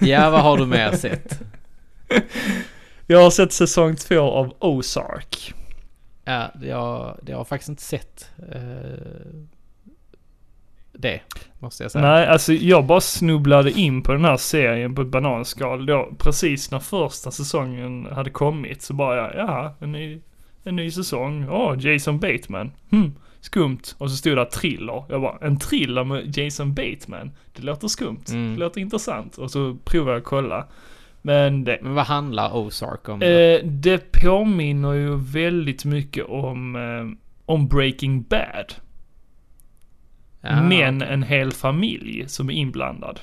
Speaker 1: Ja, vad har du mer sett? (laughs)
Speaker 2: Jag har sett säsong två av Ozark.
Speaker 1: Ja, det har, det har jag faktiskt inte sett. Eh, det, måste jag säga.
Speaker 2: Nej, alltså jag bara snubblade in på den här serien på ett bananskal då, precis när första säsongen hade kommit så bara, ja, en ny, en ny säsong, åh, oh, Jason Bateman, hm, skumt. Och så stod det thriller, jag bara, en thriller med Jason Bateman, det låter skumt,
Speaker 1: Mm.
Speaker 2: det låter intressant. Och så provade jag att kolla. Men det,
Speaker 1: Men vad handlar Ozark om?
Speaker 2: eh, det påminner ju väldigt mycket om, eh, om Breaking Bad.
Speaker 1: Ja,
Speaker 2: Men en hel familj som är inblandad.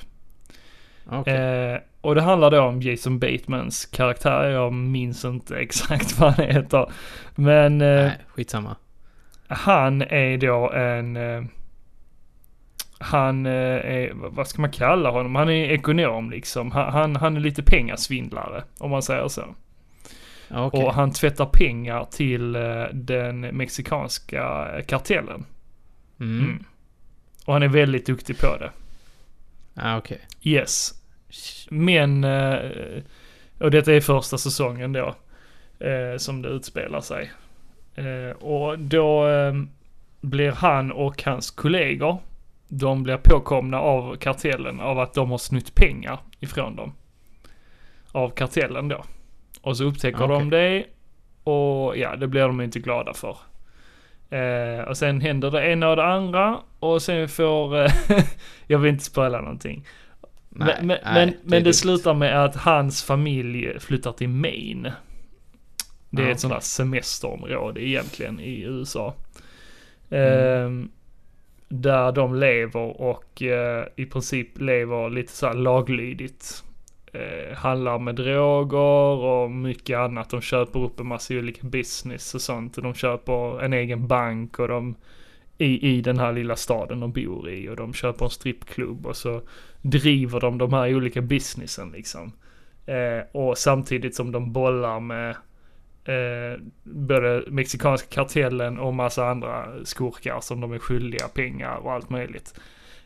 Speaker 1: okej.
Speaker 2: Eh, och det handlar då om Jason Batemans karaktär. Jag minns inte (laughs) exakt vad han heter. Men eh,
Speaker 1: Nej, skitsamma.
Speaker 2: Han är då en... Eh, han eh, är, vad ska man kalla honom? Han är ekonom liksom. Han, han, han är lite pengasvindlare, om man säger så.
Speaker 1: Okej.
Speaker 2: Och han tvättar pengar till eh, den mexikanska kartellen.
Speaker 1: Mm.
Speaker 2: Mm. Och han är väldigt duktig på det.
Speaker 1: Ja, okej.
Speaker 2: Yes. Men, och detta är första säsongen då, som det utspelar sig. Eh, och då eh, blir han och hans kollegor, de blir påkomna av kartellen av att de har snutt pengar ifrån dem. Av kartellen då. Och så upptäcker de
Speaker 1: Okej.
Speaker 2: det och ja, det blir de inte glada för. Eh, och sen händer det ena och det andra och sen får, eh, (laughs) jag vill inte spoila någonting.
Speaker 1: Nej,
Speaker 2: men
Speaker 1: nej,
Speaker 2: men,
Speaker 1: är
Speaker 2: men det slutar med att hans familj flyttar till Maine. Det är ett sånt där semesterområde egentligen i USA.
Speaker 1: Mm.
Speaker 2: Ehm, där de lever och eh, i princip lever lite så här laglydigt. Eh, handlar med droger och mycket annat. De köper upp en massa olika business och sånt. Och de köper en egen bank och de i, i den här lilla staden de bor i. Och de köper en strippklubb och så driver de de här olika businessen liksom. Eh, och samtidigt som de bollar med eh, både mexikanska kartellen och massa andra skurkar som de är skyldiga pengar och allt möjligt.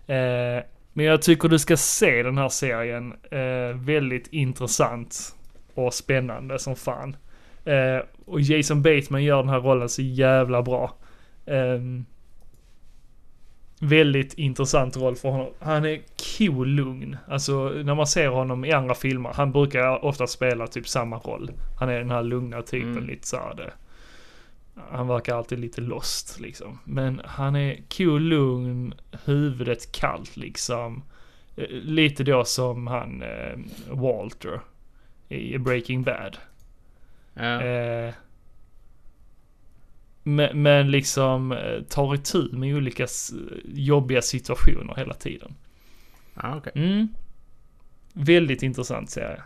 Speaker 2: Eh, men jag tycker du ska se den här serien. Eh, väldigt intressant och spännande som fan. Eh, och Jason Bateman gör den här rollen så jävla bra. Ehm, väldigt intressant roll för honom. Han är cool lugn. Alltså när man ser honom i andra filmer, han brukar ofta spela typ samma roll. Han är den här lugna typen,
Speaker 1: Mm.
Speaker 2: lite såhär det. Han verkar alltid lite lost liksom. Men han är cool, lugn, huvudet kallt liksom. Eh, Lite då som han eh, Walter i Breaking Bad.
Speaker 1: Ja.
Speaker 2: Eh, men, men liksom eh, tar itu med olika jobbiga situationer hela tiden.
Speaker 1: ja, okej.
Speaker 2: Mm. Väldigt intressant serie.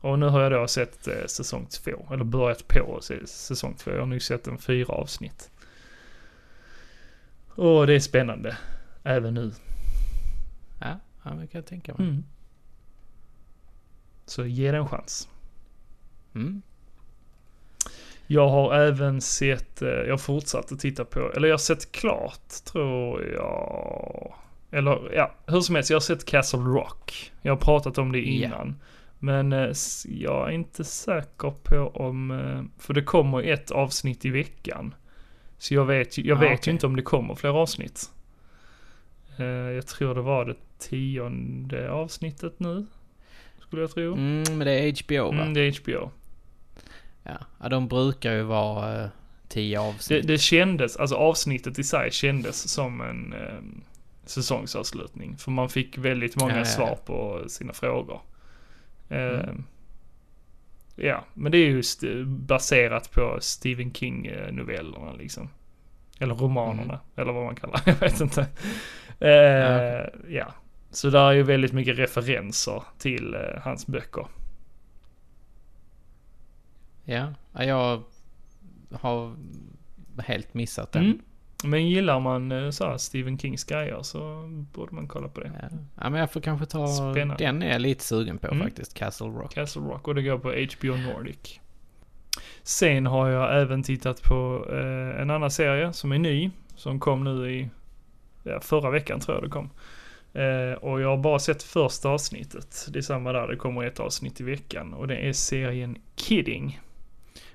Speaker 2: Och nu har jag då sett eh, säsong två, eller börjat på säsong två. Jag har nu sett en fyra avsnitt. Och det är spännande, även nu.
Speaker 1: Ja, ja, det kan jag tänka mig.
Speaker 2: Mm. Så ge det en chans.
Speaker 1: Mm.
Speaker 2: Jag har även sett, eh, jag har fortsatt att titta på, eller jag har sett klart tror jag. Eller ja, hur som helst, jag har sett Castle Rock. Jag har pratat om det innan. Men eh, jag är inte säker på om, eh, för det kommer ett avsnitt i veckan. Så jag vet, ju- jag
Speaker 1: Ah,
Speaker 2: vet ju
Speaker 1: okej.
Speaker 2: inte om det kommer fler avsnitt. Jag tror det var det tionde avsnittet nu. Skulle jag tro.
Speaker 1: Mm, men det är HBO va?
Speaker 2: Mm, det är HBO.
Speaker 1: Ja. ja, de brukar ju vara eh, tio
Speaker 2: Det,
Speaker 1: avsnitt.
Speaker 2: det kändes, alltså avsnittet i sig kändes som en eh, säsongsavslutning. För man fick väldigt många
Speaker 1: Ja, ja,
Speaker 2: svar på sina frågor. Eh,
Speaker 1: Mm.
Speaker 2: Ja, men det är just eh, baserat på Stephen King-novellerna liksom. Eller romanerna,
Speaker 1: Mm.
Speaker 2: eller vad man kallar (laughs) jag vet inte. Eh,
Speaker 1: Ja,
Speaker 2: ja, så där är ju väldigt mycket referenser till eh, hans böcker.
Speaker 1: Ja, ja, jag har helt missat den.
Speaker 2: Mm. Men gillar man eh, så Stephen Kings grejer så borde man kolla på det.
Speaker 1: Ja. ja, men jag får kanske ta...
Speaker 2: Spännande.
Speaker 1: Den är jag lite sugen på
Speaker 2: Mm.
Speaker 1: faktiskt, Castle Rock.
Speaker 2: Castle Rock och det går på HBO Nordic. Sen har jag även tittat på eh, en annan serie som är ny. Som kom nu i ja, förra veckan tror jag det kom. Eh, och jag har bara sett första avsnittet. Det är samma där, det kommer ett avsnitt i veckan. Och det är serien Kidding.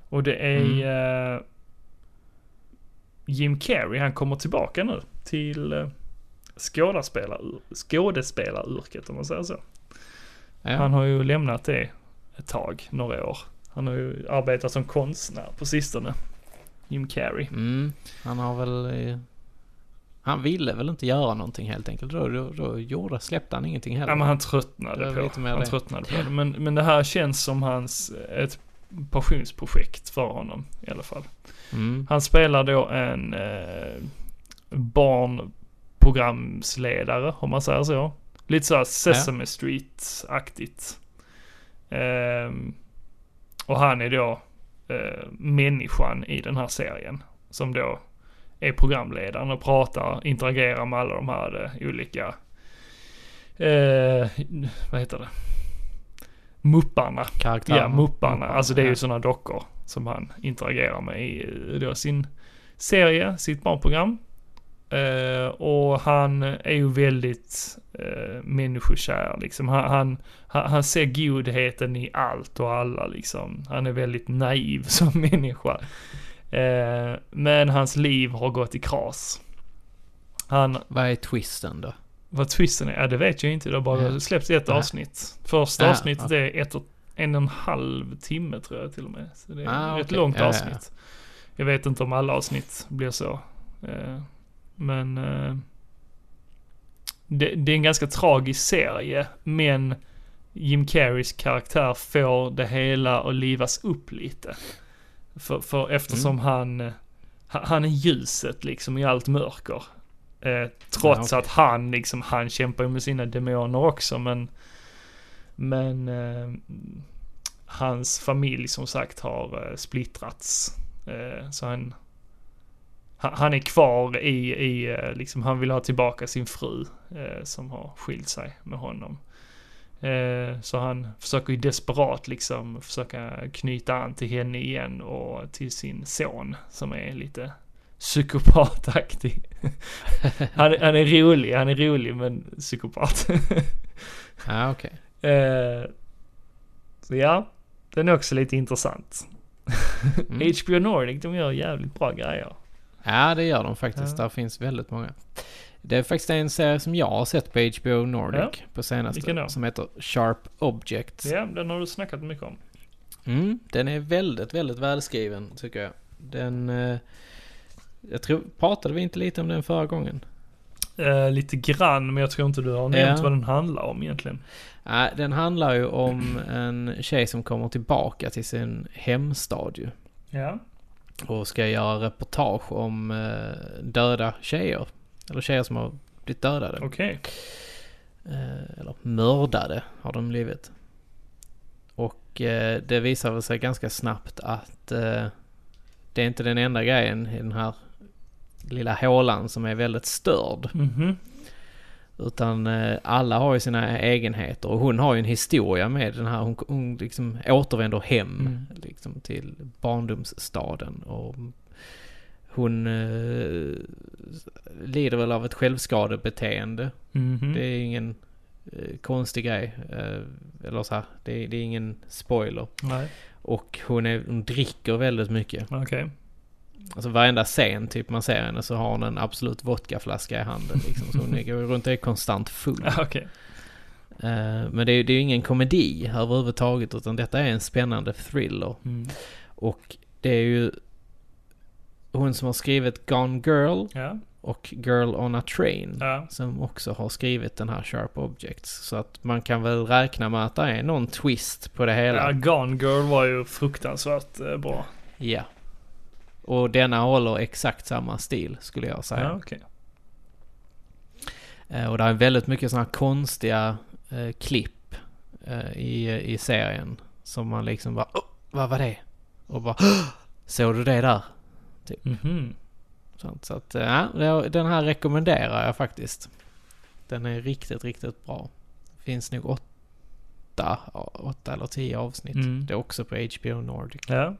Speaker 2: Och det är eh, Jim Carrey, han kommer tillbaka nu till skådespelar, skådespelaryrket om man säger så.
Speaker 1: Ja.
Speaker 2: Han har ju lämnat det ett tag, några år. Han har ju arbetat som konstnär på sistone. Jim Carrey.
Speaker 1: Mm, han har väl... eh, Han ville väl inte göra någonting helt enkelt. Då, då, då gjorde, släppte han ingenting heller.
Speaker 2: Ja men han tröttnade på, han
Speaker 1: det.
Speaker 2: tröttnade på det. Men, men det här känns som hans, ett passionsprojekt för honom i alla fall.
Speaker 1: Mm.
Speaker 2: Han spelar då en eh, barnprogramsledare, om man säger så. Lite såhär Sesame Street-aktigt. Ehm, och han är då eh, människan i den här serien. Som då är programledaren och pratar, interagerar med alla de här eh, olika, eh, vad heter det? Mupparna.
Speaker 1: Karaktärer.
Speaker 2: Ja, Mupparna. Alltså det är ju
Speaker 1: Ja.
Speaker 2: sådana dockor som han interagerar med i eh, då sin serie, sitt barnprogram. Eh, och han är ju väldigt uh, människokär liksom. Han, han, han, ser godheten i allt och alla liksom. Han är väldigt naiv (laughs) som människa. Eh, men hans liv har gått i kras. Han,
Speaker 1: Vad är twisten då?
Speaker 2: Vad twisten är? Ja, det vet jag inte. Det har bara
Speaker 1: Ja.
Speaker 2: släppts ett avsnitt. Första
Speaker 1: Ja,
Speaker 2: avsnittet
Speaker 1: ja.
Speaker 2: är ett och, en och en halv timme tror jag till och med. Så det är
Speaker 1: Ah,
Speaker 2: ett
Speaker 1: okej.
Speaker 2: långt avsnitt. Jag vet inte om alla avsnitt blir så. Eh, men eh, det, det är en ganska tragisk serie. Men Jim Carreys karaktär får det hela att livas upp lite. För, för eftersom
Speaker 1: Mm.
Speaker 2: han, eh, han han är ljuset liksom i allt mörker. Eh, trots
Speaker 1: Ja, okej.
Speaker 2: att han liksom, han kämpar ju med sina demoner också men Men eh, hans familj som sagt har eh, splittrats. Eh, så han han är kvar i, i eh, liksom han vill ha tillbaka sin fru eh, som har skilt sig med honom. Så han försöker ju desperat liksom försöka knyta an till henne igen och till sin son som är lite psykopataktig. han, han är rolig, han är rolig men psykopat.
Speaker 1: Ja, okej.
Speaker 2: Eh, så ja, den är också lite intressant.
Speaker 1: Mm.
Speaker 2: HBO Nordic, de gör jävligt bra grejer.
Speaker 1: Ja, det gör de faktiskt.
Speaker 2: Ja.
Speaker 1: Där finns väldigt många. Det är faktiskt en serie som jag har sett på HBO Nordic
Speaker 2: Ja.
Speaker 1: på senaste. Som heter Sharp Objects.
Speaker 2: Ja, den har du snackat mycket om.
Speaker 1: Mm, den är väldigt, väldigt välskriven tycker jag. Den... Eh, jag tror, pratade vi inte lite om den förra gången?
Speaker 2: Eh, lite grann, men jag tror inte du har nämnt
Speaker 1: Ja.
Speaker 2: vad den handlar om egentligen.
Speaker 1: Nej, den handlar ju om en tjej som kommer tillbaka till sin hemstad ju.
Speaker 2: Ja.
Speaker 1: Och ska göra reportage om eh, döda tjejer. Eller tjejer som har blivit dödade.
Speaker 2: Okej.
Speaker 1: Eh, eller mördade har de blivit. Och eh, det visar väl sig ganska snabbt att eh, det är inte den enda grejen i den här lilla hålan som är väldigt störd.
Speaker 2: Mhm.
Speaker 1: Utan eh, alla har ju sina egenheter och hon har ju en historia med den här. Hon, hon liksom återvänder hem
Speaker 2: Mm.
Speaker 1: liksom till barndomsstaden. Och hon eh, lider väl av ett självskadebeteende.
Speaker 2: Mhm.
Speaker 1: Det är ingen eh, konstig grej. Eh, eller så här, det, är- det är ingen spoiler.
Speaker 2: Nej,
Speaker 1: Och hon, är, hon dricker väldigt mycket.
Speaker 2: okej.
Speaker 1: Alltså varenda scen typ man ser henne så har hon en absolut vodkaflaska i handen. Liksom. Så hon går runt och är konstant full. (laughs)
Speaker 2: Ja, Okej.
Speaker 1: Eh, men det är det är ju ingen komedi överhuvudtaget utan detta är en spännande thriller.
Speaker 2: Mm.
Speaker 1: Och det är ju hon som har skrivit Gone Girl
Speaker 2: Ja.
Speaker 1: och Girl on a Train.
Speaker 2: Ja.
Speaker 1: Som också har skrivit den här Sharp Objects. Så att man kan väl räkna med att det är någon twist på det
Speaker 2: Ja,
Speaker 1: hela.
Speaker 2: Gone Girl var ju fruktansvärt eh, bra.
Speaker 1: Ja. Och denna håller exakt samma stil skulle jag säga.
Speaker 2: Ja, okej.
Speaker 1: Eh, Och det är väldigt mycket sådana här konstiga eh, klipp eh, i, i serien. Som man liksom bara "Åh, vad var det? Och bara "Åh, såg du det där?
Speaker 2: Mhm.
Speaker 1: Sånt. Så att eh, ja, den här rekommenderar jag faktiskt. Den är riktigt, riktigt bra. Finns nog åtta, åtta eller tio avsnitt.
Speaker 2: Mm.
Speaker 1: Det är också på HBO Nordic.
Speaker 2: Ja.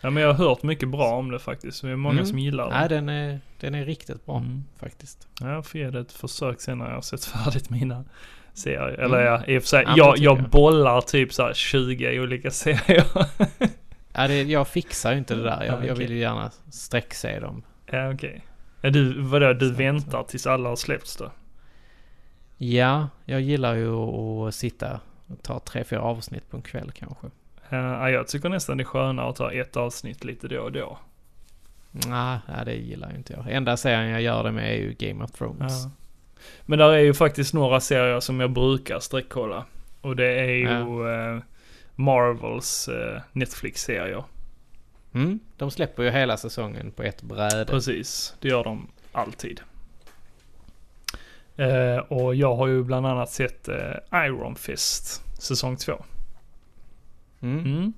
Speaker 2: Ja men jag har hört mycket bra om det faktiskt. Det är många
Speaker 1: Mm.
Speaker 2: som gillar det.
Speaker 1: Nej, den är, den är riktigt bra
Speaker 2: Mm.
Speaker 1: faktiskt.
Speaker 2: Ja, jag får ge det ett försök sen när jag har sett (laughs) färdigt mina serier. Eller
Speaker 1: Mm.
Speaker 2: ja, i och för sig,
Speaker 1: Ja,
Speaker 2: jag, jag
Speaker 1: jag.
Speaker 2: bollar typ så här 20 olika (laughs) serier.
Speaker 1: Ja, det, jag fixar ju inte det där. Jag,
Speaker 2: Ja,
Speaker 1: jag
Speaker 2: okej.
Speaker 1: vill ju gärna sträckse dem.
Speaker 2: ja, okej. Är du, vadå, du väntar tills alla har släppts då?
Speaker 1: Ja, jag gillar ju att sitta och ta tre, fyra avsnitt på en kväll kanske.
Speaker 2: Uh, jag tycker nästan det är skönare att ta ett avsnitt lite då och då.
Speaker 1: Nej, nah, det gillar ju inte jag. Enda serien jag gör det med är ju Game of Thrones.
Speaker 2: Ja. Men där är ju faktiskt några serier som jag brukar sträckkolla. Och det är ju ja. uh, Marvels uh, Netflix-serier.
Speaker 1: Mm, de släpper ju hela säsongen på ett bräde.
Speaker 2: Precis, det gör de alltid. Och jag har ju bland annat sett Iron Fist, säsong 2.
Speaker 1: Mm. Mm.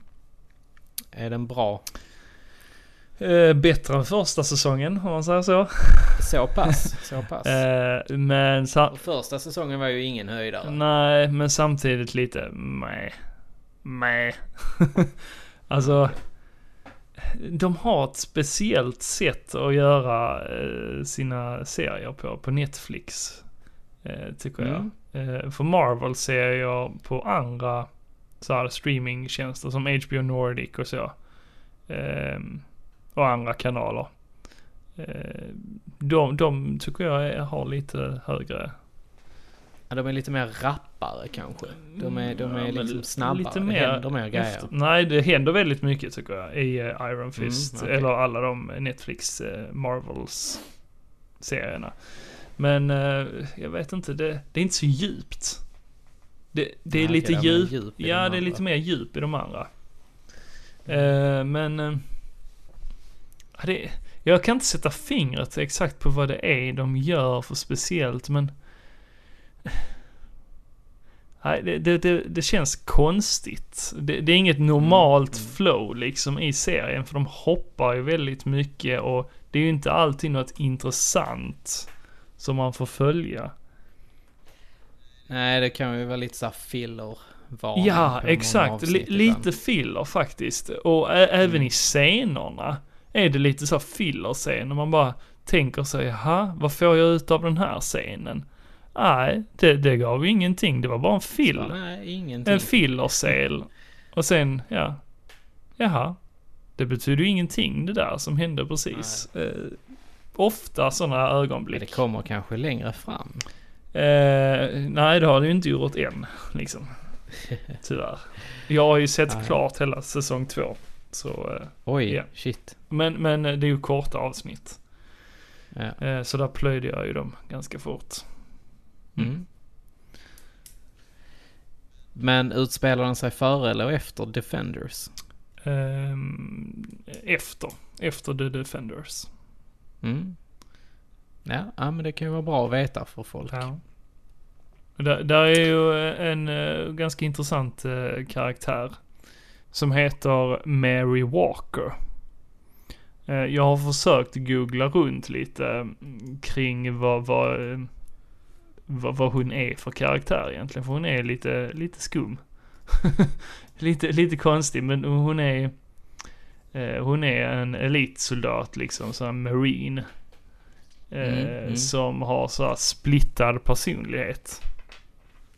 Speaker 1: Är den bra?
Speaker 2: Eh, bättre än första säsongen om man säger så. (laughs)
Speaker 1: Så pass, så pass.
Speaker 2: Eh, men
Speaker 1: första säsongen var ju ingen höjdare.
Speaker 2: Nej, men samtidigt lite meh. Meh. (laughs) alltså, de har ett speciellt sätt att göra eh, sina serier på, på Netflix. Eh, tycker mm. jag. Eh, för Marvel-serier på andra så här streamingtjänster som HBO Nordic och så. Um, och andra kanaler. Uh, de, de tycker jag har lite högre
Speaker 1: Ja, de är lite mer rappare kanske. De är, de är ja, liksom snabbare. Lite mer, det händer mer grejer. Efter,
Speaker 2: nej, det händer väldigt mycket tycker jag i uh, Iron mm, Fist. Mm, okay. Eller alla de Netflix uh, Marvels serierna. Men uh, jag vet inte, det, det är inte så djupt. Det, det är lite djup, djup ja de det är lite mer djup i de andra. Uh, men, uh, det, jag kan inte sätta fingret exakt på vad det är de gör för speciellt men Nej, det, det, det, det, känns konstigt. Det, det är inget normalt mm. flow liksom i serien för de hoppar ju väldigt mycket och det är ju inte alltid något intressant som man får följa.
Speaker 1: Nej, det kan ju vara lite såhär filler.
Speaker 2: Ja, exakt. Lite filler faktiskt. Och även mm. i scenerna är det lite så filler-scener. Man bara tänker sig, jaha, vad får jag ut av den här scenen? Nej, det, det gav ingenting. Det var bara en fill. En fillerscel. Och sen, ja, jaha. Det betyder ju ingenting det där som hände precis. Eh, ofta sådana ögonblick.
Speaker 1: Men det kommer kanske längre fram.
Speaker 2: Eh, nej, det har det ju inte gjort än, liksom. (laughs) Tyvärr. Jag har ju sett nej. klart hela säsong två. Så, eh,
Speaker 1: Oj, ja. shit.
Speaker 2: Men, men det är ju korta avsnitt. Ja. Eh, så där plöjde jag ju dem ganska fort.
Speaker 1: Mm. Mm. Men utspelar den sig före eller efter Defenders?
Speaker 2: Um, efter. Efter The Defenders.
Speaker 1: Mm. Ja, ja, men det kan ju vara bra att veta för folk. Ja.
Speaker 2: Där, där är ju eh, en uh, ganska intressant uh, karaktär. Som heter Mary Walker. Uh, jag har försökt googla runt lite mm, kring vad, vad, vad, vad, hon är för karaktär egentligen. För hon är lite, lite skum. (laughs) lite, lite konstig men hon är hon är en elitsoldat liksom, så en marine. Mm, eh, mm. Som har så här splittad personlighet.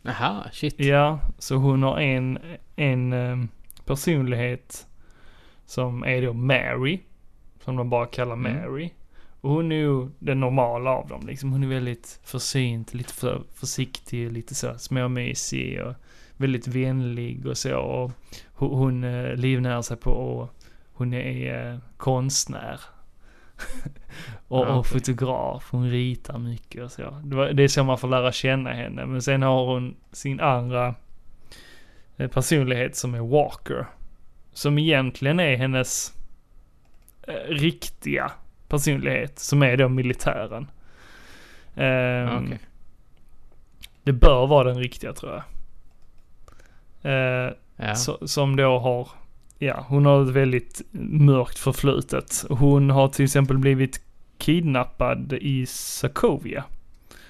Speaker 1: Jaha, shit.
Speaker 2: Ja, så hon har en, en um, personlighet som är då Mary. Som de bara kallar mm. Mary. Och hon är ju den normala av dem liksom. Hon är väldigt försynt, lite för försiktig, lite så småmysig och väldigt vänlig och så. Och hon, hon uh, livnär sig på och hon är uh, konstnär. (laughs) och, och fotograf, hon ritar mycket och så. Det, var, det är så man får lära känna henne. Men sen har hon sin andra eh, personlighet som är Walker. Som egentligen är hennes eh, riktiga personlighet, som är då militären. Um, ehm, okay. Det bör vara den riktiga tror jag. Uh, ja. so, som då har ja, hon har ett väldigt mörkt förflutet. Hon har till exempel blivit kidnappad i Sokovia.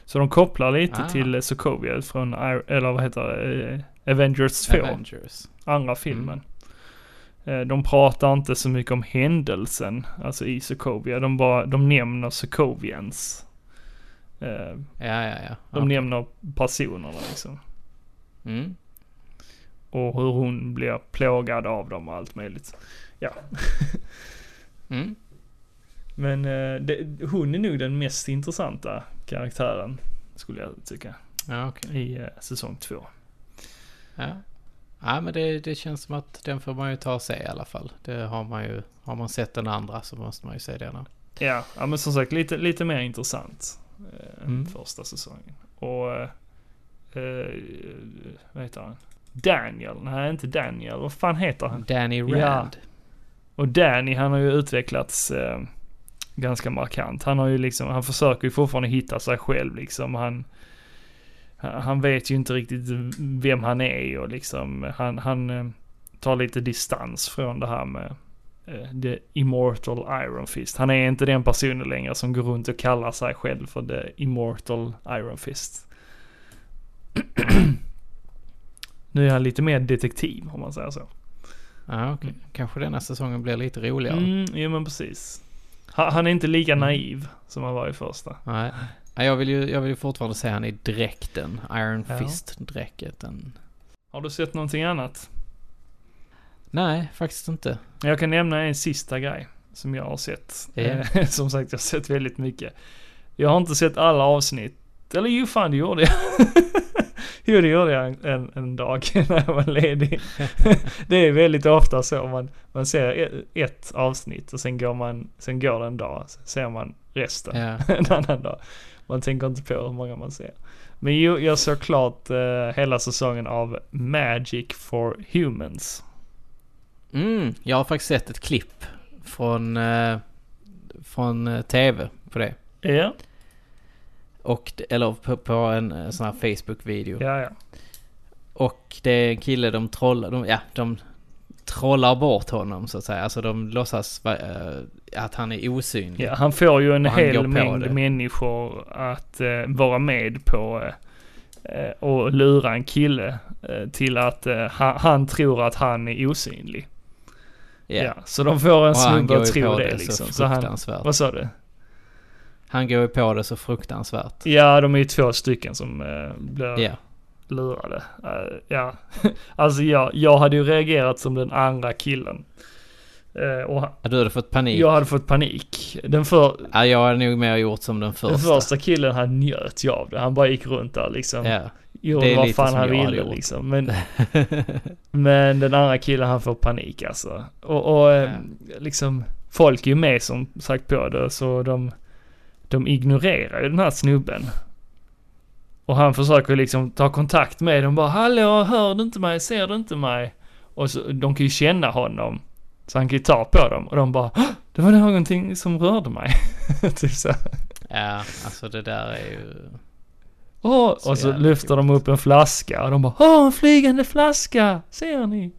Speaker 2: Så de kopplar lite ah. till Sokovia från, eller vad heter det, eh, Avengers 2. Avengers. Andra filmen. Mm. De pratar inte så mycket om händelsen, alltså i Sokovia. De bara, de nämner Sokovians.
Speaker 1: Ja, ja, ja.
Speaker 2: De okay. nämner personerna liksom. Mm. Och hur hon blir plågad av dem och allt möjligt. Ja. (laughs) mm. Men eh, det, hon är nog den mest intressanta karaktären, skulle jag tycka,
Speaker 1: Ja, okej.
Speaker 2: i eh, säsong två.
Speaker 1: Ja. ja, men det, det känns som att den får man ju ta och se i alla fall. Det har man ju, har man sett den andra så måste man ju se den.
Speaker 2: Ja, ja men som sagt lite, lite mer intressant eh, än
Speaker 1: Mm.
Speaker 2: första säsongen. Och, eh, eh, vad heter han? Daniel? Nej, inte Daniel. Vad fan heter han?
Speaker 1: Danny
Speaker 2: Ja.
Speaker 1: Rand.
Speaker 2: Och Danny, han har ju utvecklats eh, ganska markant. Han har ju liksom, han försöker ju fortfarande hitta sig själv liksom. Han, han vet ju inte riktigt vem han är och liksom, han, han eh, tar lite distans från det här med eh, The Immortal Iron Fist. Han är inte den personen längre som går runt och kallar sig själv för The Immortal Iron Fist. (clears throat) nu är han lite mer detektiv om man säger så.
Speaker 1: Ja, okej. Kanske denna säsongen blir lite roligare.
Speaker 2: Mm, jo men precis. Han, är inte lika
Speaker 1: Mm.
Speaker 2: naiv som han var i första.
Speaker 1: Nej. Ja, jag, vill ju, jag vill ju fortfarande se han i dräkten. Iron
Speaker 2: Ja.
Speaker 1: Fist-dräkten.
Speaker 2: Har du sett någonting annat?
Speaker 1: Nej, faktiskt inte.
Speaker 2: Jag kan nämna en sista grej som jag har sett. Eh, (laughs) som sagt, jag har sett väldigt mycket. Jag har inte sett alla avsnitt. Eller jo, fan det gjorde jag. (laughs) jo, det gjorde jag en, en, en dag (laughs) när jag var ledig. (laughs) det är väldigt ofta så. Man, man ser ett, ett avsnitt och sen går, man, sen går det en dag. Sen ser man resten
Speaker 1: Ja. (laughs)
Speaker 2: en annan dag. Man tänker inte på hur många man ser. Men jo, jag såg klart eh, hela säsongen av Magic for Humans.
Speaker 1: Mm, jag har faktiskt sett ett klipp från, eh, från eh, tv på det.
Speaker 2: Ja,
Speaker 1: Och, eller på, på en eh, sån här Facebook-video.
Speaker 2: ja, ja.
Speaker 1: Och det är en kille de trollar, de, ja, de trollar bort honom så att säga. Alltså de låtsas eh, att han är osynlig.
Speaker 2: Ja, han får ju en hel mängd
Speaker 1: det.
Speaker 2: människor att eh, vara med på eh, och lura en kille till att han, han tror att han är osynlig.
Speaker 1: Ja.
Speaker 2: Ja. så de får en snubbe att tro det,
Speaker 1: det
Speaker 2: liksom.
Speaker 1: så
Speaker 2: Så han, vad sa du?
Speaker 1: Han går ju på det så fruktansvärt.
Speaker 2: Ja, de är ju två stycken som eh, blir
Speaker 1: Ja.
Speaker 2: lurade. Eh, ja, (laughs) alltså jag, jag hade ju reagerat som den andra killen. Eh, och han-
Speaker 1: Du hade fått panik.
Speaker 2: jag hade fått panik. Den, för,
Speaker 1: Ja, jag hade nog mer gjort som den
Speaker 2: den
Speaker 1: första.
Speaker 2: första killen han njöt ju av det. Han bara gick runt där liksom.
Speaker 1: Ja.
Speaker 2: gjorde vad fan han ville liksom. Men, (laughs) men den andra killen han får panik alltså. Och, och eh, liksom, folk är ju med som sagt på det så de, de ignorerar ju den här snubben. Och han försöker liksom ta kontakt med dem bara hallå, hör du inte mig, ser du inte mig? Och så, de kan ju känna honom. Så han kan ju ta på dem och de bara "Hå! det var någonting som rörde mig. (laughs) typ så.
Speaker 1: ja, alltså det där är ju...
Speaker 2: Åh,
Speaker 1: Så
Speaker 2: och så lyfter de upp en flaska och de bara Åh, en flygande flaska! Ser ni?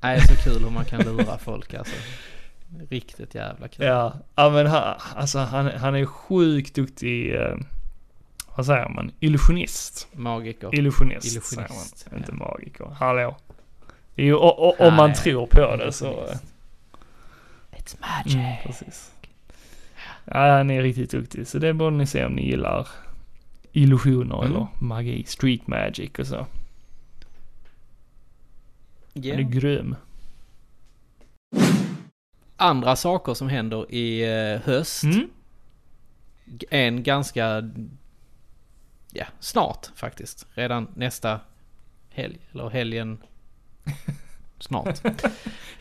Speaker 1: Nej, så kul hur man kan lura folk alltså. Riktigt jävla kul.
Speaker 2: Ja, ja men han, alltså han, han är sjukt duktig, eh, vad säger man, illusionist.
Speaker 1: Magiker.
Speaker 2: Illusionist,
Speaker 1: Illusionist,
Speaker 2: säger man, inte
Speaker 1: ja.
Speaker 2: magiker. Hallå. Jo, och, och, om man tror på det så... eh.
Speaker 1: It's magic.
Speaker 2: Mm, precis. Ja, han är riktigt duktig, så det borde ni se om ni gillar illusioner
Speaker 1: Mm.
Speaker 2: eller magi, street magic och så.
Speaker 1: Ja.
Speaker 2: Han är grym.
Speaker 1: Andra saker som händer i eh, höst.
Speaker 2: Mm?
Speaker 1: En ganska... Ja, snart faktiskt. Redan nästa helg. Eller helgen... (laughs) Snart.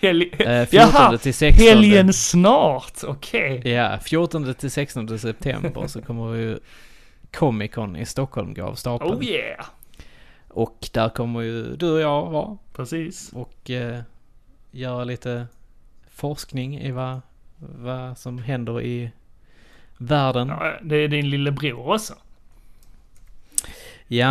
Speaker 2: Helg...
Speaker 1: Eh, 14
Speaker 2: Jaha,
Speaker 1: till 16.
Speaker 2: Helgen snart, okej.
Speaker 1: Ja, 14 till 16 september så kommer ju Comic Con i Stockholm gå av stapeln.
Speaker 2: Oh yeah.
Speaker 1: Och där kommer ju du och jag vara
Speaker 2: Precis.
Speaker 1: och eh, göra lite forskning i vad, vad som händer i världen. Ja.
Speaker 2: Ja, det är din lillebror också.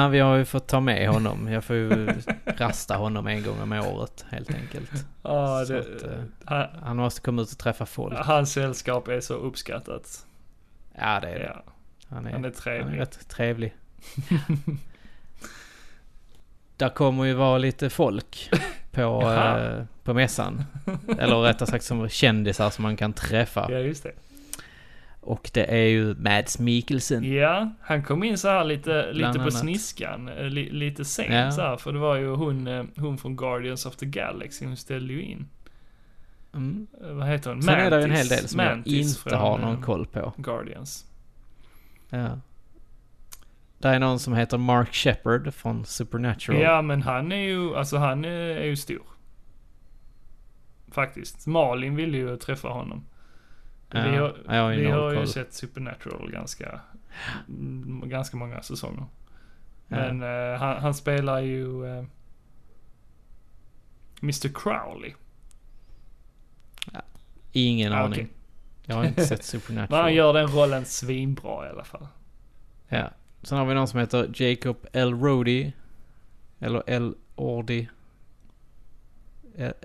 Speaker 1: vi har ju fått ta med honom. Jag får ju rasta honom en gång om året helt enkelt.
Speaker 2: Ja, det,
Speaker 1: att, eh,
Speaker 2: han,
Speaker 1: Han måste komma ut och träffa folk.
Speaker 2: hans sällskap är så uppskattat.
Speaker 1: Ja, det är det.
Speaker 2: Ja,
Speaker 1: Han är,
Speaker 2: han är
Speaker 1: han är
Speaker 2: trevlig.
Speaker 1: rätt trevlig. (laughs) Där kommer ju vara lite folk (laughs) på, eh, på mässan. Eller rättare sagt som kändisar som man kan träffa.
Speaker 2: Ja, just det.
Speaker 1: Och det är ju Mads Mikkelsen.
Speaker 2: Ja, han kom in så här lite, lite på sniskan. eh, Li, lite sent
Speaker 1: Ja.
Speaker 2: så här, för det var ju hon, eh, hon från Guardians of the Galaxy, hon ställde ju in.
Speaker 1: Mm.
Speaker 2: Eh, Vad heter hon?
Speaker 1: Sen är det en hel del som
Speaker 2: Mantis
Speaker 1: jag inte har någon koll på.
Speaker 2: Guardians.
Speaker 1: Ja. Det är någon som heter Mark Shepard från Supernatural.
Speaker 2: Ja, men han är ju, alltså han är, ju stor. Faktiskt. Malin ville ju träffa honom.
Speaker 1: Ja,
Speaker 2: vi har,
Speaker 1: jag har
Speaker 2: vi har ju sett Supernatural ganska, ganska många säsonger.
Speaker 1: Ja.
Speaker 2: Men eh, han, han spelar ju eh, Mr Crowley.
Speaker 1: Ingen
Speaker 2: Ah,
Speaker 1: aning.
Speaker 2: okej.
Speaker 1: Jag har inte sett (laughs)
Speaker 2: Men
Speaker 1: Supernatural.
Speaker 2: han gör den rollen svinbra i alla fall.
Speaker 1: Ja. Sen har vi någon som heter Jacob L. Rody. Eller L. Ordi.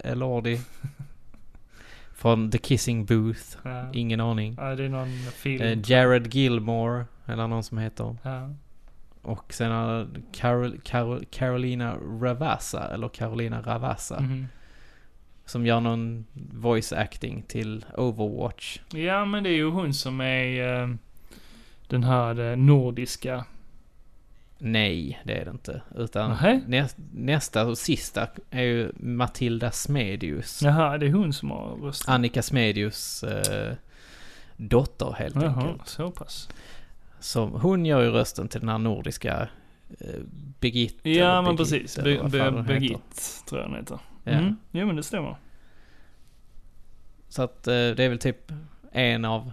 Speaker 1: L. Ordi. (laughs) Från The Kissing Booth.
Speaker 2: Ja.
Speaker 1: Ingen aning.
Speaker 2: Ja, det är någon film.
Speaker 1: Eh, Jared Gilmore. Eller någon som heter.
Speaker 2: ja.
Speaker 1: Och sen har Carol, Carol, Carolina Ravassa. Eller Carolina Ravassa.
Speaker 2: Mhm.
Speaker 1: Som gör någon voice acting till Overwatch.
Speaker 2: ja, men det är ju hon som är eh, den här eh, nordiska.
Speaker 1: Nej, det är det inte. Utan näs, nästa och sista är ju Matilda Smedius.
Speaker 2: Jaha, det är hon som har röstat.
Speaker 1: Annika Smedius eh, dotter helt
Speaker 2: Jaha,
Speaker 1: enkelt.
Speaker 2: så pass.
Speaker 1: Som, hon gör ju rösten till den här nordiska eh, Birgitte.
Speaker 2: Ja, men precis. Birgit, tror jag den heter.
Speaker 1: Ja.
Speaker 2: Mm. Jo, men det stämmer.
Speaker 1: Så att eh, det är väl typ en av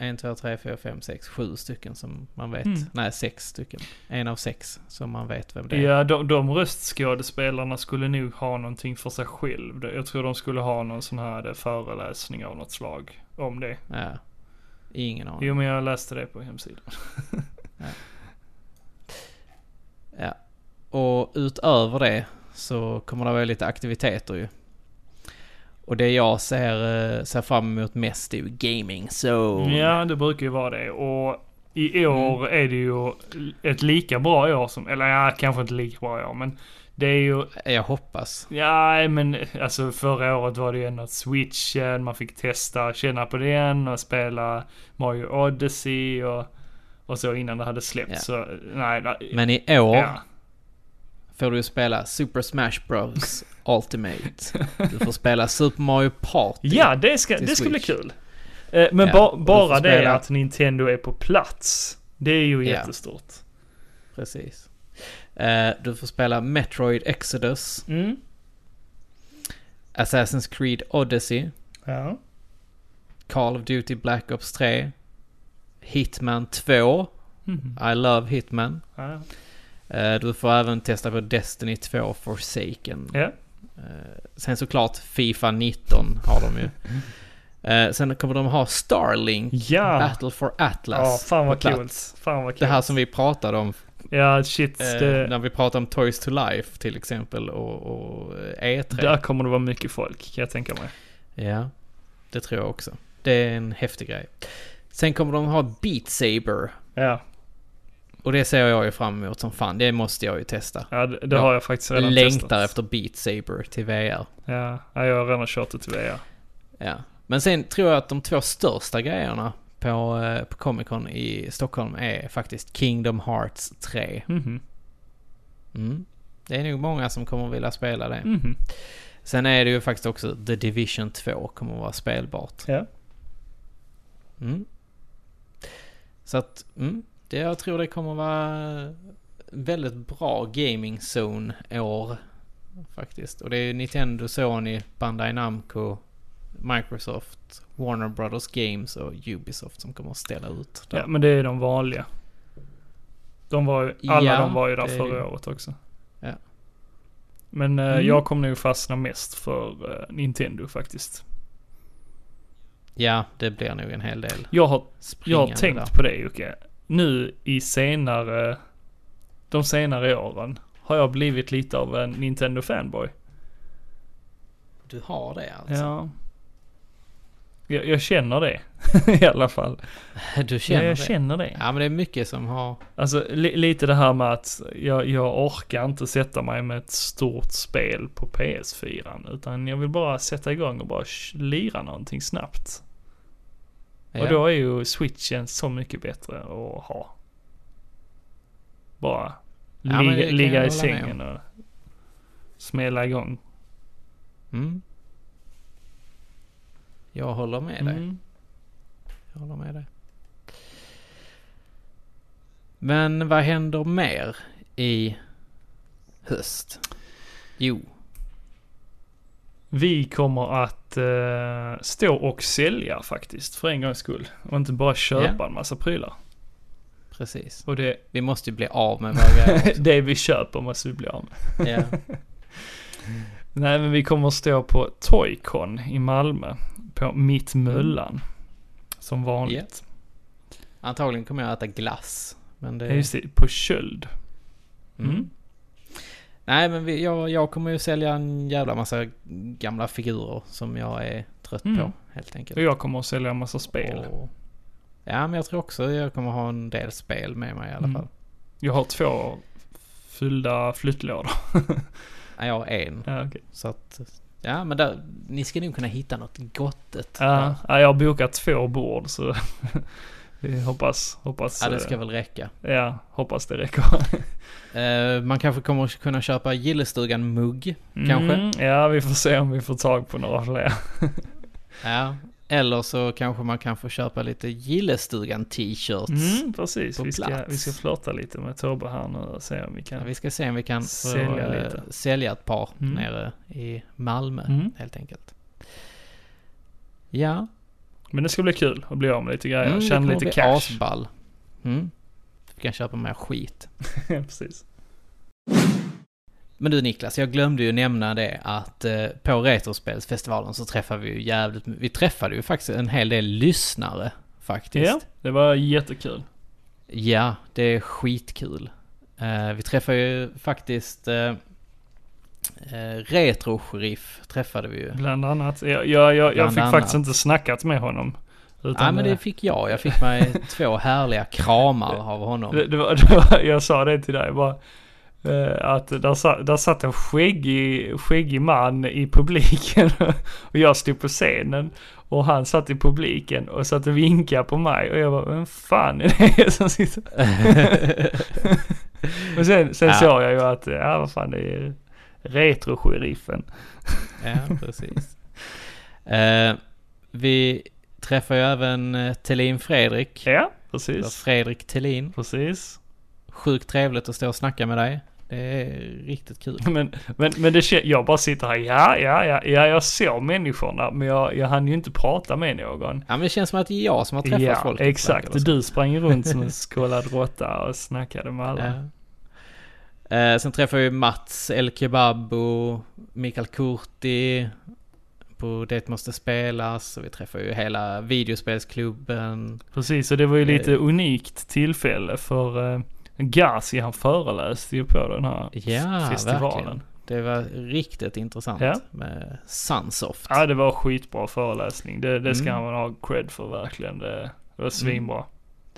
Speaker 1: en, två, tre, fyra, fem, sex, sju stycken som man vet.
Speaker 2: Mm.
Speaker 1: Nej, sex stycken. En av sex som man vet vem det är.
Speaker 2: Ja, de, de röstskådespelarna skulle nog ha någonting för sig själv. Jag tror de skulle ha någon sån här eh, föreläsning av något slag om det.
Speaker 1: Ja. Ingen aning.
Speaker 2: Jo, men jag läste det på hemsidan. (laughs)
Speaker 1: Ja. Och utöver det så kommer det vara lite aktiviteter ju. Och det jag ser, eh, ser fram emot mest är ju gaming zone.
Speaker 2: Ja, det brukar ju vara det. Och i år
Speaker 1: Mm.
Speaker 2: är det ju ett lika bra år som, eller ja, kanske inte lika bra år, men det är ju,
Speaker 1: Jag hoppas.
Speaker 2: ja men alltså förra året var det ju ändå switchen, man fick testa, känna på den och spela Mario Odyssey och, och så innan det hade släppts.
Speaker 1: Ja.
Speaker 2: Så nej, nej
Speaker 1: Men i år
Speaker 2: ja.
Speaker 1: Får du spela Super Smash Bros (laughs) Ultimate. Du får spela Super Mario Party.
Speaker 2: ja, det ska, det ska bli kul. Eh, Men
Speaker 1: Ja,
Speaker 2: ba, bara det
Speaker 1: spela-
Speaker 2: att Nintendo är på plats, det är ju
Speaker 1: Ja.
Speaker 2: jättestort.
Speaker 1: Precis. Eh, du får spela Metroid Exodus,
Speaker 2: Mm.
Speaker 1: Assassin's Creed Odyssey,
Speaker 2: Ja.
Speaker 1: Call of Duty Black Ops 3, Hitman 2,
Speaker 2: Mhm.
Speaker 1: I Love Hitman.
Speaker 2: ja.
Speaker 1: Eh, Du får även testa på Destiny 2 Forsaken.
Speaker 2: Ja.
Speaker 1: Eh, Sen såklart Fifa 19 har de ju. (laughs) Eh, Sen kommer de ha Starlink,
Speaker 2: Ja.
Speaker 1: Battle for Atlas.
Speaker 2: Ja, fan vad coolt. Fan vad
Speaker 1: Det här som vi pratade om
Speaker 2: Ja, shit. det,
Speaker 1: när vi pratade om Toys to Life till exempel och, och eh, E3.
Speaker 2: där kommer det vara mycket folk, kan jag tänka mig.
Speaker 1: Ja, det tror jag också. Det är en häftig grej. Sen kommer de ha Beat Saber.
Speaker 2: Ja,
Speaker 1: Och det ser jag ju fram emot som fan. Det måste jag ju testa.
Speaker 2: ja det, det har jag faktiskt redan
Speaker 1: Längtar
Speaker 2: testat.
Speaker 1: efter Beat Saber till VR.
Speaker 2: Ja, ja, jag har redan kört det till VR.
Speaker 1: Ja. Men sen tror jag att de två största grejerna på, eh, på Comic Con i Stockholm är faktiskt Kingdom Hearts 3.
Speaker 2: Mhm.
Speaker 1: Mm. Det är nog många som kommer vilja spela det.
Speaker 2: Mhm.
Speaker 1: Sen är det ju faktiskt också The Division 2 kommer att vara spelbart.
Speaker 2: Ja.
Speaker 1: Mm. Så att, mm, det, jag tror det kommer vara väldigt bra gaming zone år faktiskt. Och det är Nintendo, Sony, Bandai Namco, Microsoft, Warner Brothers Games och Ubisoft som kommer att ställa ut. där.
Speaker 2: ja, men det är de vanliga. De var ju, alla
Speaker 1: Ja,
Speaker 2: de var ju där förra
Speaker 1: det.
Speaker 2: året också.
Speaker 1: Ja.
Speaker 2: Men eh,
Speaker 1: Mm.
Speaker 2: jag kommer nog fastna mest för eh, Nintendo faktiskt.
Speaker 1: Ja, det blir nog en hel del
Speaker 2: Jag har, jag har tänkt
Speaker 1: där.
Speaker 2: på det Jocke. Nu i senare, de senare åren har jag blivit lite av en Nintendo fanboy.
Speaker 1: Du har det alltså?
Speaker 2: Ja. Jag, jag känner det (laughs) i alla fall.
Speaker 1: Du känner
Speaker 2: ja, jag
Speaker 1: det?
Speaker 2: känner det.
Speaker 1: Ja, men det är mycket som har...
Speaker 2: Alltså li, lite det här med att jag, jag orkar inte sätta mig med ett stort spel på PS4. Utan jag vill bara sätta igång och bara lira någonting snabbt.
Speaker 1: Ja.
Speaker 2: Och då är ju switchen så mycket bättre att ha. Bara
Speaker 1: Ja,
Speaker 2: ligga, ligga i sängen och smälla igång.
Speaker 1: Mm. jag håller med dig.
Speaker 2: Mm.
Speaker 1: Jag håller med dig. Men vad händer mer i höst? Jo,
Speaker 2: Vi kommer att eh, stå och sälja faktiskt för en gångs skull. Och inte bara köpa en massa prylar.
Speaker 1: precis.
Speaker 2: Och det,
Speaker 1: Vi måste ju bli av med våra grejer (laughs)
Speaker 2: det vi köper måste vi bli av med.
Speaker 1: ja. (laughs)
Speaker 2: Nej men vi kommer att stå på Toycon i Malmö. På Mittmöllan. Som vanligt.
Speaker 1: Antagligen kommer jag äta glass. Men det...
Speaker 2: Ja. Just det, på Köld.
Speaker 1: Mm. Nej men vi, jag, jag kommer ju sälja en jävla massa gamla figurer som jag är trött
Speaker 2: Mm.
Speaker 1: på helt enkelt.
Speaker 2: Och jag kommer att sälja en massa spel.
Speaker 1: Och- Ja men jag tror också jag kommer ha en del spel med mig i alla
Speaker 2: Mm.
Speaker 1: fall.
Speaker 2: Jag har två fyllda flyttlådor.
Speaker 1: Ja, jag har en.
Speaker 2: Ja, okej.
Speaker 1: Så att, ja men där, ni ska nog kunna hitta något gottet.
Speaker 2: Ja, ja, jag har bokat två bord så vi hoppas, hoppas.
Speaker 1: Ja det
Speaker 2: eh,
Speaker 1: ska väl räcka.
Speaker 2: Ja, hoppas det räcker. (laughs)
Speaker 1: Eh, man kanske kommer kunna köpa Gillestugan-mugg. Kanske.
Speaker 2: Mm, ja, vi får se om vi får tag på några fler. (laughs)
Speaker 1: Ja. Eller så kanske man kan få köpa lite Gillestugan-t-shirts.
Speaker 2: Mm, precis.
Speaker 1: på
Speaker 2: Vi ska,
Speaker 1: plats.
Speaker 2: vi ska flirta lite med Tobbe här nu och se om vi
Speaker 1: Ja,
Speaker 2: kan.
Speaker 1: vi ska se om vi kan få,
Speaker 2: Sälja
Speaker 1: eh,
Speaker 2: lite.
Speaker 1: sälja ett par
Speaker 2: Mm.
Speaker 1: nere i Malmö
Speaker 2: Mm.
Speaker 1: helt enkelt. Ja,
Speaker 2: Men det ska bli kul att bli av med lite grejer.
Speaker 1: mm,
Speaker 2: Tjäna lite
Speaker 1: bli
Speaker 2: cash.
Speaker 1: asball. Mm. Vi kan köpa mer skit.
Speaker 2: ja, (laughs) precis.
Speaker 1: Men du Niklas, jag glömde ju nämna det att eh, på Retrospelsfestivalen så träffade vi ju jävligt, vi träffade ju faktiskt en hel del lyssnare faktiskt.
Speaker 2: Ja, det var jättekul.
Speaker 1: Ja, det är skitkul. Eh, vi träffade ju faktiskt eh, Retro-sheriff träffade vi ju.
Speaker 2: Bland annat. Jag, jag, jag, jag fick
Speaker 1: annat.
Speaker 2: faktiskt inte snackat med honom. Utan
Speaker 1: Ja men det
Speaker 2: eh,
Speaker 1: fick jag. Jag fick mig (laughs) två härliga kramar av honom.
Speaker 2: Det, det var, det var, jag sa det till dig bara. eh, Att där, sa- där satt en skäggig, skäggig man i publiken. (laughs) Och jag stod på scenen. Och han satt i publiken och satt och vinkade på mig. Och jag bara, vem fan är det (laughs) som sitter? Och sen, sen
Speaker 1: Ja.
Speaker 2: såg jag ju att, ja vad fan det är retro-sheriffen.
Speaker 1: ja, precis. Eh, vi träffar ju även eh, Thelin Fredrik.
Speaker 2: Ja, precis.
Speaker 1: Fredrik Thelin.
Speaker 2: Precis.
Speaker 1: Sjukt trevligt att stå och snacka med dig. Det är riktigt kul.
Speaker 2: Men, men, men det jag bara sitter här, ja, ja, ja, ja, jag såg människorna, men jag, jag hann ju inte prata med någon.
Speaker 1: Ja men det känns som att det är jag som har träffat
Speaker 2: ja,
Speaker 1: folk.
Speaker 2: exakt.
Speaker 1: eller så.
Speaker 2: Du sprang runt som en (laughs) skållad råtta och snackade med alla.
Speaker 1: Ja. Eh, sen träffar vi Mats El Kebab och Mikael Kurti på Det måste spelas. Och vi träffar ju hela videospelsklubben.
Speaker 2: Precis, och det var ju lite
Speaker 1: Eh.
Speaker 2: unikt tillfälle för uh, Gazi han föreläste ju på den här
Speaker 1: Ja,
Speaker 2: festivalen.
Speaker 1: verkligen. Det var riktigt intressant
Speaker 2: Ja.
Speaker 1: med Sunsoft.
Speaker 2: Ja, det var skitbra föreläsning. Det, det ska
Speaker 1: Mm.
Speaker 2: han ha cred för verkligen. Det, det var svinbra.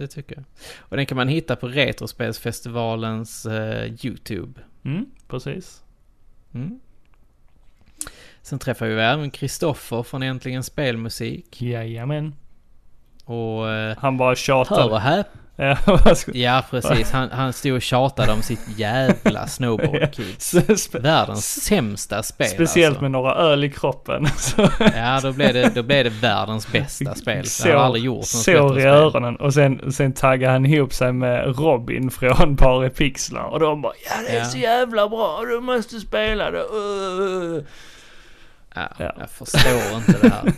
Speaker 1: Det tycker jag. Och den kan man hitta på Retrospelsfestivalens eh, YouTube.
Speaker 2: Mm, precis.
Speaker 1: Mm. Sen träffar vi även Kristoffer från Äntligen Spelmusik.
Speaker 2: Jajamän.
Speaker 1: Och eh,
Speaker 2: Han bara
Speaker 1: hör
Speaker 2: tjatar.
Speaker 1: och häp (laughs)
Speaker 2: Ja, ska-
Speaker 1: Ja, precis. Han, han stod och tjatade om sitt jävla Snowboard Kids. (laughs)
Speaker 2: Spe-
Speaker 1: Världens sämsta spel
Speaker 2: Speciellt
Speaker 1: alltså.
Speaker 2: med några öl i kroppen. (laughs) Så,
Speaker 1: Ja, då blev, det, då blev det världens bästa spel. Jag har aldrig gjort något
Speaker 2: sår i öronen och sen, sen taggade han ihop sig med Robin från Pari Pixlar och de bara ja det är
Speaker 1: Ja.
Speaker 2: så jävla bra, du måste spela det. Uh.
Speaker 1: Ja,
Speaker 2: Ja.
Speaker 1: Jag förstår inte det här.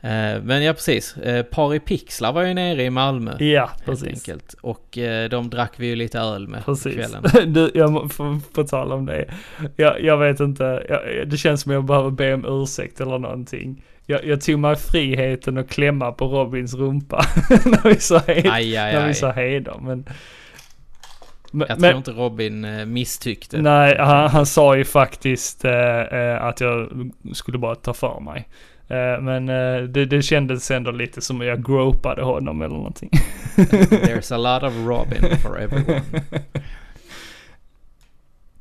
Speaker 1: Eh, Men ja, precis. Eh, Pari Pixlar var ju nere i Malmö.
Speaker 2: Ja,
Speaker 1: Helt
Speaker 2: precis.
Speaker 1: enkelt. Och eh, de drack vi ju lite öl med
Speaker 2: Precis.
Speaker 1: kvällen. (laughs)
Speaker 2: Du, jag får på tal om det. Jag, jag vet inte, jag, det känns som jag behöver be om ursäkt eller någonting. Jag, jag tog mig friheten att klämma på Robins rumpa (laughs) när vi sa hej,
Speaker 1: Aj, aj,
Speaker 2: när vi sa hej då. Men, men,
Speaker 1: Jag tror
Speaker 2: men
Speaker 1: inte Robin misstyckte.
Speaker 2: nej, han, han sa ju faktiskt eh, att jag skulle bara ta för mig. Eh, men eh, det, det kändes ändå lite som att jag gropade honom eller någonting. (laughs)
Speaker 1: There's a lot of Robin for everyone. (laughs)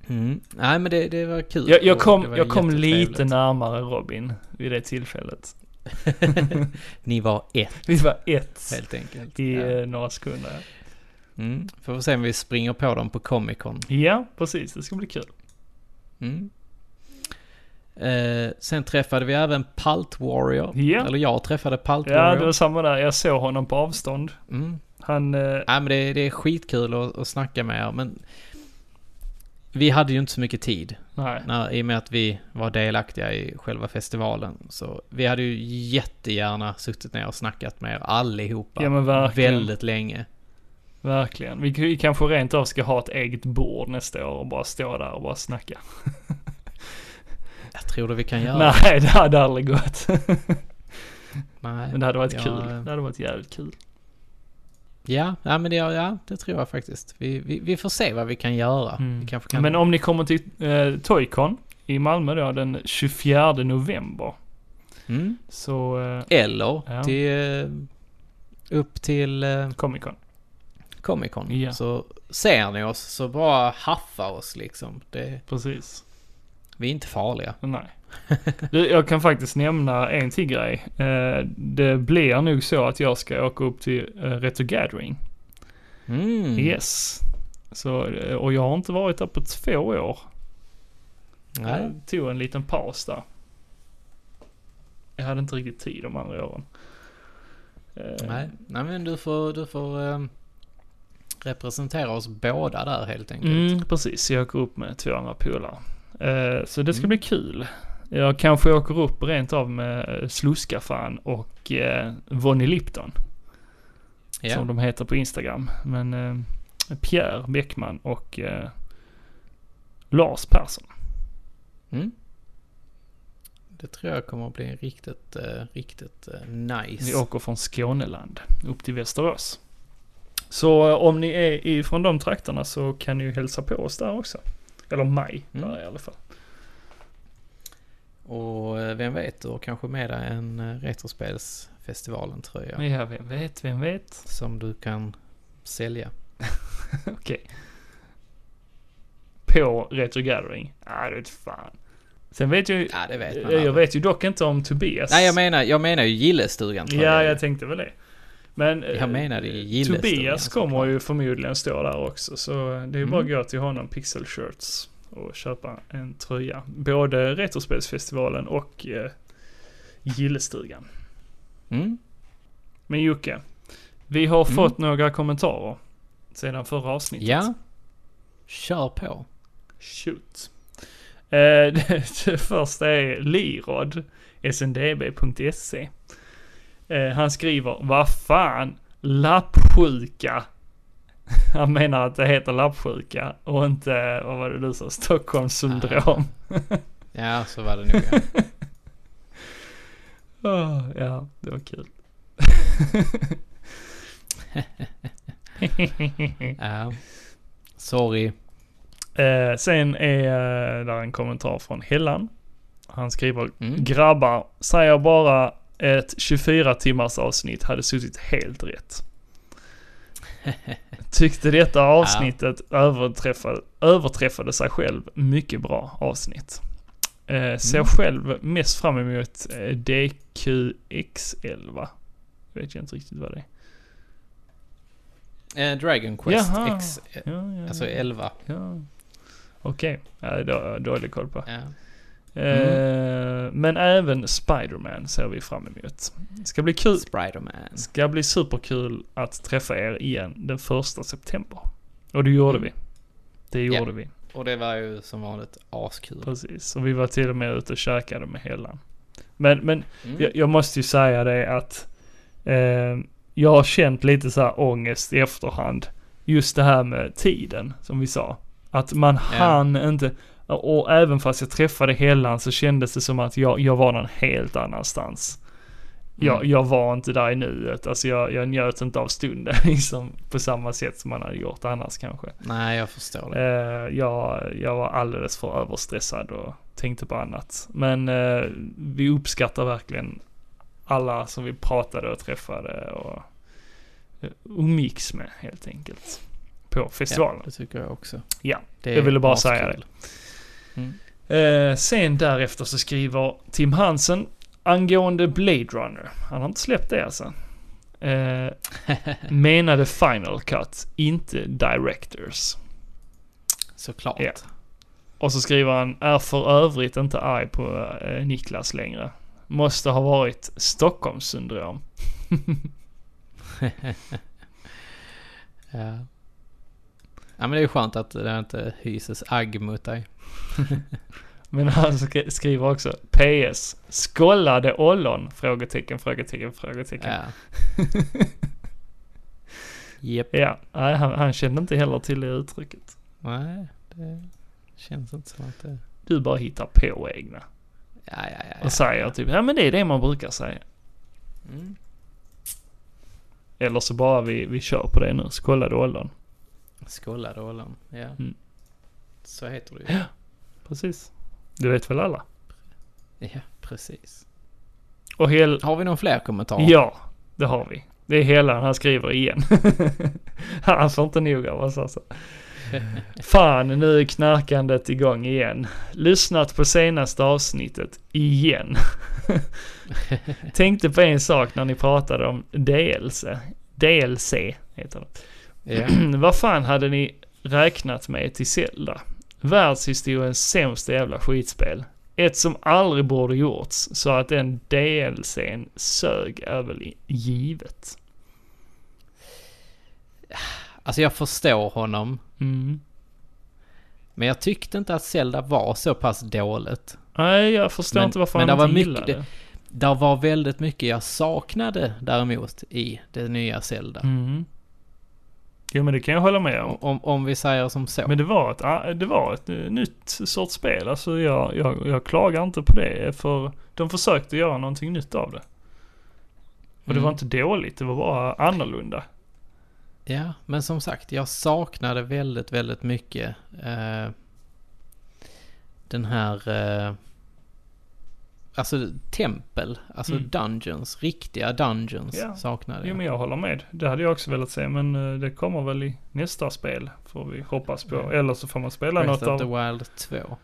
Speaker 1: Mm. Nej men det, det var kul.
Speaker 2: Jag, jag kom, jag kom lite närmare Robin vid det tillfället. (laughs)
Speaker 1: Ni var ett
Speaker 2: Vi var ett
Speaker 1: helt enkelt.
Speaker 2: i
Speaker 1: ja.
Speaker 2: eh, några sekunder.
Speaker 1: mm. Får vi se om vi springer på dem på Comic Con.
Speaker 2: Ja, precis. Det ska bli kul.
Speaker 1: Mm. Eh, sen träffade vi även Palt Warrior.
Speaker 2: Ja.
Speaker 1: Eller jag träffade Palt
Speaker 2: Ja,
Speaker 1: Warrior.
Speaker 2: det var samma där. Jag såg honom på avstånd.
Speaker 1: Mm.
Speaker 2: Han... Eh,
Speaker 1: Ja, men det, det är skitkul att, att snacka med er, men vi hade ju inte så mycket tid.
Speaker 2: nej.
Speaker 1: När, I och med att vi var delaktiga i själva festivalen. Så vi hade ju jättegärna suttit ner och snackat med er allihopa.
Speaker 2: Ja, men verkligen.
Speaker 1: Väldigt länge.
Speaker 2: Verkligen. Vi, vi kanske rent av ska ha ett eget bord nästa år och bara stå där och bara snacka. (laughs)
Speaker 1: Jag tror det vi kan (laughs) göra.
Speaker 2: Nej, det hade aldrig gått. (laughs)
Speaker 1: Nej.
Speaker 2: Men det hade varit
Speaker 1: Ja,
Speaker 2: kul. Det hade varit jävligt kul.
Speaker 1: Ja, ja men det, ja, det tror jag faktiskt. Vi, vi, vi får se vad vi kan göra.
Speaker 2: Mm.
Speaker 1: Vi kan...
Speaker 2: Men om ni kommer till eh, Toycon i Malmö då den 24 november.
Speaker 1: Mm.
Speaker 2: Så, eh,
Speaker 1: Eller
Speaker 2: Ja.
Speaker 1: till... eh, Upp till eh,
Speaker 2: Comic Con.
Speaker 1: Comic Con.
Speaker 2: Ja.
Speaker 1: Så ser ni oss så bara haffa oss liksom. Det,
Speaker 2: Precis.
Speaker 1: Vi är inte farliga.
Speaker 2: Nej. Jag kan faktiskt nämna en till grej. Eh, det blir nog så att jag ska åka upp till eh, Retro Gathering.
Speaker 1: Mm.
Speaker 2: Yes. Så, eh, och jag har inte varit där på två år.
Speaker 1: Nej.
Speaker 2: Jag tog en liten paus där. Jag hade inte riktigt tid de andra åren.
Speaker 1: Nej. Nej men du får, du får ehm, representera oss båda där helt enkelt.
Speaker 2: Mm, precis. Jag åker upp med två andra polare. Eh, så det ska
Speaker 1: Mm.
Speaker 2: bli kul. Jag kanske åker upp rent av med eh, Sluskafan och eh, Vonnie Lipton.
Speaker 1: Ja.
Speaker 2: Som de heter på Instagram. Men eh, Pierre Bäckman och eh, Lars Persson.
Speaker 1: Mm. Det tror jag kommer att bli riktigt, eh, riktigt nice.
Speaker 2: Vi åker från Skåneland upp till Västerås. Så om ni är ifrån de trakterna så kan ni ju hälsa på oss där också. Eller mig
Speaker 1: Mm.
Speaker 2: där i alla fall.
Speaker 1: Och eh, vem vet, du har kanske med dig en eh, Retrospelsfestivalen tröja.
Speaker 2: Ja, vem vet, vem vet.
Speaker 1: Som du kan sälja. (laughs)
Speaker 2: Okej. På Retro Gathering? Nej, det vet fan. Sen vet jag ju...
Speaker 1: Ja, det vet man
Speaker 2: jag, jag
Speaker 1: aldrig.
Speaker 2: vet ju dock inte om Tobias.
Speaker 1: Nej, jag menar, jag menar ju Gillestugan tröja.
Speaker 2: Ja, jag tänkte väl det. Men eh,
Speaker 1: Jag menade ju Gillestugan.
Speaker 2: Tobias kommer ju förmodligen stå där också. Så det är bara att
Speaker 1: Mm.
Speaker 2: gå till honom, Pixel Shirts, och köpa en tröja. Både Retrospelsfestivalen och eh, Gillestugan.
Speaker 1: Mm.
Speaker 2: Men Jocke, vi har
Speaker 1: Mm.
Speaker 2: fått några kommentarer sedan förra avsnittet.
Speaker 1: Ja. Kör på.
Speaker 2: Shoot. Eh, det, (laughs) det första är Lirod, sndb.se. Eh, han skriver, vad fan, lappsjuka. (laughs) Han menar att det heter lappsjuka och inte, vad var det du sa, Stockholmssyndrom. (laughs)
Speaker 1: Ja, så var det nog ja.
Speaker 2: Åh, (laughs) ja, det var kul.
Speaker 1: ja. Sorry.
Speaker 2: Eh, sen är eh, där en kommentar från Hellan. Han skriver
Speaker 1: Mm.
Speaker 2: Grabbar, säger bara ett 24 timmars avsnitt hade suttit helt rätt. (laughs) Tyckte detta avsnittet överträffade, överträffade sig själv. Mycket bra avsnitt. Eh, ser
Speaker 1: Mm.
Speaker 2: själv mest fram emot eh, DQX11. Vet jag inte riktigt vad det är.
Speaker 1: Eh, Dragon Quest
Speaker 2: Jaha.
Speaker 1: X, eh,
Speaker 2: Ja, ja,
Speaker 1: alltså
Speaker 2: ja.
Speaker 1: 11.
Speaker 2: ja. Okej, ja, då dålig koll på.
Speaker 1: Ja.
Speaker 2: Eh, men även Spider-Man ser vi fram emot. Ska bli kul.
Speaker 1: Spiderman.
Speaker 2: Ska bli superkul att träffa er igen den första september. Och det gjorde
Speaker 1: Mm.
Speaker 2: vi. Det gjorde vi.
Speaker 1: Och det var ju som vanligt askul.
Speaker 2: Precis. Och vi var till och med ute och käkade med Hellan. Men, men
Speaker 1: Mm.
Speaker 2: jag, jag måste ju säga det att eh, jag har känt lite så här ångest i efterhand. Just det här med tiden, som vi sa. Att man hann inte, och även fast jag träffade Hellan så kändes det som att jag, jag var någon helt annanstans. Jag,
Speaker 1: Mm.
Speaker 2: jag var inte där i nuet, alltså jag, jag njöt inte av stunden (laughs) liksom på samma sätt som man hade gjort annars kanske.
Speaker 1: Nej, jag förstår det.
Speaker 2: Eh, jag, jag var alldeles för överstressad och tänkte på annat. Men eh, vi uppskattar verkligen alla som vi pratade och träffade och eh, umgicks med helt enkelt. På festivalen.
Speaker 1: Ja, det tycker jag också.
Speaker 2: Ja,
Speaker 1: Det
Speaker 2: jag ville bara säga det.
Speaker 1: Mm.
Speaker 2: Eh, sen därefter så skriver Tim Hansen angående Blade Runner. Han har inte släppt det alltså. Eh, (laughs) menade Final Cut, inte Directors.
Speaker 1: Såklart.
Speaker 2: Ja. Och så skriver han, är för övrigt inte arg på eh, Niklas längre. Måste ha varit Stockholmssyndrom. (laughs)
Speaker 1: Ja. Ja men det är ju skönt att det inte hyses agg mot dig. (laughs)
Speaker 2: Men han sk- skriver också PS. Skollade ollon? Frågetecken, frågetecken, frågetecken.
Speaker 1: Ja. (laughs) Japp.
Speaker 2: Ja, nej, han, han kände inte heller till det uttrycket.
Speaker 1: Nej, det känns inte som att det...
Speaker 2: Du bara hittar på egna.
Speaker 1: Ja, ja, ja. ja.
Speaker 2: Och säger typ, ja men det är det man brukar säga.
Speaker 1: Mm.
Speaker 2: Eller så bara vi, vi kör på det nu. Skollade ollon.
Speaker 1: Skållade ollon. Ja.
Speaker 2: Mm.
Speaker 1: Så heter det ju.
Speaker 2: Ja. Precis. Det vet väl alla?
Speaker 1: Ja, precis.
Speaker 2: Och hel...
Speaker 1: Har vi någon fler kommentarer?
Speaker 2: Ja, det har vi. Det är hela han skriver igen. (laughs) han får inte nog av oss alltså. (laughs) Fan, nu är knarkandet igång igen. Lyssnat på senaste avsnittet igen. (laughs) Tänkte på en sak när ni pratade om DLC. DLC heter det.
Speaker 1: Ja. (clears throat)
Speaker 2: Vad fan hade ni räknat med till Zelda? Världshistoriens sämsta jävla skitspel. Ett som aldrig borde gjorts, så att den DLCn sög är väl givet.
Speaker 1: Alltså jag förstår honom.
Speaker 2: Mm.
Speaker 1: Men jag tyckte inte att Zelda var så pass dåligt.
Speaker 2: Nej, jag förstår
Speaker 1: Men-
Speaker 2: inte varför
Speaker 1: men
Speaker 2: han
Speaker 1: det
Speaker 2: inte
Speaker 1: var
Speaker 2: gillar
Speaker 1: mycket-
Speaker 2: det.
Speaker 1: Där var väldigt mycket jag saknade däremot i det nya Zelda.
Speaker 2: Mm. Jo men det kan jag hålla med om.
Speaker 1: Om, om vi säger som så.
Speaker 2: Men det var ett, ah, det var ett eh, nytt sorts spel. Alltså jag, jag, jag klagar inte på det. För de försökte göra någonting nytt av det. Och det
Speaker 1: Mm.
Speaker 2: var inte dåligt, det var bara annorlunda.
Speaker 1: Ja, men som sagt, jag saknade väldigt, väldigt mycket eh, den här... Eh, alltså tempel, alltså
Speaker 2: Mm.
Speaker 1: dungeons, riktiga dungeons
Speaker 2: Ja.
Speaker 1: saknade
Speaker 2: Jo
Speaker 1: jag.
Speaker 2: men jag håller med. Det hade jag också velat se men eh, det kommer väl i nästa spel. Får vi hoppas på.
Speaker 1: Ja.
Speaker 2: Eller så får man spela
Speaker 1: Breath
Speaker 2: något
Speaker 1: of
Speaker 2: av...
Speaker 1: the Wild 2.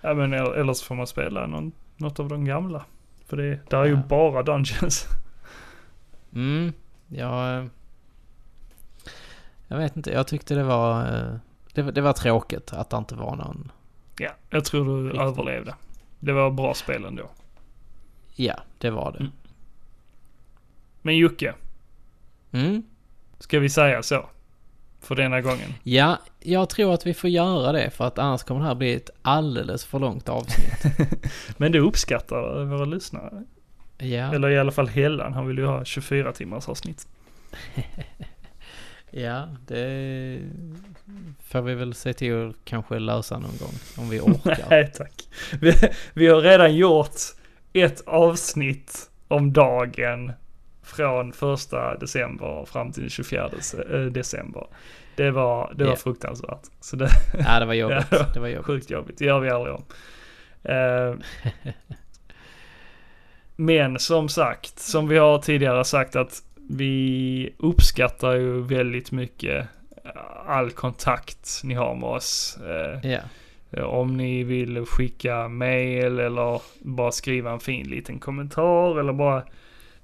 Speaker 2: Ja men eller så får man spela någon, något av de gamla. För det, där är ju
Speaker 1: Ja.
Speaker 2: bara dungeons. (laughs)
Speaker 1: Mm, jag... eh, Jag vet inte, jag tyckte det var... eh, Det, var- det var tråkigt att det inte var någon...
Speaker 2: ja, jag tror du
Speaker 1: Riktigt.
Speaker 2: överlevde. Det var bra spel ändå.
Speaker 1: Ja, det var det.
Speaker 2: Mm. Men Jocke,
Speaker 1: Mm.
Speaker 2: ska vi säga så? För denna gången.
Speaker 1: Ja, jag tror att vi får göra det för att annars kommer det här bli ett alldeles för långt avsnitt. (laughs)
Speaker 2: Men det uppskattar våra lyssnare.
Speaker 1: Ja,
Speaker 2: Eller i alla fall Hellan, han vill ju ha 24 timmars avsnitt. (laughs)
Speaker 1: ja det får vi väl se till att kanske lösa någon gång om vi orkar. (laughs)
Speaker 2: Nej tack. Vi, vi har redan gjort ett avsnitt om dagen från första december fram till 24 dece- eh, december. Det var, det var
Speaker 1: Ja.
Speaker 2: fruktansvärt. Så det (laughs)
Speaker 1: ja, det var jobbigt.
Speaker 2: Ja.
Speaker 1: Det var jobbigt.
Speaker 2: sjukt jobbigt, det gör vi aldrig om. Eh, (laughs) men som sagt, som vi har tidigare sagt att vi uppskattar ju väldigt mycket all kontakt ni har med oss. Eh,
Speaker 1: Ja,
Speaker 2: om ni vill skicka mail eller bara skriva en fin liten kommentar eller bara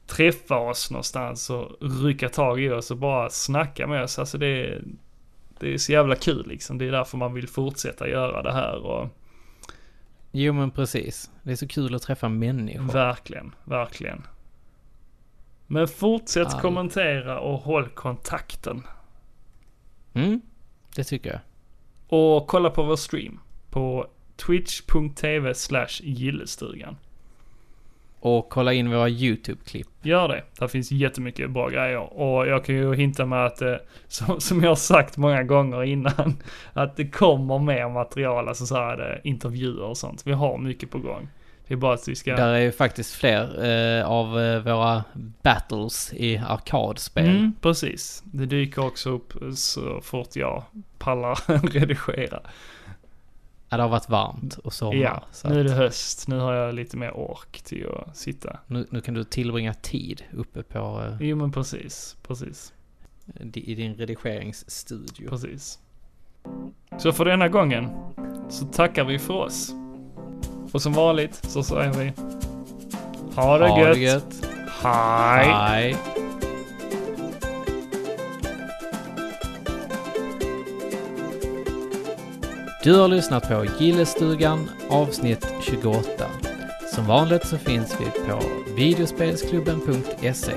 Speaker 2: träffa oss någonstans och rycka tag i oss och bara snacka med oss. Alltså det är, det är så jävla kul liksom. Det är därför man vill fortsätta göra det här och
Speaker 1: jo men precis. Det är så kul att träffa människor.
Speaker 2: verkligen, verkligen. Men fortsätt
Speaker 1: All-
Speaker 2: kommentera och håll kontakten.
Speaker 1: Mm, det tycker jag.
Speaker 2: Och kolla på vår stream på twitch.tv slash gillestugan.
Speaker 1: Och kolla in våra YouTube-klipp.
Speaker 2: Gör det. Där finns jättemycket bra grejer. Och jag kan ju hinta med att, eh, (laughs) som, som jag har sagt många gånger innan, att det kommer mer material, alltså så här eh, intervjuer och sånt. Vi har mycket på gång. Det är bara att vi ska...
Speaker 1: Där är ju faktiskt fler eh, av eh, våra battles i arkadspel.
Speaker 2: Mm, precis. Det dyker också upp så fort jag pallar (laughs) redigera.
Speaker 1: Ja, det har varit varmt och sommar.
Speaker 2: Ja,
Speaker 1: så
Speaker 2: nu är det höst. Nu har jag lite mer ork till att sitta.
Speaker 1: nu, nu kan du tillbringa tid uppe på, eh,
Speaker 2: Jo men precis, precis,
Speaker 1: i din redigeringsstudio.
Speaker 2: precis. Så för denna gången så tackar vi för oss. Och som vanligt så säger vi Ha det
Speaker 1: Ha
Speaker 2: gött.
Speaker 1: det gött.
Speaker 2: Hej.
Speaker 1: Hej. Du har lyssnat på Gillestugan avsnitt 28. Som vanligt så finns vi på videospelsklubben.se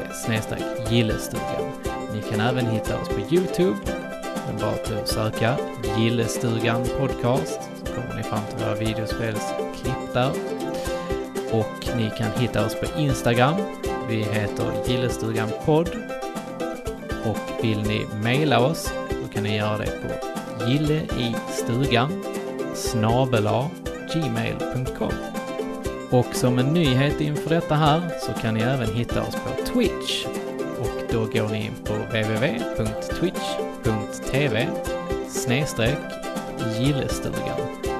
Speaker 1: gillestugan. Ni kan även hitta oss på Youtube. Det är bara att söka Gillestugan podcast så kommer ni fram till våra videospelsklipp där. Och ni kan hitta oss på Instagram. Vi heter Gillestugan podd. Och vill ni mejla oss så kan ni göra det på gilleistugan snabela gmail.com. Och som en nyhet inför detta här så kan ni även hitta oss på Twitch. Och då går ni in på www.twitch.tv snedstreck gillestugan.